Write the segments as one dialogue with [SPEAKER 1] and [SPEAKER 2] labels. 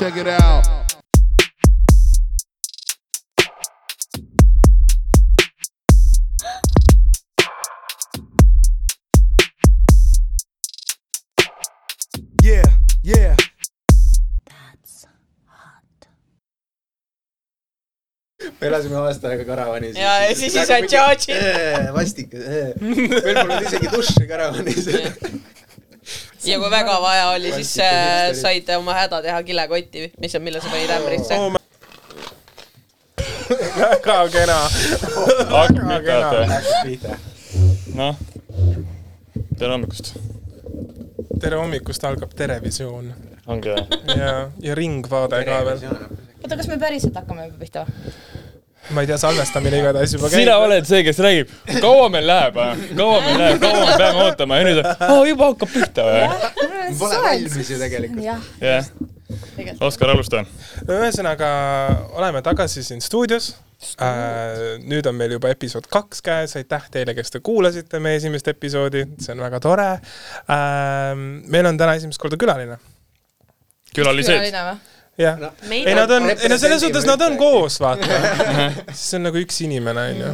[SPEAKER 1] Check it out.
[SPEAKER 2] Yeah, yeah.
[SPEAKER 3] me elasime aasta aega karavanis.
[SPEAKER 4] ja, ja siis ei saa charge'i.
[SPEAKER 3] vastik. meil polnud isegi duši karavanis.
[SPEAKER 4] Ja kui väga vaja oli, siis äh, said oma häda teha kilekotti, mis on, mille sa panid ämbrisse
[SPEAKER 2] oh,. väga kena.
[SPEAKER 5] pihta, vaata. noh, tere hommikust.
[SPEAKER 2] tere hommikust algab Terevisioon.
[SPEAKER 5] ongi või?
[SPEAKER 2] ja, ja Ringvaade ka veel.
[SPEAKER 6] oota, kas me päriselt hakkame juba pihta või?
[SPEAKER 2] Ma ei tea, salvestamine igatahes juba käib.
[SPEAKER 5] sina oled see, kes räägib, kaua meil läheb, kaua meil läheb, kaua me peame ootama ja nüüd oh, juba hakkab pihta või?
[SPEAKER 3] Pole valmis ju tegelikult.
[SPEAKER 6] jah.
[SPEAKER 5] Oskar, alusta.
[SPEAKER 2] no ühesõnaga, oleme tagasi siin stuudios. Äh, nüüd on meil juba episood kaks käes, aitäh teile, kes te kuulasite meie esimest episoodi, see on väga tore äh,. meil on täna esimest korda külaline.
[SPEAKER 5] külalised.
[SPEAKER 2] Jah no,, ei nad on, ei no selles suhtes nad on koos, vaata siis on nagu üks inimene, onju.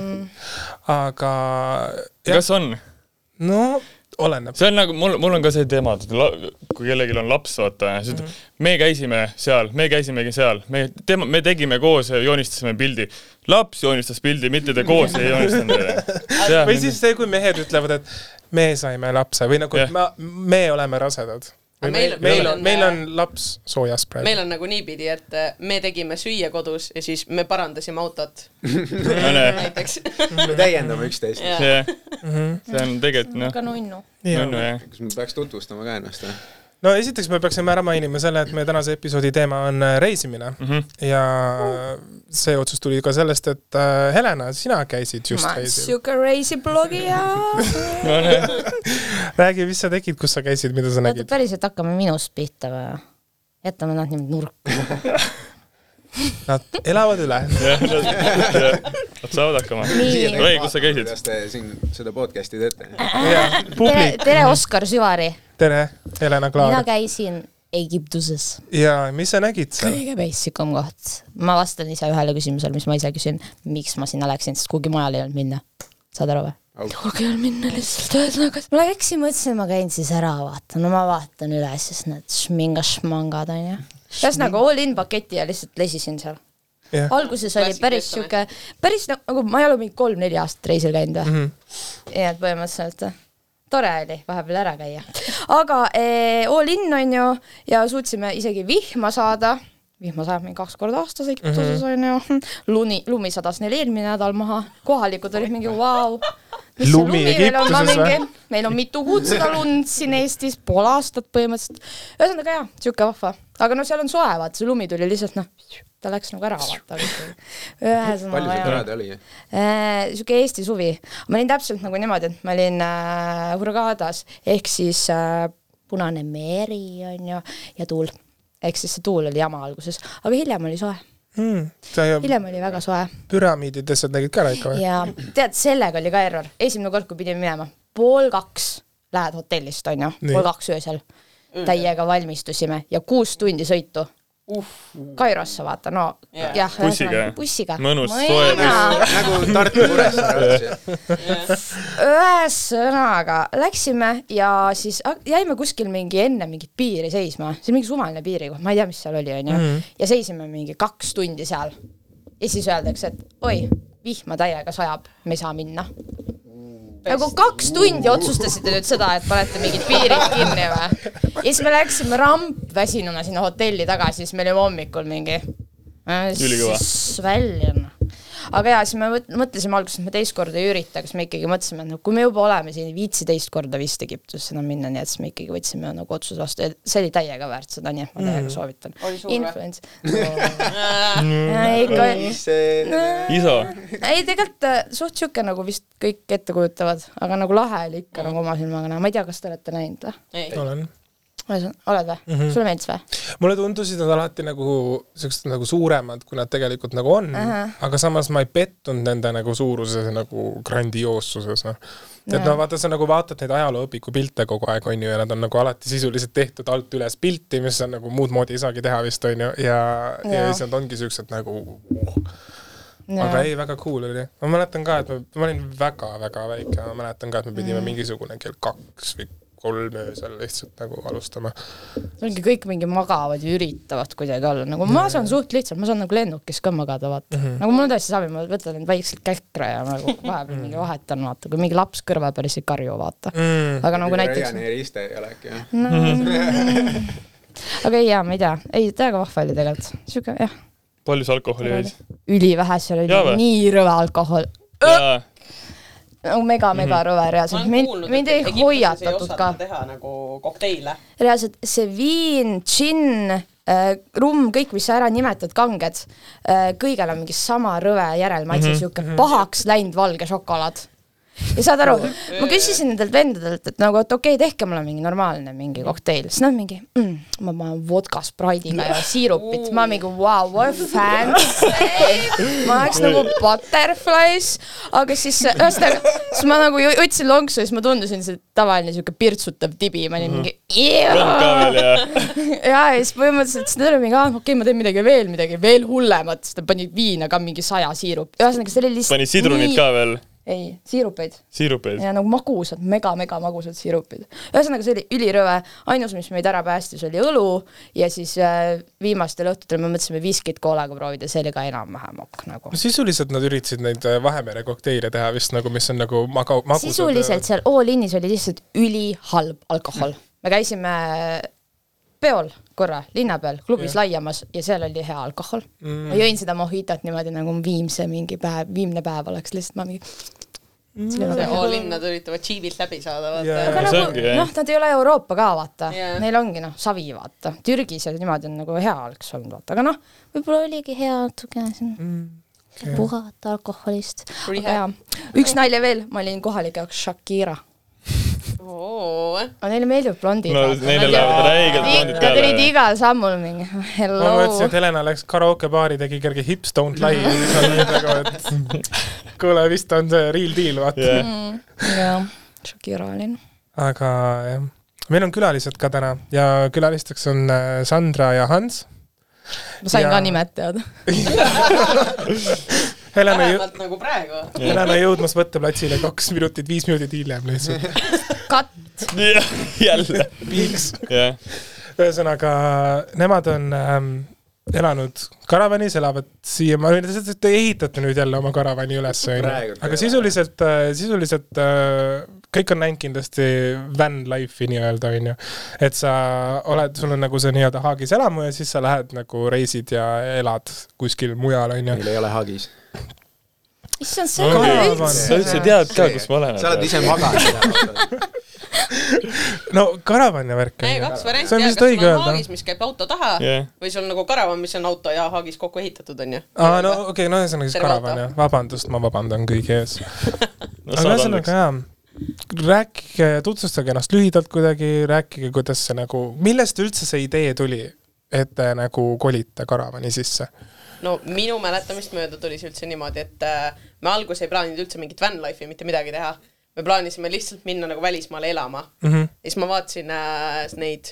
[SPEAKER 2] aga.
[SPEAKER 5] kas on?
[SPEAKER 2] no oleneb.
[SPEAKER 5] see on nagu, mul, mul on ka see teema, et kui kellelgi on laps, vaata, siis mm -hmm. me käisime seal, me käisimegi seal, me tema, me tegime koos ja joonistasime pildi. laps joonistas pildi, mitte te koos ei joonistanud.
[SPEAKER 2] või siis see, kui mehed ütlevad, et me saime lapse või nagu, et ma, me oleme rasedad meil, meil, meil on, meil on laps soojas praegu.
[SPEAKER 4] meil on nagu niipidi, et äh, me tegime süüa kodus ja siis me parandasime autot
[SPEAKER 5] näiteks
[SPEAKER 3] me täiendame üksteist.
[SPEAKER 5] see, see on tegelikult noh.
[SPEAKER 6] ka nunnu.
[SPEAKER 5] nunnu jah.
[SPEAKER 3] kas me peaks tutvustama ka ennast või?
[SPEAKER 2] No esiteks me peaksime ära mainima selle, et meie tänase episoodi teema on äh, reisimine mm -hmm. ja see otsus tuli ka sellest, et äh, Helena, sina käisid just
[SPEAKER 6] ma
[SPEAKER 2] reisil.
[SPEAKER 6] siuke reisibloggija
[SPEAKER 2] räägi, mis sa tegid, kus sa käisid, mida sa nägid?
[SPEAKER 6] päriselt hakkame minust pihta või? jätame nad niimoodi nurka
[SPEAKER 2] Nad elavad üle.
[SPEAKER 5] Nad saavad hakkama. Oi, kus sa käisid?
[SPEAKER 3] kuidas te siin seda podcast'i teete?
[SPEAKER 6] tere, tere, Oskar Süvari.
[SPEAKER 2] tere, Helena Klaar.
[SPEAKER 6] mina käisin Egiptuses.
[SPEAKER 2] ja mis sa nägid seal?
[SPEAKER 6] kõige basic um koht. ma vastan ise ühele küsimusele, mis ma ise küsin, miks ma sinna läksin, sest kuhugi mujal ei olnud minna. saad aru või? kuhugi ei olnud minna lihtsalt, ühesõnaga. ma läksin, mõtlesin, ma käin siis ära, vaatan, no ma vaatan üle, siis need šminga-šmangad onju ühesõnaga all in paketi ja lihtsalt lesisin seal. alguses oli päris sihuke, päris nagu ma ei ole mingi kolm-neli aastat reisil käinud või mm. -hmm. nii et põhimõtteliselt tore oli vahepeal ära käia. aga eh, all in on ju ja suutsime isegi vihma saada vihma sajab mingi kaks korda aastas Egiptuses mm -hmm. onju, luni, lumi sadas neil eelmine nädal maha, kohalikud olid mingi vau wow,, mis
[SPEAKER 2] lumi
[SPEAKER 6] see lumi veel on ka mingi, meil on mitu kuud seda lund siin Eestis, pool aastat põhimõtteliselt. ühesõnaga jaa, sihuke vahva, aga noh, seal on soe, vaata, see lumi tuli lihtsalt noh, ta läks nagu ära, vaata. ühesõnaga.
[SPEAKER 3] palju see toreda oli äh,?
[SPEAKER 6] sihuke Eesti suvi, ma olin täpselt nagu niimoodi, et ma olin äh, Hurgadas ehk siis äh, Punane meri on ju ja tuul ehk siis see tuul oli jama alguses, aga hiljem oli soe
[SPEAKER 2] mm,.
[SPEAKER 6] hiljem oli väga soe.
[SPEAKER 2] püramiidid asjad nägid ka ära ikka või?
[SPEAKER 6] ja tead, sellega oli ka error, esimene kord, kui pidime minema, pool kaks lähed hotellist, onju, pool kaks öösel, täiega valmistusime ja kuus tundi sõitu. Kairosse vaata, no yeah. jah.
[SPEAKER 5] bussiga?
[SPEAKER 6] bussiga.
[SPEAKER 5] mõnus, soe buss.
[SPEAKER 3] nagu Tartu Kuressaare
[SPEAKER 6] ühesõnaga, läksime ja siis jäime kuskil mingi enne mingit piiri seisma, see on mingi suvaline piirikoht, ma ei tea, mis seal oli, onju.
[SPEAKER 2] Mhm.
[SPEAKER 6] ja seisime mingi kaks tundi seal. ja siis öeldakse, et oi, vihma täiega sajab, me ei saa minna nagu kaks tundi otsustasite nüüd seda, et panete mingid piirid kinni või? ja siis me läksime rampväsinuna sinna hotelli tagasi, siis me olime hommikul mingi.
[SPEAKER 5] ülikõva.
[SPEAKER 6] välja aga jaa, siis me mõtlesime alguses, et me teist korda ei ürita, aga siis me ikkagi mõtlesime, et noh, kui me juba oleme siin, ei viitsi teist korda vist Egiptusesse enam minna, nii et siis me ikkagi võtsime nagu otsuse vastu ja see oli täiega väärt seda, nii et ma täiega soovitan. Influence. ikka.
[SPEAKER 5] iso.
[SPEAKER 6] ei, tegelikult äh, suht sihuke nagu vist kõik ette kujutavad, aga nagu lahe oli ikka nagu oma silmaga näha, ma ei tea, kas te olete näinud või?
[SPEAKER 2] olen
[SPEAKER 6] oled või mm -hmm.? sulle meeldis või?
[SPEAKER 2] mulle tundusid nad alati nagu siuksed nagu suuremad, kui nad tegelikult nagu on uh. -huh. aga samas ma ei pettunud nende nagu suuruses nagu grandioossuses, noh. et no vaata, sa nagu vaatad neid ajalooõpiku pilte kogu aeg, on ju, ja nad on nagu alati sisuliselt tehtud alt üles pilti, mis on nagu muud moodi ei saagi teha vist, on ju, ja, ja
[SPEAKER 6] Jaa.
[SPEAKER 2] siis nad ongi siuksed nagu aga ei, väga cool oli. ma mäletan ka, et ma, ma olin väga-väga väike, ma mäletan ka, et me pidime mm. mingisugune kell kaks või kolm öösel lihtsalt nagu alustama.
[SPEAKER 6] ongi kõik mingi magavad ja üritavad kuidagi olla, nagu ma saan suht lihtsalt, ma saan nagu lennukis ka magada, vaata mm.
[SPEAKER 2] Mhm.
[SPEAKER 6] -hmm. nagu mul on tõesti savi, ma võtan neid väikseid käkre ja nagu vahepeal mingi vahetan, vaata, kui mingi laps kõrval päris ei karju, vaata
[SPEAKER 2] Mm.
[SPEAKER 6] aga nagu näiteks,
[SPEAKER 3] Ryanairi iste ei ole äkki jah?
[SPEAKER 6] aga ei jaa, ma ei tea, ei täiega vahva oli tegelikult, siuke jah,
[SPEAKER 5] palju sa alkoholi jõid?
[SPEAKER 6] ülivähe, seal oli nii rõve alkohol,
[SPEAKER 5] jaa,
[SPEAKER 6] nagu mega-mega rõve
[SPEAKER 4] ma
[SPEAKER 6] reaalselt,
[SPEAKER 4] olen
[SPEAKER 6] mind,
[SPEAKER 4] kuulnud,
[SPEAKER 6] mind
[SPEAKER 4] et
[SPEAKER 6] ei
[SPEAKER 4] ei
[SPEAKER 6] hoiatatud
[SPEAKER 4] osata
[SPEAKER 6] ka,
[SPEAKER 4] teha nagu kokteile.
[SPEAKER 6] reaalselt see viin, džinn äh,, rumm, kõik, mis sa ära nimetad, kanged äh,, kõigel on mingi sama rõve järelmaitse mm, -hmm. siuke pahaks läinud valge šokolaad. Ja saad aru, ma küsisin nendelt vendadelt, et nagu, et okei okay,, tehke mulle mingi normaalne mingi kokteil, siis nad mingi mm,, ma panen vodka spraidiga ja siirupit, ma mingi wow, what fancy, ma oleks nagu butterflies, aga siis ühesõnaga, siis ma nagu võtsin lonksu ja siis ma tundusin see tavaline siuke pirtsutav tibi, ma olin mingi
[SPEAKER 5] ka veel ja
[SPEAKER 6] ja, siis põhimõtteliselt siis nad olid mingi, aa okei okay,, ma teen midagi veel, midagi veel hullemat, siis nad panid viina ka mingi saja siirup, ühesõnaga see oli lihtsalt
[SPEAKER 5] pani sidrunit ka veel,
[SPEAKER 6] ei, siirupeid
[SPEAKER 5] siirupeid.
[SPEAKER 6] ja nagu magusad, mega-mega magusad siirupid. ühesõnaga, see oli ülirõve, ainus, mis meid ära päästis, oli õlu ja siis äh, viimastel õhtutel me mõtlesime viskit koolaga proovida, see oli ka enam-vähem ok nagu.
[SPEAKER 2] sisuliselt nad üritasid neid äh, Vahemere kokteile teha vist nagu, mis on nagu maga-, magusad.
[SPEAKER 6] sisuliselt seal All Inis oli lihtsalt ülihalb alkohol. me käisime peol korra linna peal, klubis yeah. Laiamas ja seal oli hea alkohol mm.. ma jõin seda mohitot niimoodi nagu viimse mingi päev, viimne päev oleks lihtsalt ma mingi mm.. see
[SPEAKER 4] all in nad üritavad džiibilt läbi saada, vaata
[SPEAKER 6] aga nagu noh, nad ei ole Euroopa ka vaata yeah., neil ongi noh, savi vaata, Türgis oli niimoodi on nagu hea oleks olnud vaata, aga noh, võib-olla oligi hea natukene siin mm. puhata alkoholist. Üks nalja veel, ma olin kohalike jaoks Shakira, aga neile meeldib blondid.
[SPEAKER 5] no neile lähevad räigelt blondid
[SPEAKER 6] Nad
[SPEAKER 5] peale
[SPEAKER 6] olid. igal sammul mingi
[SPEAKER 2] ma
[SPEAKER 6] hello
[SPEAKER 2] mõtlesin, et Helena läks karaokebaari, tegi kerge Hips Don't Lie ja siis oli nagu, et kuule, vist on see real deal, vaata yeah..
[SPEAKER 5] jah,
[SPEAKER 6] Shakira olin.
[SPEAKER 2] aga jah, meil on külalised ka täna ja külalisteks on äh, Sandra ja Hans.
[SPEAKER 6] ma sain
[SPEAKER 2] Ja-
[SPEAKER 6] ka nimed teada.
[SPEAKER 2] Helena jõ-,
[SPEAKER 4] vähemalt nagu praegu.
[SPEAKER 2] Helena jõudmas võtteplatsile kaks minutit, viis minutit hiljem lihtsalt.
[SPEAKER 6] katt,
[SPEAKER 5] jälle,
[SPEAKER 2] piiks. ühesõnaga, nemad on ähm, elanud karavanis, elavad siiamaani, te ehitate nüüd jälle oma karavani üles, onju aga sisuliselt, sisuliselt äh, kõik on näinud kindlasti van life'i nii-öelda, onju. et sa oled, sul on nagu see nii-öelda Haagis elamu ja siis sa lähed nagu reisid ja elad kuskil mujal, onju.
[SPEAKER 3] meil ei ole Haagis.
[SPEAKER 6] issand, see on
[SPEAKER 2] Karavan.
[SPEAKER 6] üldse
[SPEAKER 5] sa üldse tead ka, kus ma olen.
[SPEAKER 3] sa oled ise maganud.
[SPEAKER 2] no karavan ja värk.
[SPEAKER 4] ei, kaks varianti
[SPEAKER 2] see on
[SPEAKER 4] jah,
[SPEAKER 2] vist
[SPEAKER 4] kas sul
[SPEAKER 2] õige
[SPEAKER 4] on
[SPEAKER 2] öelda
[SPEAKER 4] haagis, mis käib auto taha
[SPEAKER 5] Jah.
[SPEAKER 4] või sul on nagu karavan, mis on auto ja haagis kokku ehitatud, onju.
[SPEAKER 2] aa, no okei okay,, no ühesõnaga siis karavan jah, vabandust, ma vabandan kõigi ees.
[SPEAKER 5] no
[SPEAKER 2] aga ühesõnaga jaa, rääkige, tutvustage ennast lühidalt kuidagi, rääkige, kuidas see nagu, millest üldse see idee tuli, et te nagu kolite karavani sisse?
[SPEAKER 4] No minu mäletamist mööda tuli see üldse niimoodi, et äh, me alguses ei plaaninud üldse mingit van life'i mitte midagi teha. me plaanisime lihtsalt minna nagu välismaale elama
[SPEAKER 2] mm. -hmm.
[SPEAKER 4] ja siis ma vaatasin äh, neid,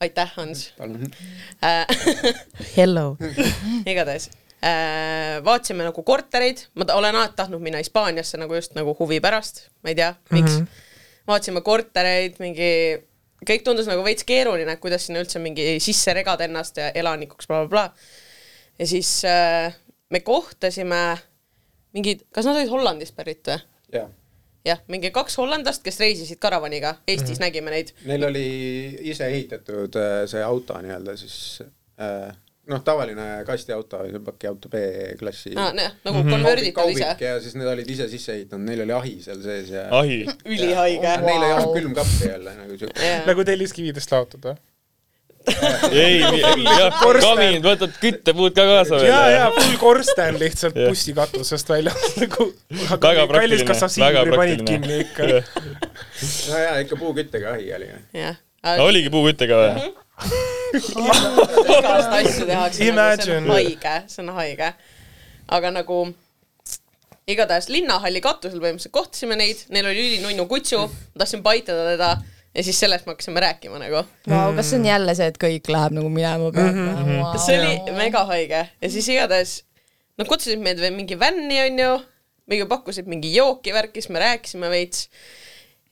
[SPEAKER 4] aitäh, Hans äh.
[SPEAKER 6] hello.
[SPEAKER 4] igatahes äh, vaatasime nagu kortereid, ma olen alati tahtnud minna Hispaaniasse nagu just nagu huvi pärast, ma ei tea, miks mm. -hmm. vaatasime kortereid, mingi, kõik tundus nagu veits keeruline, kuidas sinna üldse mingi sisse regada ennast ja elanikuks blablabla bla,. Bla. Ja siis äh, me kohtasime mingid, kas nad olid Hollandist pärit või?
[SPEAKER 3] jah,
[SPEAKER 4] jah, mingi kaks hollandlast, kes reisisid karavaniga, Eestis mm -hmm. nägime neid.
[SPEAKER 3] neil oli ise ehitatud äh, see auto nii-öelda siis äh, noh, tavaline kastiauto, pakiauto B-klassi
[SPEAKER 4] Ah, nagu mm -hmm. konverditud ise
[SPEAKER 3] ja siis need olid ise sisse ehitanud, neil oli ahi seal sees ja
[SPEAKER 5] ahi,
[SPEAKER 4] ülihaige
[SPEAKER 3] ja neil ei olnud külmkappi jälle nagu siuke.
[SPEAKER 2] nagu telliskividest laotud või?
[SPEAKER 5] ei, jah, kamiin, võtad küttepuud ka kaasa veel.
[SPEAKER 2] ja, ja full korsten lihtsalt
[SPEAKER 5] Jah.
[SPEAKER 2] bussikatusest välja nagu
[SPEAKER 5] Väga
[SPEAKER 2] kallis,
[SPEAKER 5] praktiline,
[SPEAKER 2] kas sa
[SPEAKER 5] väga praktiline.
[SPEAKER 2] kinni ikka?
[SPEAKER 3] no jaa, ikka puuküttega ahi oli.
[SPEAKER 4] jah,
[SPEAKER 5] oligi puuküttega või?
[SPEAKER 4] igast asju tehakse, nagu see
[SPEAKER 2] Imagine.
[SPEAKER 4] on haige, see on haige. aga nagu igatahes linnahalli katusel põhimõtteliselt kohtasime neid, neil oli ülinunnu kutsu, ma tahtsin paitada teda ja siis sellest me hakkasime rääkima nagu.
[SPEAKER 6] Vau, kas see on jälle see, et kõik läheb nagu minema peale?
[SPEAKER 4] see oli mega haige ja siis igatahes nad kutsusid meid veel mingi vänni onju, mingi pakkusid mingi jooki värki, siis me rääkisime veits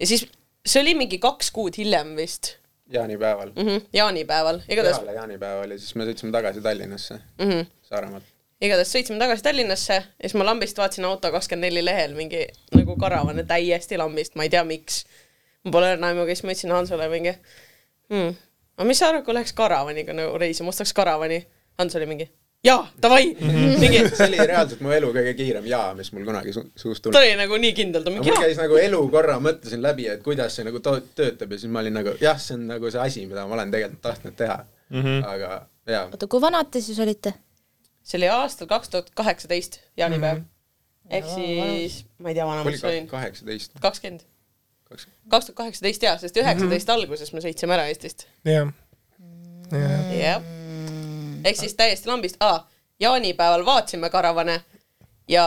[SPEAKER 4] ja siis see oli mingi kaks kuud hiljem vist
[SPEAKER 3] jaanipäeval.
[SPEAKER 4] mm, -hmm, jaanipäeval, igatahes
[SPEAKER 3] peale jaanipäeval ja siis me sõitsime tagasi Tallinnasse,
[SPEAKER 4] mm, -hmm,
[SPEAKER 3] Saaremaalt.
[SPEAKER 4] igatahes sõitsime tagasi Tallinnasse ja siis ma lambist vaatasin Auto24 lehel mingi nagu karavane täiesti lambist, ma ei tea, miks. Ma pole aimugi, siis ma ütlesin Hansole mingi hmm,, aga mis sa arvad, kui läheks karavaniga nagu reisima, ostaks karavani? Hans oli mingi jaa, davai, mingi
[SPEAKER 3] see oli reaalselt mu elu kõige kiirem jaa, mis mul kunagi su suust
[SPEAKER 4] ta
[SPEAKER 3] tuli.
[SPEAKER 4] oli nagu nii kindel, ta mingi
[SPEAKER 3] mul
[SPEAKER 4] jaa.
[SPEAKER 3] käis nagu elu korra, mõtlesin läbi, et kuidas see nagu to- töötab ja siis ma olin nagu jah, see on nagu see asi, mida ma olen tegelikult tahtnud teha mm. -hmm. aga jaa,
[SPEAKER 6] oota, kui vanad te siis olite?
[SPEAKER 4] see oli aastal kaks tuhat kaheksateist, jaanipäev mm. -hmm. ehk siis, ma ei tea, vana ma olin,
[SPEAKER 3] kaheksateist.
[SPEAKER 4] kakskümmend. Kaks tuhat kaheksateist jaa, sest üheksateist alguses me sõitsime ära Eestist.
[SPEAKER 2] jah. jah,
[SPEAKER 4] ehk siis täiesti lambist, aa, jaanipäeval vaatasime karavane ja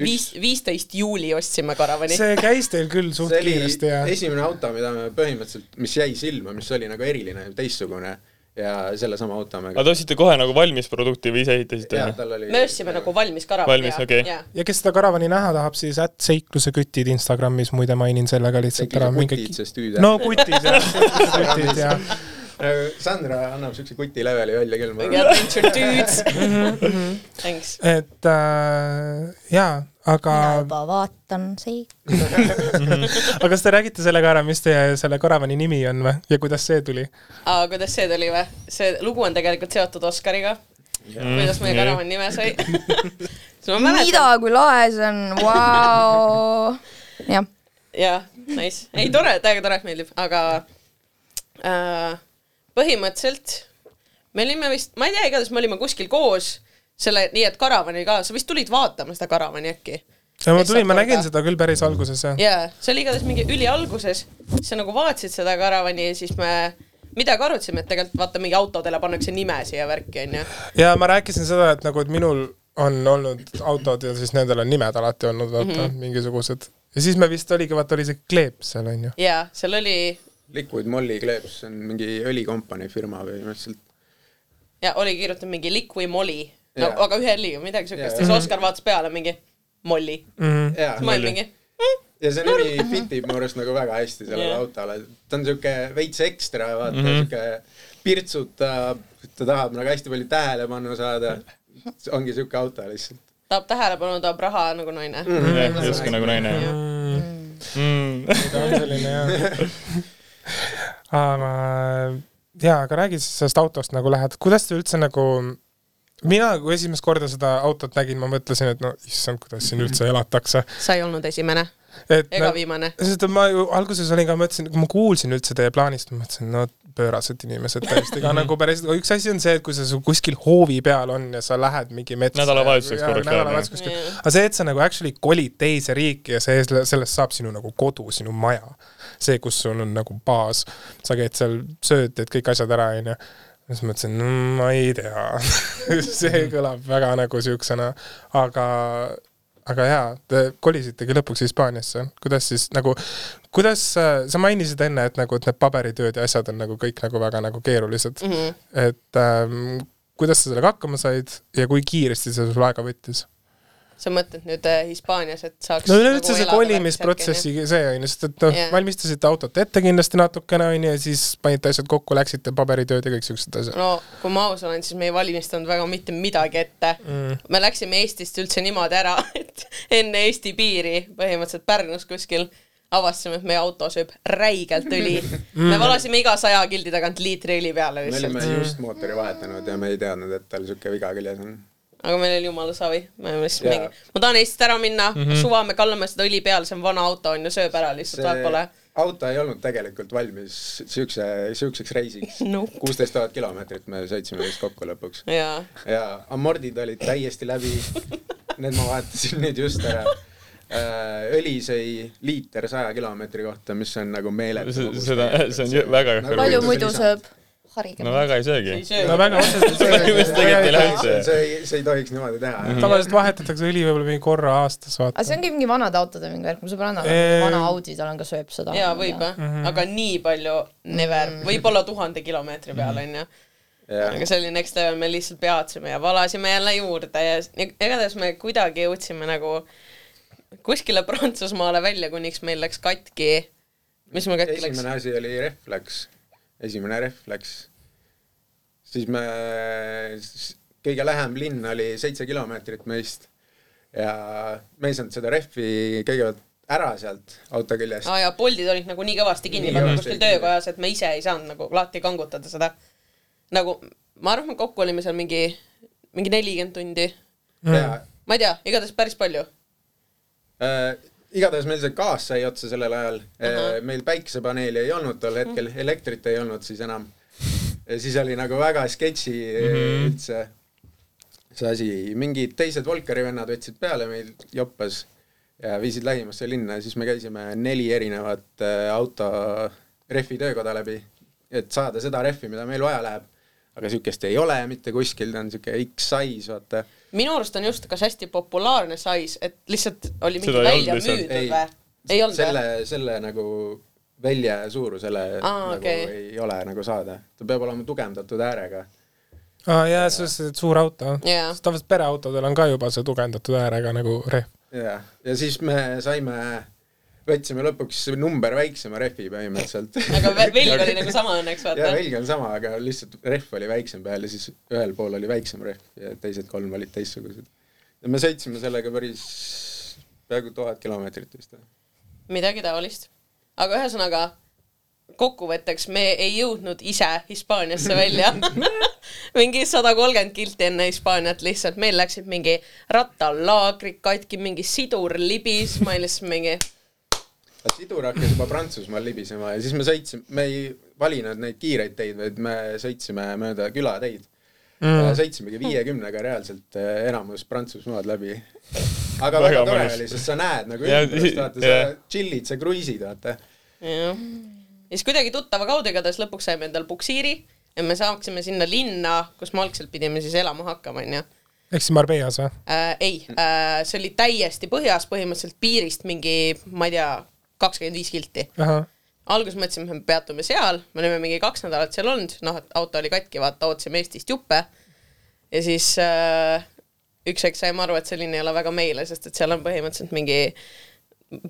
[SPEAKER 4] viis, viisteist juuli ostsime karavani.
[SPEAKER 2] see käis teil küll suht kiiresti ja
[SPEAKER 3] esimene auto, mida me põhimõtteliselt, mis jäi silma, mis oli nagu eriline, teistsugune ja sellesama auto me
[SPEAKER 5] aga te ostsite kohe nagu valmis produkti või ise ehitasite
[SPEAKER 3] jaa, tal oli
[SPEAKER 4] me ostsime nagu valmis karavani.
[SPEAKER 5] Valmis, okei.
[SPEAKER 2] ja kes seda karavani näha tahab, siis ätt seikluse kütid Instagramis, muide mainin selle ka lihtsalt ära.
[SPEAKER 3] hüüd
[SPEAKER 2] no kutid jah, kutid jah.
[SPEAKER 3] Sandra annab siukse kuti leveli välja küll,
[SPEAKER 4] mingi
[SPEAKER 3] arvan.
[SPEAKER 4] adventure dudes. Thanks.
[SPEAKER 2] et äh, jaa, aga
[SPEAKER 6] mina juba vaatan sei-.
[SPEAKER 2] aga kas te räägite selle ka ära, mis teie selle karavani nimi on või ja kuidas see tuli?
[SPEAKER 4] aga kuidas see tuli või? see lugu on tegelikult seotud Oscariga. kuidas meie karavan nime sai.
[SPEAKER 6] mida, kui lahe see on, vau. jah,
[SPEAKER 4] jah, nice. ei, tore, täiega tore, meeldib, aga äh, põhimõtteliselt me olime vist, ma ei tea, igatahes me olime kuskil koos selle, nii et karavani ka, sa vist tulid vaatama seda karavani äkki?
[SPEAKER 2] ja ma tulin,
[SPEAKER 4] Lihtsalt
[SPEAKER 2] ma nägin
[SPEAKER 4] korda.
[SPEAKER 2] seda küll päris alguses jah.
[SPEAKER 4] jaa, see oli igatahes mingi ülialguses, sa nagu vaatasid seda karavani ja siis me midagi arutasime, et tegelikult vaata mingi autodele pannakse nimesid ja värki onju.
[SPEAKER 2] ja ma rääkisin seda, et nagu, et minul on olnud autod ja siis nendel on nimed alati olnud, vaata mm. -hmm. mingisugused. ja siis me vist oligi, vaata oli see kleep seal onju.
[SPEAKER 4] jaa, seal oli
[SPEAKER 3] Liquid Molly kleeps, see on mingi õlikompanii firma põhimõtteliselt.
[SPEAKER 4] ja oli kirjutatud mingi Liqui Molly no,
[SPEAKER 3] Jaa.,
[SPEAKER 4] aga ühe L-iga, midagi siukest ja siis Oskar vaatas peale mingi Molly.
[SPEAKER 2] Mhm.
[SPEAKER 3] jaa
[SPEAKER 4] siis ma olin mingi
[SPEAKER 3] ja see nimi fitib mu arust nagu väga hästi sellele
[SPEAKER 4] Jah.
[SPEAKER 3] yeah. autole, ta on siuke veits ekstra, vaata mm -hmm. siuke pirtsutab, ta tahab nagu hästi palju tähelepanu saada. ongi siuke auto lihtsalt.
[SPEAKER 4] tahab tähelepanu, tahab raha nagu naine
[SPEAKER 3] Mhm.
[SPEAKER 4] mm.
[SPEAKER 5] jah, just nagu naine. Mm.
[SPEAKER 2] ta on selline jah. aga jaa, aga räägi siis sellest autost nagu lähed, kuidas te üldse nagu mina, kui esimest korda seda autot nägin, ma mõtlesin, et no issand, kuidas siin üldse elatakse.
[SPEAKER 4] sa ei olnud esimene
[SPEAKER 2] et
[SPEAKER 4] ega
[SPEAKER 2] no,
[SPEAKER 4] viimane.
[SPEAKER 2] sest ma ju alguses olin ka, mõtlesin, kui ma kuulsin üldse teie plaanist, ma mõtlesin, no pöörased inimesed täiesti ka nagu päris, üks asi on see, et kui sa su kuskil hoovi peal on ja sa lähed mingi metsa.
[SPEAKER 5] Nädalavahetuseks korraks
[SPEAKER 2] nädalavahetuseks
[SPEAKER 4] Jah..
[SPEAKER 2] aga see, et sa nagu actually kolid teise riiki ja see, sellest saab sinu nagu kodu, sinu maja. see, kus sul on nagu baas, sa käid seal, sööd, teed kõik asjad ära, onju siis mõtlesin mm,, ma ei tea see kõlab väga nagu siuksena, aga, aga jaa, te kolisitegi lõpuks Hispaaniasse, kuidas siis nagu, kuidas, sa mainisid enne, et nagu, et need paberitööd ja asjad on nagu kõik nagu väga nagu keerulised mm,
[SPEAKER 4] Mhm.
[SPEAKER 2] -hmm. et ähm, kuidas sa sellega hakkama said ja kui kiiresti see sul aega võttis?
[SPEAKER 4] Sa mõtled nüüd äh, Hispaanias, et saaks
[SPEAKER 2] no üleüldse
[SPEAKER 4] nagu
[SPEAKER 2] see kolimisprotsessi see on ju, sest et noh yeah., valmistasite autot ette kindlasti natukene on ju ja siis panite asjad kokku, läksite paberitööd ja kõik siuksed asjad.
[SPEAKER 4] no kui ma aus olen, siis me ei valmistanud väga mitte midagi ette mm.. me läksime Eestist üldse niimoodi ära, et enne Eesti piiri põhimõtteliselt Pärnus kuskil avastasime, et meie auto sööb räigelt õli mm.. me valasime iga saja kildi tagant liitri õli peale
[SPEAKER 3] me
[SPEAKER 4] lihtsalt
[SPEAKER 3] olime. just mootori vahetanud ja me ei teadnud, et tal siuke viga küljes on.
[SPEAKER 4] Aga meil oli jumala savi, me lihtsalt
[SPEAKER 3] Jaa.
[SPEAKER 4] mingi, ma tahan Eestist ära minna mm, -hmm. suva, me kallame seda õli peale, see on vana auto on ju, sööb ära lihtsalt, vahet pole.
[SPEAKER 3] auto ei olnud tegelikult valmis siukse, siukseks reisiks
[SPEAKER 4] Nope.
[SPEAKER 3] kuusteist tuhat kilomeetrit me sõitsime vist kokku lõpuks
[SPEAKER 4] jaa,
[SPEAKER 3] ja amordid olid täiesti läbi. Need ma vahetasin nüüd just ära. äh, õli sõi liiter saja kilomeetri kohta, mis on nagu meeletu.
[SPEAKER 5] seda, see on väga
[SPEAKER 3] Nagu-
[SPEAKER 6] palju
[SPEAKER 5] kõrge.
[SPEAKER 6] muidu sööb? Harige
[SPEAKER 5] no. väga ei söögi
[SPEAKER 2] no väga otseselt
[SPEAKER 5] Põhimõtteliselt tegelikult ei lähe üldse.
[SPEAKER 3] see ei, see ei tohiks niimoodi teha. -hmm.
[SPEAKER 2] tavaliselt vahetatakse õli võib-olla mingi korra aastas,
[SPEAKER 6] aga
[SPEAKER 2] vaata
[SPEAKER 6] see. ongi mingi vanade autode mingi värk, mu sõbrannal on vana Audi, tal on ka sööb seda.
[SPEAKER 4] jaa, võib jah, aga nii palju never, võib-olla tuhande kilomeetri peal onju. aga see oli next level, me lihtsalt peatusime ja valasime jälle juurde ja igatahes me kuidagi jõudsime nagu kuskile Prantsusmaale välja, kuniks meil läks katki. mis mul katki läks?
[SPEAKER 3] esimene asi oli refleks, esimene refleks. siis me, kõige lähem linn oli seitse kilomeetrit meist ja me ei saanud seda rehvi kõigepealt ära sealt auto küljest
[SPEAKER 4] aa jaa, poldid olid nagu nii kõvasti kinni pandud kuskil töökojas, et me ise ei saanud nagu lahti kangutada seda. nagu ma arvan, kokku olime seal mingi, mingi nelikümmend tundi. ma ei tea, igatahes päris palju.
[SPEAKER 3] äh, igatahes meil see gaas sai otsa sellel ajal uh,
[SPEAKER 4] Ahah.
[SPEAKER 3] -huh. meil päikesepaneeli ei olnud tol hetkel, elektrit ei olnud siis enam. siis oli nagu väga sketši mm -hmm. üldse see asi, mingid teised Volkeri vennad võtsid peale meil joppas ja viisid lähimasse linna ja siis me käisime neli erinevat äh, auto rehvi töökoda läbi, et saada seda rehvi, mida meil vaja läheb. aga siukest ei ole mitte kuskil, ta on siuke X-size, vaata
[SPEAKER 4] minu arust on just kas hästi populaarne sais, et lihtsalt oli mingi
[SPEAKER 5] Seda
[SPEAKER 4] välja müüdud või? ei olnud
[SPEAKER 3] selle selle nagu välja suurusele
[SPEAKER 4] Aa,
[SPEAKER 3] nagu
[SPEAKER 4] okei.
[SPEAKER 3] ei ole nagu saada, ta peab olema tugevdatud äärega.
[SPEAKER 2] aa jaa, see on see suur auto.
[SPEAKER 4] Jaa.
[SPEAKER 2] tavaliselt pereautodel on ka juba see tugevdatud äärega nagu rehv.
[SPEAKER 3] ja, ja siis me saime, võtsime lõpuks number väiksema rehvi põhimõtteliselt.
[SPEAKER 4] aga ve- velg oli nagu sama õnneks, vaata.
[SPEAKER 3] velg on sama, aga lihtsalt rehv oli väiksem peal ja siis ühel pool oli väiksem rehv ja teised kolm olid teistsugused. ja me sõitsime sellega päris peaaegu tuhat kilomeetrit vist või?
[SPEAKER 4] midagi taolist. aga ühesõnaga, kokkuvõtteks me ei jõudnud ise Hispaaniasse välja. mingi sada kolmkümmend kilti enne Hispaaniat lihtsalt, meil läksid mingi rattalaagrid katki, mingi sidur libis, ma lihtsalt mingi
[SPEAKER 3] sidur hakkas juba Prantsusmaal libisema ja siis me sõitsime, me ei valinud neid kiireid teid, vaid me sõitsime mööda külateid mm.. sõitsimegi viiekümnega reaalselt eh, enamus Prantsusmaad läbi. aga väga,
[SPEAKER 5] Väga
[SPEAKER 3] tore oli, sest sa näed nagu ümbrust, vaata, sa chill'id, sa kruiisid, vaata.
[SPEAKER 4] jah. ja siis kuidagi tuttava kaudu igatahes lõpuks saime endale puksiiri ja me saaksime sinna linna, kus me algselt pidime siis elama hakkama, onju.
[SPEAKER 2] ehk siis Marbellas või?
[SPEAKER 4] äh,. ei äh,, see oli täiesti põhjas, põhimõtteliselt piirist mingi, ma ei tea, kakskümmend viis kilti. alguses mõtlesime, et me peatume seal, me olime mingi kaks nädalat seal olnud, noh, et auto oli katki, vaata, ootasime Eestist juppe. ja siis äh, üks hetk saime aru, et see linn ei ole väga meile, sest et seal on põhimõtteliselt mingi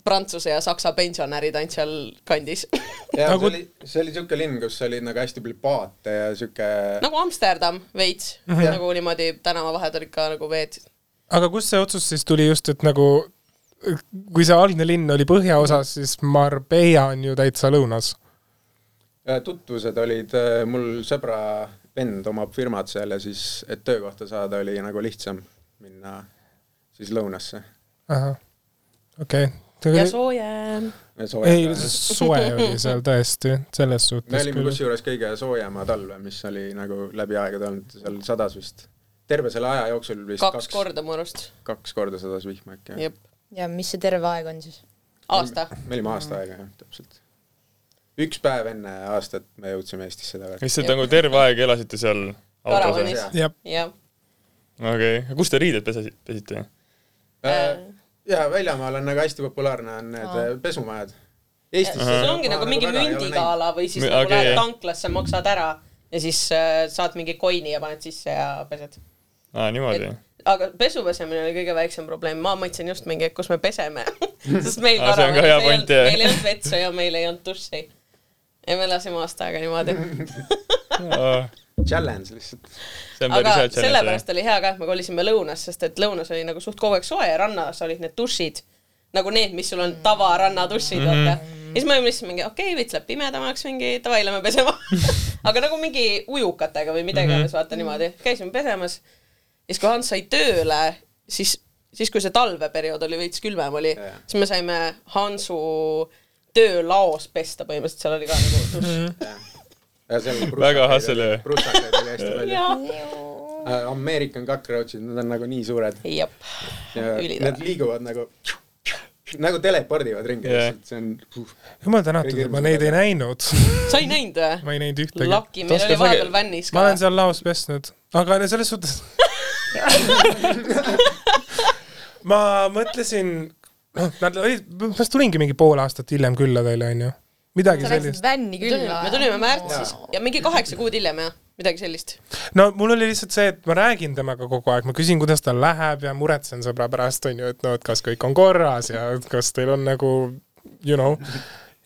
[SPEAKER 4] Prantsuse ja Saksa pensionärid ainult seal kandis
[SPEAKER 3] ja
[SPEAKER 2] Nagu-
[SPEAKER 3] see oli, see oli siuke linn, kus oli nagu hästi palju paate ja siuke
[SPEAKER 4] nagu Amsterdam veits mm, -hmm. nagu niimoodi tänavavahed olid ka nagu veed.
[SPEAKER 2] aga kust see otsus siis tuli just, et nagu kui see algne linn oli põhjaosas, siis Marbella on ju täitsa lõunas.
[SPEAKER 3] Äh, tutvused olid, mul sõbra vend omab firmat seal ja siis, et töökohta saada, oli nagu lihtsam minna siis lõunasse.
[SPEAKER 2] ahah, okei
[SPEAKER 4] ja
[SPEAKER 2] okay..
[SPEAKER 4] soojem.
[SPEAKER 2] ei, soe oli seal tõesti, selles
[SPEAKER 3] me
[SPEAKER 2] suhtes
[SPEAKER 3] olime
[SPEAKER 2] küll.
[SPEAKER 3] kusjuures kõige soojema talve, mis oli nagu läbi aegade olnud, seal sadas vist, terve selle aja jooksul vist
[SPEAKER 4] kaks korda mu arust,
[SPEAKER 3] kaks korda sadas vihma äkki.
[SPEAKER 6] Ja mis see terve aeg on siis?
[SPEAKER 4] aasta.
[SPEAKER 3] me olime aasta aega jah, täpselt. üks päev enne aastat me jõudsime Eestisse tagasi.
[SPEAKER 5] lihtsalt nagu terve aeg elasite seal autos
[SPEAKER 4] Karavanis.
[SPEAKER 2] jah,
[SPEAKER 5] okei okay., kus te riided pesasi-, pesite?
[SPEAKER 3] ja väljamaal on nagu hästi populaarne on need
[SPEAKER 6] Aa.
[SPEAKER 3] äh, pesumajad. Eestis
[SPEAKER 4] see ongi nagu mingi mündigala või siis nagu
[SPEAKER 5] okei.
[SPEAKER 4] lähed tanklasse, maksad ära ja siis äh, saad mingi coin'i ja paned sisse ja pesed.
[SPEAKER 5] aa, niimoodi.
[SPEAKER 4] Aga pesu pesemine oli kõige väiksem probleem, ma mõtlesin just mingi, et kus me peseme. sest meil karavanis
[SPEAKER 5] hea
[SPEAKER 4] ei olnud, meil ei olnud vetsu ja meil ei olnud duši. ja me elasime aasta aega niimoodi.
[SPEAKER 3] challenge lihtsalt.
[SPEAKER 4] aga sellepärast. oli hea ka, et me kolisime lõunas, sest et lõunas oli nagu suht kogu aeg soe ja rannas olid need dušid nagu need, mis sul on tavarannadušid mm, -hmm. vaata. ja siis me olime lihtsalt mingi, okei okay,, veits läheb pimedamaks, mingi davai, lähme pesema. aga nagu mingi ujukatega või mida iganes, vaata niimoodi. käisime pesemas. Ja siis, kui Hans sai tööle, siis, siis kui see talveperiood oli veits külmem oli
[SPEAKER 3] Jaa.,
[SPEAKER 4] siis me saime Hansu töölaos pesta põhimõtteliselt, seal oli ka nagu
[SPEAKER 3] seal
[SPEAKER 5] Väga hustle, jah.
[SPEAKER 3] prussakaid oli hästi palju.
[SPEAKER 4] jaa.
[SPEAKER 3] American cockroach'id, need on nagu nii suured need liiguvad nagu nagu telepordivad ringi lihtsalt, see on uh,
[SPEAKER 2] jumal tänatud,
[SPEAKER 3] Kõige
[SPEAKER 2] ma neid ei näinud.
[SPEAKER 4] sa ei näinud või?
[SPEAKER 2] ma ei näinud ühtegi.
[SPEAKER 4] Lucky, meil
[SPEAKER 5] Oskad
[SPEAKER 4] oli vahepeal vännis
[SPEAKER 2] ma
[SPEAKER 4] ka
[SPEAKER 2] olen. seal laos pesnud, aga no selles suhtes ma mõtlesin, noh, nad olid, ma vist tulingi mingi pool aastat hiljem külla teile, onju. midagi
[SPEAKER 6] sa läksid
[SPEAKER 2] sellist.
[SPEAKER 6] vänni
[SPEAKER 4] me tulime, me tulime märtsis ja mingi kaheksa kuud hiljem jah, midagi sellist.
[SPEAKER 2] no mul oli lihtsalt see, et ma räägin temaga kogu aeg, ma küsin, kuidas tal läheb ja muretsen sõbra pärast, onju, et no, et kas kõik on korras ja kas teil on nagu you know.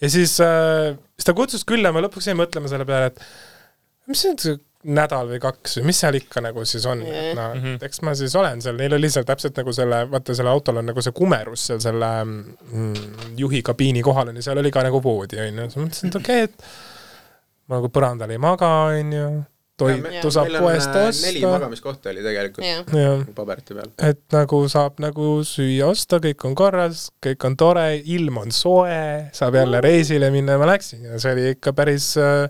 [SPEAKER 2] ja siis äh,, siis ta kutsus külla, ma lõpuks jäin mõtlema selle peale, et mis see on see nädal või kaks või mis seal ikka nagu siis on, et no mm -hmm. eks ma siis olen seal, neil oli seal täpselt nagu selle, vaata selle autol on nagu see kumerus seal selle mm, juhi kabiini kohal on ja seal oli ka nagu voodi onju, siis ma mõtlesin, et okei okay,, et ma nagu põrandal ei maga onju, toitu saab poest
[SPEAKER 3] äh, neli
[SPEAKER 2] osta,
[SPEAKER 3] magamiskohta oli tegelikult paberite peal.
[SPEAKER 2] et nagu saab nagu süüa osta, kõik on korras, kõik on tore, ilm on soe, saab jälle reisile minna ja ma läksin ja see oli ikka päris äh,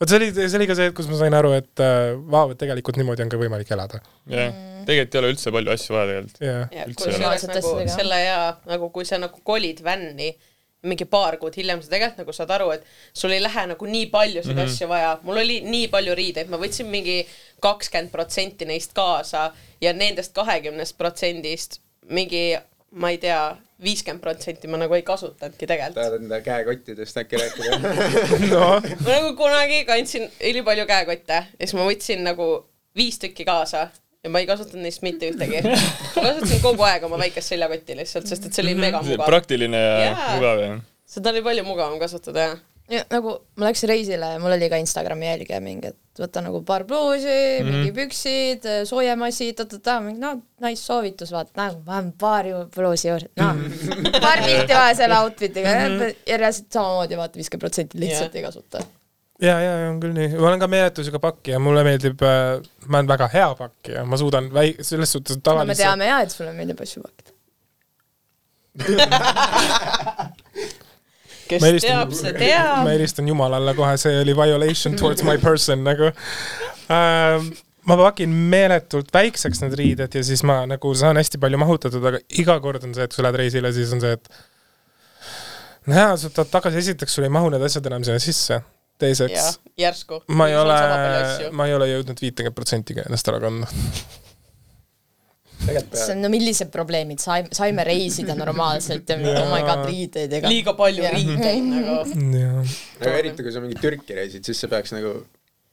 [SPEAKER 2] vot see oli, see oli ka see, et kus ma sain aru, et äh, vau, et tegelikult niimoodi on ka võimalik elada.
[SPEAKER 5] jah, tegelikult ei ole üldse palju asju vaja tegelikult.
[SPEAKER 4] ja
[SPEAKER 5] Üldse
[SPEAKER 4] kusjuures nagu selle ja nagu kui sa nagu kolid vänni mingi paar kuud hiljem sa tegelikult nagu saad aru, et sul ei lähe nagu nii paljusid mm -hmm. asju vaja, mul oli nii palju riideid, ma võtsin mingi kakskümmend protsenti neist kaasa ja nendest kahekümnest protsendist mingi, ma ei tea, viiskümmend protsenti ma nagu ei kasutanudki tegelikult.
[SPEAKER 3] tahad enda käekottidest äkki rääkida?
[SPEAKER 2] noh,
[SPEAKER 4] ma nagu kunagi kandsin ülipalju käekotte ja siis ma võtsin nagu viis tükki kaasa ja ma ei kasutanud neist mitte ühtegi. ma kasutasin kogu aeg oma väikest seljakotti lihtsalt, sest et see oli mega mugav.
[SPEAKER 5] praktiline ja
[SPEAKER 4] Jaa.
[SPEAKER 5] mugav ja
[SPEAKER 4] seda oli palju mugavam kasutada jah.
[SPEAKER 6] ja nagu ma läksin reisile ja mul oli ka Instagrami jälgija mingi, et võta nagu paar pluusi mm, -hmm. mingi püksid, soojamasid, ta-ta-ta, mingi no nice soovitus, vaata, nagu vähem paari pluusi juurde, noh, paar pilti vaja selle outfit'iga mm -hmm. ja reaalselt samamoodi vaata, viiskümmend protsenti lihtsalt
[SPEAKER 4] Jah.
[SPEAKER 6] ei kasuta.
[SPEAKER 2] ja, ja, ja on küll nii, ma olen ka meeletusega pakkija, mulle meeldib äh,, ma olen väga hea pakkija, ma suudan väi-, selles suhtes
[SPEAKER 6] no me
[SPEAKER 2] tavaliselt
[SPEAKER 6] teame ja, et sulle meeldib asju pakkida.
[SPEAKER 4] kes
[SPEAKER 2] Ma helistan-
[SPEAKER 4] teab, see teab
[SPEAKER 2] ma. helistan jumalale kohe, see oli violation towards my person nagu ähm,. ma pakin meeletult väikseks need riided ja siis ma nagu saan hästi palju mahutatud, aga iga kord on see, et kui sa lähed reisile, siis on see, et no jaa, sa tuled tagasi, esiteks sul ei mahu need asjad enam sinna sisse, teiseks
[SPEAKER 4] jah, järsku.
[SPEAKER 2] ma ei ole, ma ei ole jõudnud viitekümmet protsenti ennast ära kandma.
[SPEAKER 6] see on, no millised probleemid, saime, saime reisida normaalselt ja mingi oh my god riideid ega.
[SPEAKER 4] liiga palju
[SPEAKER 6] Jah.
[SPEAKER 4] riideid nagu.
[SPEAKER 2] jah,
[SPEAKER 3] aga eriti kui sa mingi Türki reisid, siis sa peaks nagu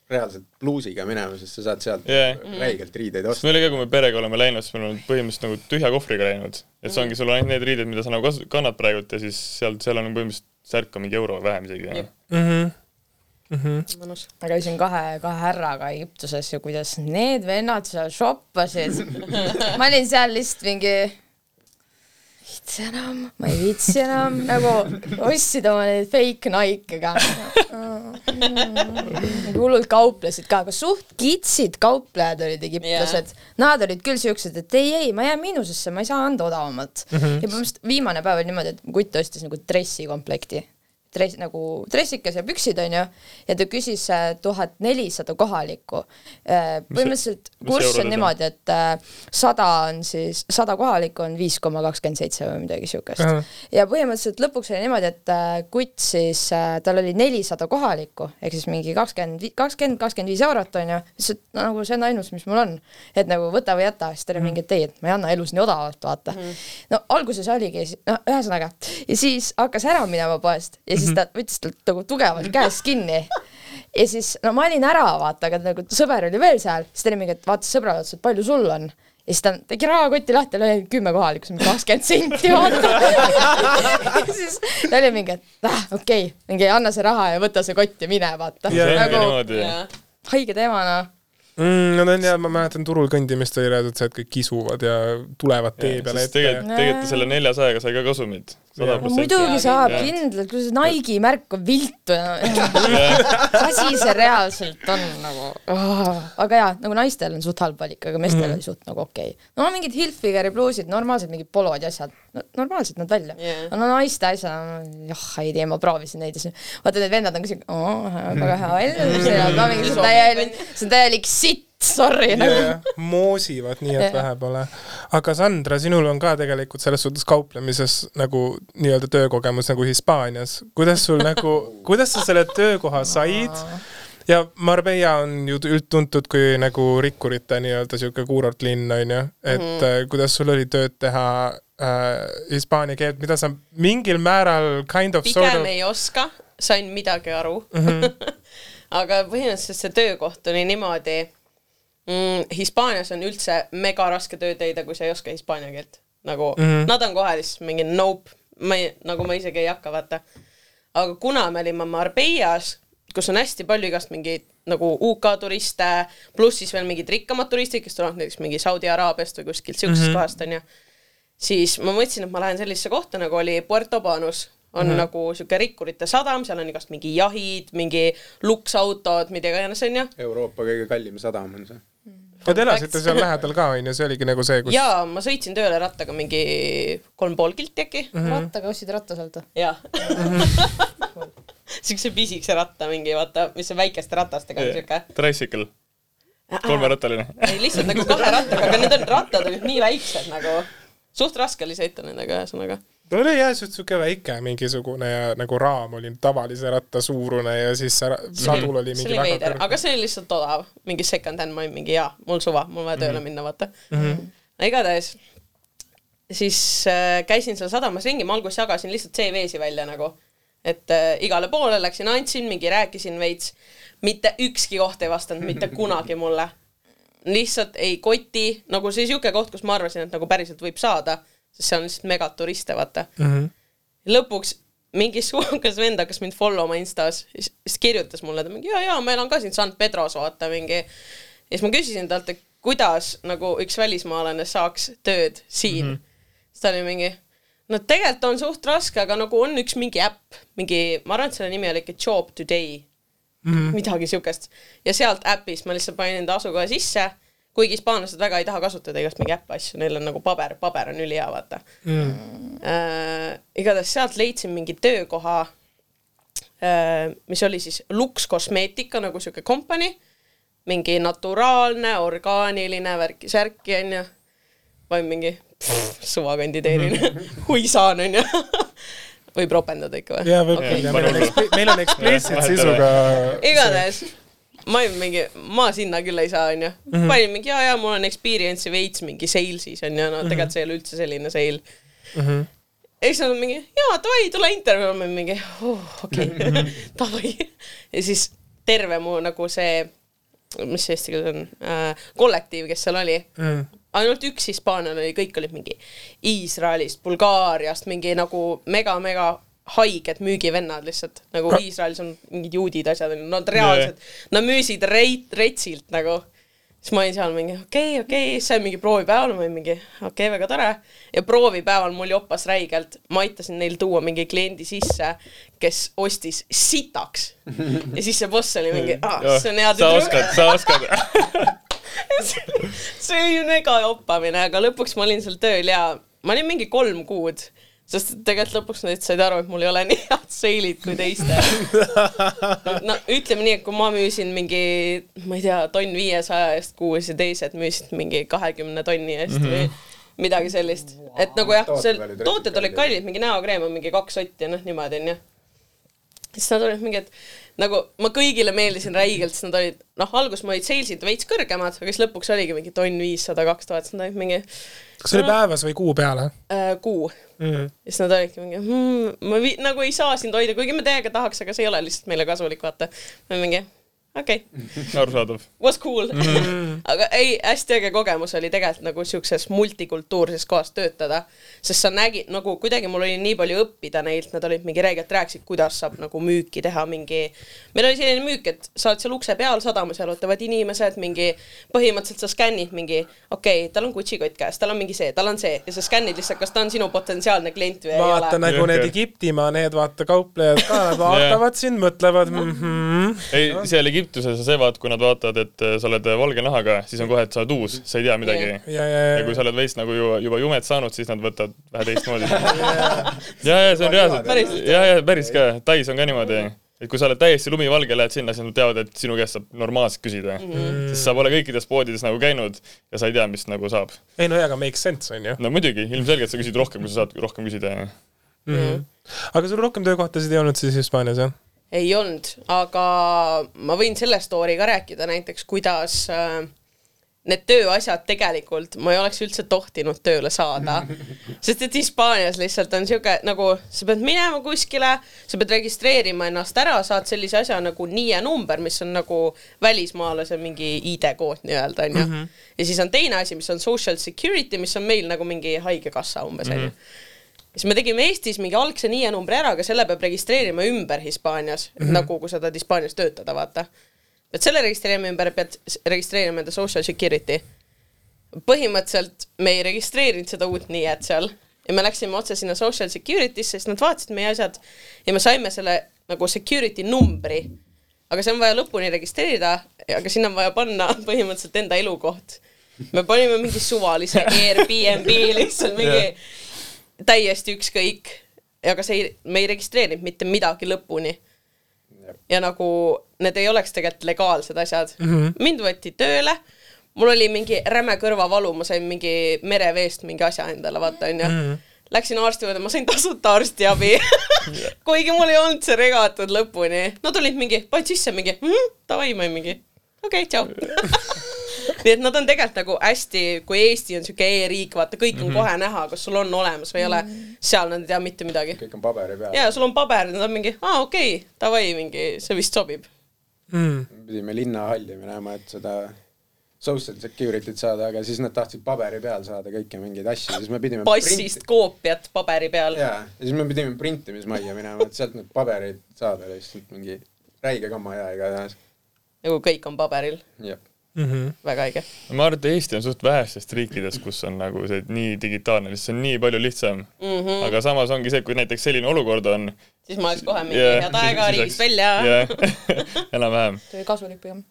[SPEAKER 3] reaalselt bluusiga minema, sest sa saad sealt
[SPEAKER 5] Jah.
[SPEAKER 3] räigelt riideid osta.
[SPEAKER 5] meil oli ka, kui me perega oleme läinud, siis me oleme põhimõtteliselt nagu tühja kohvriga läinud. et see ongi, sul on ainult need riided, mida sa nagu kannad praegult ja siis seal, seal on põhimõtteliselt särk on mingi euro vähem isegi.
[SPEAKER 4] Jep.
[SPEAKER 2] Mhm. Mhm.
[SPEAKER 4] mõnus.
[SPEAKER 6] ma käisin kahe, kahe härraga Egiptuses ja kuidas need vennad seal shoppasid. ma olin seal lihtsalt mingi, viitsi enam, ma ei viitsi enam, nagu ostsid oma neid fake Nike'e ka. nagu hullult kauplesid ka, aga suht kitsid kauplejad olid egiptlased yeah.. Nad olid küll siuksed, et ei, ei, ma jään miinusesse, ma ei saa anda odavamat mm. -hmm. ja põhimõtteliselt viimane päev oli niimoodi, et kutt ostis nagu dressikomplekti dress, nagu dressikas ja püksid onju ja ta küsis äh, tuhat nelisada kohalikku. põhimõtteliselt
[SPEAKER 5] mis
[SPEAKER 6] kurss on
[SPEAKER 5] on?
[SPEAKER 6] niimoodi, et äh, sada on siis, sada kohalikku on viis koma kakskümmend seitse või midagi siukest
[SPEAKER 2] Ahah..
[SPEAKER 6] ja põhimõtteliselt lõpuks oli niimoodi, et äh, kutt siis äh,, tal oli nelisada kohalikku ehk siis mingi kakskümmend, kakskümmend, kakskümmend viis eurot onju, siis et no, nagu see on ainus, mis mul on, et nagu võta või jäta, siis ta oli mingi, et ei, et ma ei anna elus nii odavalt, vaata mm. -hmm. no alguses oligi, no ühesõnaga ja siis hakkas ära minema poest ja siis ta võttis talt nagu tugevalt käest kinni ja siis no ma olin ära, vaata, aga nagu sõber oli veel seal, siis ta oli mingi, et vaata sõbrale ütles, et palju sul on. ja siis ta tegi rahakotti lahti, lõi kümme kohalikku, mingi kakskümmend senti, vaata. siis ta oli mingi, et ah, okei okay., mingi anna see raha ja võta see kott ja mine, vaata. Nagu haige teema, noh.
[SPEAKER 2] mm,. no ta on ja ma mäletan turul kõndimist oli reaalselt see, et kõik kisuvad ja tulevad tee peale ette.
[SPEAKER 5] tegelikult, tegelikult selle neljasajaga sai ka kasumit.
[SPEAKER 6] No muidugi saab kindlalt, kui see Nike'i märk on viltu ja asi see reaalselt on nagu oh., aga jaa, nagu naistel on suht halb valik, aga meestel mm oli suht nagu okei okay.. no mingid Hilfigeri pluusid, normaalsed mingid polod ja asjad no,, normaalsed nad välja yeah.. no naiste asjad, jah, ei tea, ma proovisin neid ja siis vaata need vennad on ka siuke, väga hea välja, see on täielik, see on täielik sitt sorry nagu.
[SPEAKER 2] moosivad nii, et
[SPEAKER 6] Jah.
[SPEAKER 2] vähe pole. aga Sandra, sinul on ka tegelikult selles suhtes kauplemises nagu nii-öelda töökogemus nagu Hispaanias. kuidas sul nagu, kuidas sa selle töökoha said? ja Marbella on ju üldtuntud kui nagu rikkurite nii-öelda sihuke kuurortlinn onju, et mm -hmm. kuidas sul oli tööd teha äh, hispaania keelt, mida sa mingil määral kind of sort
[SPEAKER 4] pigem
[SPEAKER 2] of
[SPEAKER 4] ei oska, sain midagi aru mm. -hmm. aga põhimõtteliselt see töökoht oli niimoodi mm,. Hispaanias on üldse mega raske tööd leida, kui sa ei oska hispaania keelt. nagu mm. -hmm. nad on kohe lihtsalt mingi nope, ma ei, nagu ma isegi ei hakka, vaata. aga kuna me olime Marbellas, kus on hästi palju igast mingeid nagu UK turiste, pluss siis veel mingid rikkamad turistid, kes tulevad näiteks mingi Saudi Araabiast või kuskilt siuksest mm -hmm. kohast, onju siis ma mõtlesin, et ma lähen sellisesse kohta nagu oli Puerto Banus, on mm -hmm. nagu siuke rikkurite sadam, seal on igast mingi jahid, mingi luksautod, mida iganes onju.
[SPEAKER 3] Euroopa kõige kallim sadam on see.
[SPEAKER 2] Te elasite seal lähedal ka onju, see oligi nagu see, kus
[SPEAKER 4] ja ma sõitsin tööle rattaga mingi kolm pool kilti äkki mm. -hmm.
[SPEAKER 6] rattaga ostsid ratta sealt või?
[SPEAKER 4] jah. siukse pisikese ratta mingi vaata, mis on väikeste ratastega on siuke.
[SPEAKER 5] Tricycle, kolmerattaline.
[SPEAKER 4] ei lihtsalt nagu kahe rattaga, aga need on rattad olid nii väiksed nagu, suht raske oli sõita nendega ühesõnaga.
[SPEAKER 2] Ta oli jah, siuke väike mingisugune ja nagu raam oli tavalise ratta suurune ja siis see ra- sadul oli
[SPEAKER 4] see
[SPEAKER 2] mingi
[SPEAKER 4] oli
[SPEAKER 2] väga
[SPEAKER 4] veider, aga see oli lihtsalt odav, mingi second hand, ma olin mingi jaa, mul suva, mul on vaja tööle minna, vaata. Mm. -hmm. igatahes siis äh, käisin seal sadamas ringi, ma alguses jagasin lihtsalt CV-si välja nagu, et äh, igale poole läksin, andsin mingi, rääkisin veits, mitte ükski koht ei vastanud mitte kunagi mulle. lihtsalt ei koti, nagu see siuke koht, kus ma arvasin, et nagu päriselt võib saada, sest seal on lihtsalt megaturiste, vaata
[SPEAKER 2] mm. -hmm.
[SPEAKER 4] lõpuks mingi suukas vend hakkas mind follow ma Instas, siis kirjutas mulle ta mingi ja, ja ma elan ka siin San Pedros vaata mingi. ja siis ma küsisin talt, et kuidas nagu üks välismaalane saaks tööd siin mm. -hmm. siis ta oli mingi, no tegelikult on suht raske, aga nagu on üks mingi äpp, mingi, ma arvan, et selle nimi oli ikka Job Today mm, -hmm. midagi siukest. ja sealt äpist ma lihtsalt panin enda asukoha sisse, kuigi hispaanlased väga ei taha kasutada igast mingi äppe asju, neil on nagu paber, paber on ülihea, vaata
[SPEAKER 2] Mm.
[SPEAKER 4] äh, igatahes sealt leidsin mingi töökoha äh,, mis oli siis Lux Cosmetica nagu siuke kompanii, mingi naturaalne, orgaaniline värki-särki onju. olin mingi pff, suva kandideerin, hui saan onju. võib ropendada ikka või?
[SPEAKER 2] ja võib
[SPEAKER 4] Okei.
[SPEAKER 2] okay., meil on
[SPEAKER 5] Jah,
[SPEAKER 2] sisuga.
[SPEAKER 4] igatahes ma olin mingi, ma sinna küll ei saa, onju.
[SPEAKER 2] Mhm.
[SPEAKER 4] panin mingi ja, ja mul on experience'i veits mingi sales'is onju, no tegelikult see ei ole üldse selline sale.
[SPEAKER 2] Mhm.
[SPEAKER 4] ja siis nad on mingi, jaa, davai, tule intervjuule, ma olin mingi oh,, okei okay. davai. ja siis terve mu nagu see, mis see eesti keeles on äh,, kollektiiv, kes seal oli
[SPEAKER 2] Mm.
[SPEAKER 4] ainult üks hispaanlane oli, kõik olid mingi Iisraelist, Bulgaariast, mingi nagu mega-mega haiged müügivennad lihtsalt, nagu
[SPEAKER 2] Ka-
[SPEAKER 4] Iisraelis on mingid juudid, asjad, nad reaalselt, nad müüsid reit-, retsilt nagu. siis ma olin seal mingi okei okay,, okei okay., sai mingi proovipäeval, ma olin mingi okei okay,, väga tore. ja proovipäeval mul jopas räigelt, ma aitasin neil tuua mingi kliendi sisse, kes ostis sitaks. ja siis see boss oli mingi, aa, see on hea
[SPEAKER 5] sa oskad, sa oskad.
[SPEAKER 4] see oli mega joppamine, aga lõpuks ma olin seal tööl ja ma olin mingi kolm kuud, sest tegelikult lõpuks nad said aru, et mul ei ole nii head seilid kui teistel. no ütleme nii, et kui ma müüsin mingi, ma ei tea, tonn viiesaja eest kuus ja teised müüsid mingi kahekümne tonni eest mm -hmm. või midagi sellist wow.. et nagu jah,
[SPEAKER 3] retsilt
[SPEAKER 4] tooted olid
[SPEAKER 3] kallid.
[SPEAKER 4] kallid, mingi näokreem on mingi kaks sotti ja noh, niimoodi onju siis nad olid mingi, et nagu ma kõigile meeldisin räigelt, siis nad olid, noh, alguses ma olid sales'id veits kõrgemad, aga siis lõpuks oligi mingi tonn viissada, kaks tuhat, siis nad olid mingi
[SPEAKER 2] kas see oli päevas või kuu peale
[SPEAKER 4] äh, kuu.
[SPEAKER 2] mm.?
[SPEAKER 4] ja siis nad olidki mingi hmm,, ma vi- nagu ei saa sind hoida, kuigi me täiega tahaks, aga see ei ole lihtsalt meile kasulik, vaata. ma olin mingi, okei okay,,
[SPEAKER 5] arusaadav.
[SPEAKER 4] was cool mm. -hmm. aga ei, hästi äge kogemus oli tegelikult nagu siukses multikultuurses kohas töötada, sest sa nägid nagu kuidagi mul oli nii palju õppida neilt, nad olid mingi räigelt rääkisid, kuidas saab nagu müüki teha, mingi. meil oli selline müük, et sa oled seal ukse peal sadamas, jalutavad inimesed, mingi põhimõtteliselt sa skännid mingi, okei okay,, tal on Gucci kott käes, tal on mingi see, tal on see ja sa skännid lihtsalt, kas ta on sinu potentsiaalne klient või
[SPEAKER 2] vaata
[SPEAKER 4] ei ole.
[SPEAKER 2] nagu need
[SPEAKER 5] Jõhker.
[SPEAKER 2] Egiptimaa, need vaata kauplejad ka, nad vaatavad sind, mõtlevad mhm.
[SPEAKER 5] ei, seal Egiptuses on see vaat, kui nad vaatavad, et äh, sa oled äh, valge nahaga, siis on kohe, et sa oled uus, sa ei tea midagi
[SPEAKER 4] Jah.
[SPEAKER 2] ja, ja,
[SPEAKER 5] ja kui
[SPEAKER 2] ja
[SPEAKER 5] sa oled veits nagu juba, juba jumet saanud, siis nad võtavad vähe teistmoodi. ja, ja see on reaalselt ja, ja päris ka, Tais on ka niimoodi. et kui sa oled täiesti lumivalge, lähed sinna, siis nad teavad, et sinu käest saab normaalselt küsida mm. -hmm. sest sa pole kõikides poodides nagu käinud ja sa ei tea, mis nagu saab.
[SPEAKER 2] ei no jaa, aga makes sense, on ju
[SPEAKER 5] no muidugi, ilmselgelt sa küsid rohkem, kui sa saad rohkem küsida.
[SPEAKER 2] mm. -hmm. aga sul rohkem töökohtasid ei olnud siis Hispaanias, jah?
[SPEAKER 4] Ei olnud, aga ma võin selle story ka rääkida näiteks, kuidas äh, need tööasjad tegelikult, ma ei oleks üldse tohtinud tööle saada, sest et Hispaanias lihtsalt on niisugune nagu sa pead minema kuskile, sa pead registreerima ennast ära, saad sellise asja nagu NIE number, mis on nagu välismaalase mingi ID-kood nii-öelda onju. ja siis on teine asi, mis on social security, mis on meil nagu mingi haigekassa umbes onju siis me tegime Eestis mingi algse NIE numbri ära, aga selle peab registreerima ümber Hispaanias mm, -hmm. nagu kui sa tahad Hispaanias töötada, vaata. et selle registreerima ümber, pead registreerima enda social security. põhimõtteliselt me ei registreerinud seda uut NIE-t seal ja me läksime otse sinna social security'sse, sest nad vaatasid meie asjad ja me saime selle nagu security numbri. aga see on vaja lõpuni registreerida, aga sinna on vaja panna põhimõtteliselt enda elukoht. me panime mingi suvalise Airbnb lihtsalt mingi täiesti ükskõik, aga see ei, me ei registreerinud mitte midagi lõpuni. ja nagu need ei oleks tegelikult legaalsed asjad mm. -hmm. mind võeti tööle, mul oli mingi räme kõrvavalu, ma sain mingi mereveest mingi asja endale, vaata onju mm. -hmm. Läksin arsti juurde, ma sain tasuta arstiabi kuigi mul ei olnud see regatud lõpuni. Nad olid mingi, panid sisse mingi mm,, davai, ma olin mingi okei okay,, tšau nii et nad on tegelikult nagu hästi, kui Eesti on siuke e-riik, vaata kõik on mm -hmm. kohe näha, kas sul on olemas või ei ole, seal nad ei tea mitte midagi.
[SPEAKER 3] kõik on paberi peal.
[SPEAKER 4] ja sul on paber, nad on mingi, aa okei okay,, davai, mingi, see vist sobib.
[SPEAKER 2] mm..
[SPEAKER 3] pidime linnahalli minema, et seda social security't saada, aga siis nad tahtsid paberi peal saada kõiki mingeid asju, siis me pidime
[SPEAKER 4] passist koopiat paberi peal.
[SPEAKER 3] jaa, ja siis me pidime printimismajja minema, et sealt need paberid saada lihtsalt mingi räige kamma ja igatahes.
[SPEAKER 4] nagu kõik on paberil,
[SPEAKER 3] jah,
[SPEAKER 2] Mm -hmm.
[SPEAKER 4] väga õige.
[SPEAKER 5] ma arvan, et Eesti on suht vähestest riikidest, kus on nagu see nii digitaalne, lihtsalt see on nii palju lihtsam mm. -hmm. aga samas ongi see, kui näiteks selline olukord on.
[SPEAKER 4] siis ma oleks kohe mingi yeah, head aega riigist välja.
[SPEAKER 5] jah, enam-vähem.
[SPEAKER 6] see oli kasulik pigem.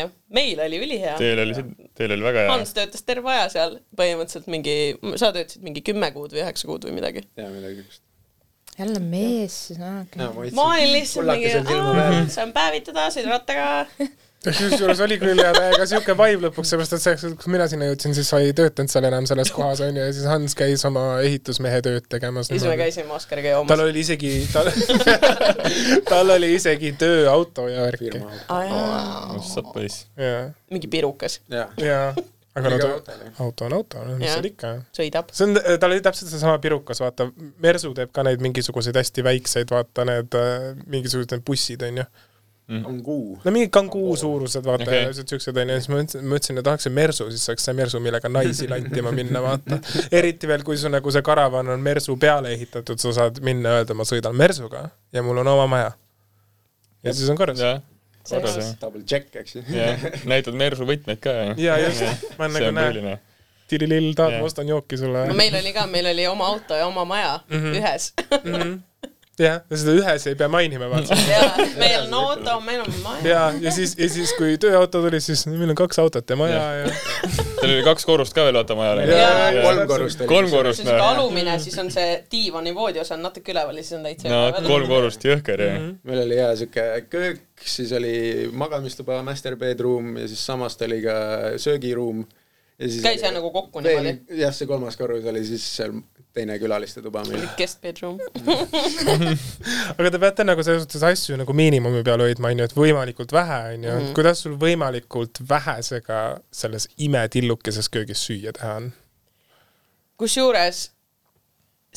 [SPEAKER 4] jah, meil oli ülihea.
[SPEAKER 5] Teil oli, teil oli väga hea
[SPEAKER 4] Hans. töötas terve aja seal, põhimõtteliselt mingi, sa töötasid mingi kümme kuud või üheksa kuud või midagi.
[SPEAKER 3] ja midagi siukest.
[SPEAKER 6] jälle mees siis, aa okei.
[SPEAKER 4] ma olin lihtsalt mingi,
[SPEAKER 3] peal.
[SPEAKER 4] saan päevitada, sõidan rattaga.
[SPEAKER 2] kusjuures oli küll ja täiega siuke vibe lõpuks, seepärast et selleks, kui mina sinna jõudsin, siis sa ei töötanud seal enam selles kohas onju ja siis Hans käis oma ehitusmehe tööd tegemas.
[SPEAKER 4] siis me käisime Oskariga
[SPEAKER 2] tal
[SPEAKER 4] joomas.
[SPEAKER 2] oli isegi, tal, tal oli isegi tööauto ja värki.
[SPEAKER 5] saab poiss.
[SPEAKER 2] ja,
[SPEAKER 4] mingi pirukas
[SPEAKER 3] jah,
[SPEAKER 2] ja, aga ta
[SPEAKER 3] auto
[SPEAKER 2] on auto, mis seal ikka.
[SPEAKER 4] sõidab.
[SPEAKER 2] see on, tal oli täpselt seesama pirukas, vaata, Mersu teeb ka neid mingisuguseid hästi väikseid, vaata need äh, mingisugused need bussid onju.
[SPEAKER 3] On kuu.
[SPEAKER 2] no mingid kanguu suurused, vaata okay., siuksed onju, ja siis ma mõtlesin, mõtlesin, et tahaks see Mersu, siis saaks see Mersu, millega naisi lantima minna, vaata. eriti veel, kui su nagu see karavan on Mersu peale ehitatud, sa saad minna ja öelda, ma sõidan Mersuga ja mul on oma maja. ja siis on korras.
[SPEAKER 5] jah, korras jah.
[SPEAKER 3] Double check, eks ju.
[SPEAKER 5] jah, näitad Mersu võtmeid ka ja.
[SPEAKER 2] ja just, ma nagu
[SPEAKER 5] on
[SPEAKER 2] näen, tirilill, tahad, ma ostan jooki sulle
[SPEAKER 4] no. meil oli ka, meil oli oma auto ja oma maja mm -hmm. ühes.
[SPEAKER 2] jah, ja seda ühes ei pea mainima, vaata.
[SPEAKER 4] ja meil on auto, meil on maja.
[SPEAKER 2] ja, ja siis, ja siis, kui tööauto tuli, siis meil on kaks autot ja maja ja,
[SPEAKER 5] Teil oli kaks korrust ka veel vaata majal.
[SPEAKER 3] Kolm korrust oli.
[SPEAKER 5] kolm korrust
[SPEAKER 4] see on siuke alumine, siis on see diivani voodiosa on natuke üleval ja siis on täitsa
[SPEAKER 5] no kolm korrust, jõhker jah.
[SPEAKER 3] meil oli jaa siuke köök, siis oli magamistuba, master bedroom ja siis samast oli ka söögiruum.
[SPEAKER 4] Käis jah nagu kokku niimoodi?
[SPEAKER 3] jah, see kolmas korrus oli siis seal teine külaliste tuba meil.
[SPEAKER 4] guest bedroom.
[SPEAKER 2] aga te peate nagu selles suhtes asju nagu miinimumi peal hoidma, onju, et võimalikult vähe, onju,
[SPEAKER 4] Mhm.
[SPEAKER 2] et kuidas sul võimalikult vähesega selles imetillukeses köögis süüa teha on?
[SPEAKER 4] kusjuures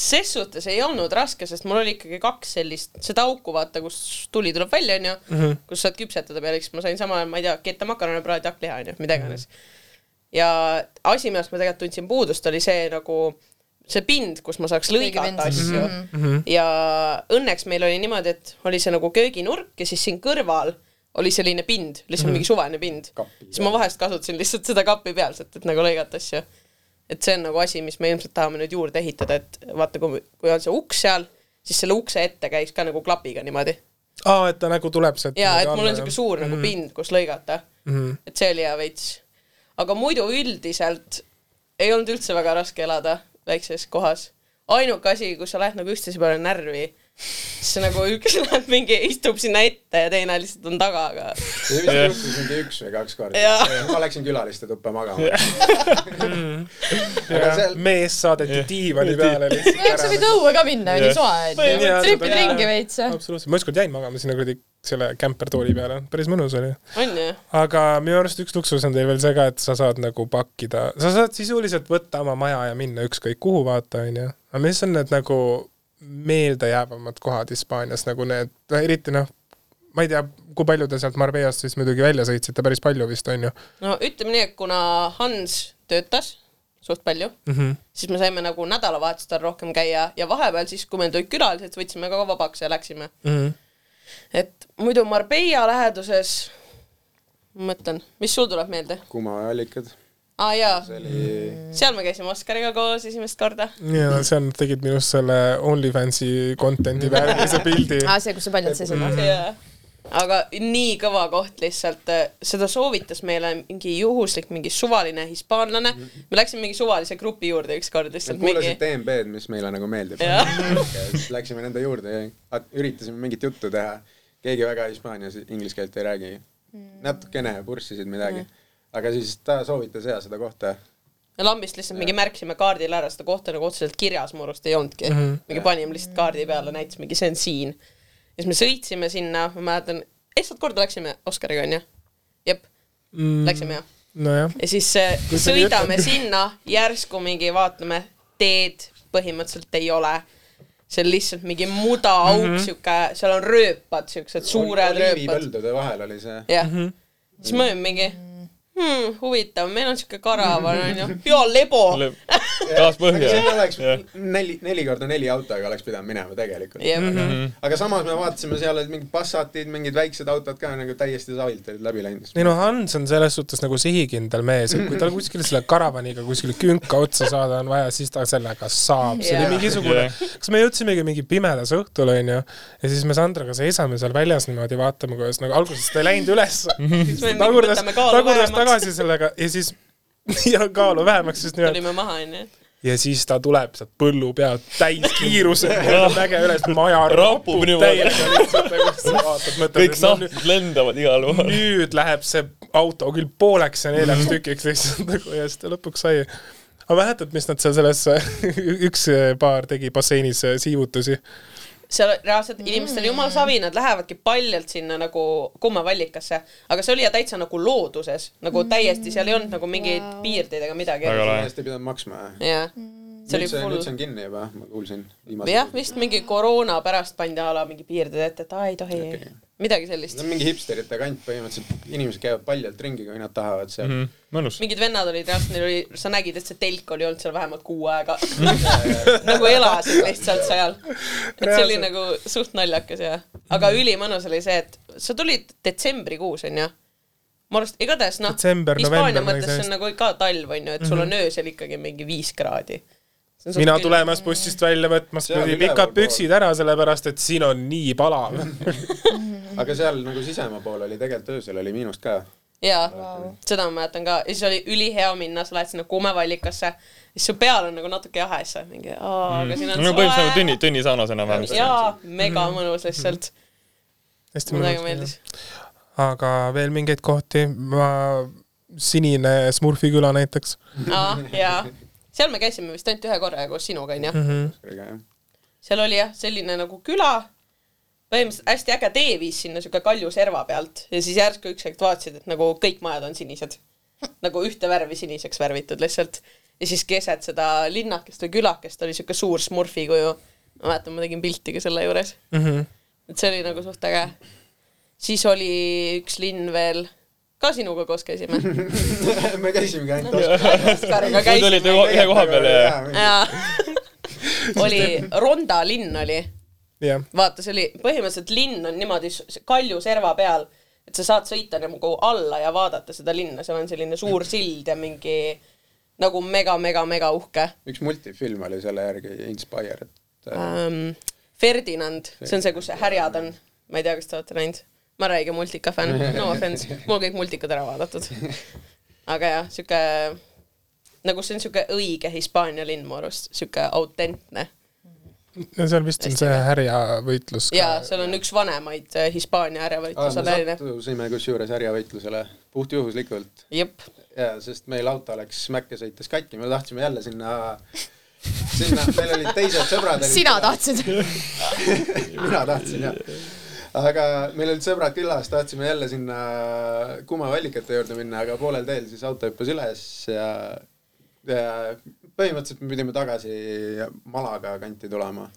[SPEAKER 4] ses suhtes ei olnud raske, sest mul oli ikkagi kaks sellist, seda auku vaata, kus tuli tuleb välja, onju,
[SPEAKER 2] Mhm.
[SPEAKER 4] kus saad küpsetada peale, siis ma sain sama, ma ei tea, kette makarone, praadi hakkliha, onju, mida iganes. Ja asi, millest ma tegelikult tundsin puudust, oli see nagu see pind, kus ma saaks lõigata asju mm. -hmm. ja õnneks meil oli niimoodi, et oli see nagu kööginurk ja siis siin kõrval oli selline pind, lihtsalt mm -hmm. mingi suvene pind. Siis ma vahest kasutasin lihtsalt seda kapi pealselt, et nagu lõigata asju et see on nagu asi, mis me ilmselt tahame nüüd juurde ehitada, et vaata, kui, kui on see uks seal, siis selle ukse ette käiks ka nagu klapiga niimoodi.
[SPEAKER 2] aa, et ta nagu tuleb sealt
[SPEAKER 4] ja et mul on siuke suur nagu pind, kus lõigata
[SPEAKER 2] mm. -hmm.
[SPEAKER 4] et see oli hea veits. Aga muidu üldiselt ei olnud üldse väga raske elada väikses kohas. ainuke asi, kus sa lähed nagu üksteise peale närvi, siis nagu üks läheb mingi, istub sinna ette ja teine lihtsalt on taga, aga
[SPEAKER 3] see vist juhtus mingi üks või kaks korda. Ma läksin külaliste tuppa magama. seal,
[SPEAKER 2] mees saadeti diivani peale lihtsalt
[SPEAKER 6] eks sa võid õue ka minna, oli soe, onju. tripid
[SPEAKER 2] seda-
[SPEAKER 6] ringi veits.
[SPEAKER 2] absoluutselt, ma ükskord jäin magama sinna kuradi selle kämpertooli peale, päris mõnus oli. aga minu arust üks luksus on teil veel see ka, et sa saad nagu pakkida, sa saad sisuliselt võtta oma maja ja minna ükskõik kuhu vaata, onju. aga mis on need nagu meeldejäävamad kohad Hispaanias nagu need, eriti noh, ma ei tea, kui palju te sealt Marbellast siis muidugi välja sõitsite, päris palju vist onju
[SPEAKER 4] no ütleme nii, et kuna Hans töötas suht palju,
[SPEAKER 2] mm. -hmm.
[SPEAKER 4] siis me saime nagu nädalavahetustel rohkem käia ja vahepeal siis, kui meil tulid külalised, võtsime ka vabaks ja läksime.
[SPEAKER 2] Mm -hmm.
[SPEAKER 4] et muidu Marbella läheduses, ma mõtlen, mis sul tuleb meelde?
[SPEAKER 3] kuumaallikad,
[SPEAKER 4] aa ah, jaa,
[SPEAKER 3] see oli,
[SPEAKER 4] seal me käisime Oskariga koos esimest korda.
[SPEAKER 2] ja seal nad tegid minust selle OnlyFansi content'i värvilise pildi.
[SPEAKER 6] aa, see, kus sa paljalt seesid
[SPEAKER 2] Mhm.
[SPEAKER 6] või?
[SPEAKER 4] jaa. aga nii kõva koht lihtsalt, seda soovitas meile mingi juhuslik mingi suvaline hispaanlane. me läksime mingi suvalise grupi juurde ükskord
[SPEAKER 3] me
[SPEAKER 4] lihtsalt mingi
[SPEAKER 3] kuulasime DNB-d, mis meile nagu meeldib. Siis läksime nende juurde ja üritasime mingit juttu teha. keegi väga Hispaanias inglise keelt ei räägi. natukene purssisid midagi. Aga siis ta soovitas ja seda kohta.
[SPEAKER 4] ja lambist lihtsalt mingi märkisime kaardile ära, seda kohta nagu otseselt kirjas mu arust ei olnudki mm. -hmm. mingi panime lihtsalt kaardi peale, näitasime mingi see on siin. ja siis me sõitsime sinna, ma mäletan, lihtsalt korda läksime Oskariga onju. jep,
[SPEAKER 2] Mm,
[SPEAKER 4] läksime jah.
[SPEAKER 2] nojah,
[SPEAKER 4] ja siis äh,
[SPEAKER 2] nii
[SPEAKER 4] sõidame sinna, järsku mingi vaatame, teed põhimõtteliselt ei ole. see on lihtsalt mingi mudaauk mm
[SPEAKER 2] Mhm.
[SPEAKER 4] -hmm. siuke, seal on rööpad, siuksed suured rööpad.
[SPEAKER 3] oliivipõldude vahel oli see.
[SPEAKER 4] jah
[SPEAKER 2] Mhm.
[SPEAKER 4] mm, -hmm. siis ma olin mingi hmm,, huvitav, meil on siuke karavan onju, ja lebo.
[SPEAKER 5] taas
[SPEAKER 3] aga
[SPEAKER 5] põhja
[SPEAKER 3] siin. oleks neli, neli korda neli autoga oleks pidanud minema tegelikult.
[SPEAKER 4] Jep.
[SPEAKER 2] Mhm.
[SPEAKER 3] aga samas me vaatasime seal olid mingid Passatid, mingid väiksed autod ka nagu täiesti savilt olid läbi läinud.
[SPEAKER 2] ei no Hans on selles suhtes nagu sihikindel mees, et kui tal kuskil selle karavaniga kuskile künka otsa saada on vaja, siis ta sellega saab, see oli mingisugune
[SPEAKER 5] Jah.
[SPEAKER 2] kas me jõudsimegi mingi pimedas õhtul onju ja siis me Sandraga seisame seal väljas niimoodi, vaatame, kuidas nagu alguses ta ei läinud üles,
[SPEAKER 4] siis me mingi
[SPEAKER 2] tagurdas,
[SPEAKER 4] võtame kaalu
[SPEAKER 2] tagurdas
[SPEAKER 4] vähemaks,
[SPEAKER 2] tagasi sellega ja siis ja kaalu vähemaks just nimelt
[SPEAKER 4] tulime maha onju.
[SPEAKER 2] ja siis ta tuleb sealt põllu pealt täiskiirusega mäge üles, maja
[SPEAKER 5] Rapub
[SPEAKER 2] lihtsalt nagu
[SPEAKER 5] kõik
[SPEAKER 2] et no nüüd
[SPEAKER 5] sahtlid lendavad igal pool.
[SPEAKER 2] nüüd läheb see auto küll pooleks ja neljaks tükiks lihtsalt nagu ja siis ta lõpuks sai. aga mäletad, mis nad seal selles, üks paar tegi basseinis siivutusi?
[SPEAKER 4] Seal reaalselt inimestel jumala savi, nad lähevadki paljalt sinna nagu kummavallikasse, aga see oli ja täitsa nagu looduses, nagu täiesti, seal ei olnud nagu mingeid piirdeid ega midagi.
[SPEAKER 5] Väga lahe.
[SPEAKER 3] ei pidanud maksma.
[SPEAKER 4] jah, see oli
[SPEAKER 3] nüüd see, nüüd see
[SPEAKER 4] full.
[SPEAKER 3] on kinni juba, ma kuulsin.
[SPEAKER 4] jah, vist mingi koroona pärast pandi a la mingi piirded ette, et aa ei tohi
[SPEAKER 3] Okei.
[SPEAKER 4] Midagi sellist
[SPEAKER 3] on. mingi hipsterite kant põhimõtteliselt, inimesed käivad paljalt ringi, kui nad tahavad seal mm.
[SPEAKER 5] Mhm. mõnus.
[SPEAKER 4] mingid vennad olid reaalselt, neil oli, sa nägid, et see telk oli olnud seal vähemalt kuu aega. nagu elasid lihtsalt seal. et see oli nagu suht naljakas ja, aga ülimõnus oli see, et sa tulid detsembrikuus onju. ma arvan, igatahes noh, Hispaania mõttes see on nagu ka talv onju, et sul on öösel ikkagi mingi viis kraadi.
[SPEAKER 2] mina tulemas bussist välja võtmas
[SPEAKER 3] üleval
[SPEAKER 2] pikad püksid ära, sellepärast et siin on nii palav.
[SPEAKER 3] aga seal nagu sisemaa pool oli tegelikult öösel oli miinust ka.
[SPEAKER 4] jaa wow., seda ma mäletan ka ja siis oli ülihea minna, sa lähed sinna kuumevallikasse, siis su peal on nagu natuke jahe, siis sa oled mingi aa, aga siin on
[SPEAKER 5] no põhimõtteliselt nagu tünni, tunnisaunas enam-vähem.
[SPEAKER 4] jaa, mega mõnus lihtsalt,
[SPEAKER 2] hästi
[SPEAKER 4] mulle väga
[SPEAKER 2] mõnus.
[SPEAKER 4] meeldis.
[SPEAKER 2] aga veel mingeid kohti, ma, sinine Smurfi küla näiteks
[SPEAKER 4] aa, jaa, seal me käisime vist ainult ühe korra koos sinuga onju.
[SPEAKER 2] mm. -hmm.
[SPEAKER 4] seal oli jah, selline nagu küla, põhimõtteliselt hästi äge tee viis sinna siuke kalju serva pealt ja siis järsku üks hetk vaatasid, et nagu kõik majad on sinised. nagu ühte värvi siniseks värvitud lihtsalt. ja siis keset seda linnakest või külakest oli siuke suur Smurfi kuju. ma mäletan, ma tegin pilti ka selle juures.
[SPEAKER 2] Mm -hmm.
[SPEAKER 4] et see oli nagu suht äge. siis oli üks linn veel, ka sinuga koos käisime.
[SPEAKER 3] me käisimegi ainult Oskar.
[SPEAKER 4] Oskariga käisime
[SPEAKER 5] olite ühe koha peal ja
[SPEAKER 4] jaa, oli Ronda linn oli
[SPEAKER 2] jah,
[SPEAKER 4] vaata, see oli põhimõtteliselt linn on niimoodi kalju serva peal, et sa saad sõita nagu alla ja vaadata seda linna, seal on selline suur sild ja mingi nagu mega-mega-mega uhke
[SPEAKER 3] üks multifilm oli selle järgi, Inspired.
[SPEAKER 4] ähm,. Ferdinand, see on see, kus see härjad on, ma ei tea, kas te olete näinud, ma olen räige multika fänn, no offense, mul kõik multikad ära vaadatud. aga jah, sihuke nagu see on sihuke õige Hispaania linn mu arust, sihuke autentne.
[SPEAKER 2] No seal vist on see härjavõitlus ka.
[SPEAKER 4] ja seal on üks vanemaid Hispaania
[SPEAKER 3] aa,
[SPEAKER 4] ärevõitluse
[SPEAKER 3] me
[SPEAKER 4] laine.
[SPEAKER 3] sattusime kusjuures härjavõitlusele puhtjuhuslikult
[SPEAKER 4] jep,
[SPEAKER 3] jaa, sest meil auto läks Mäkke sõites katki, me tahtsime jälle sinna, sinna, meil olid teised sõbrad.
[SPEAKER 6] sina? tahtsid?
[SPEAKER 3] mina tahtsin jah. aga meil olid sõbrad külas, tahtsime jälle sinna kuumavallikate juurde minna, aga poolel teel siis auto hüppas üles ja, ja põhimõtteliselt me pidime tagasi Malaga kanti tulema.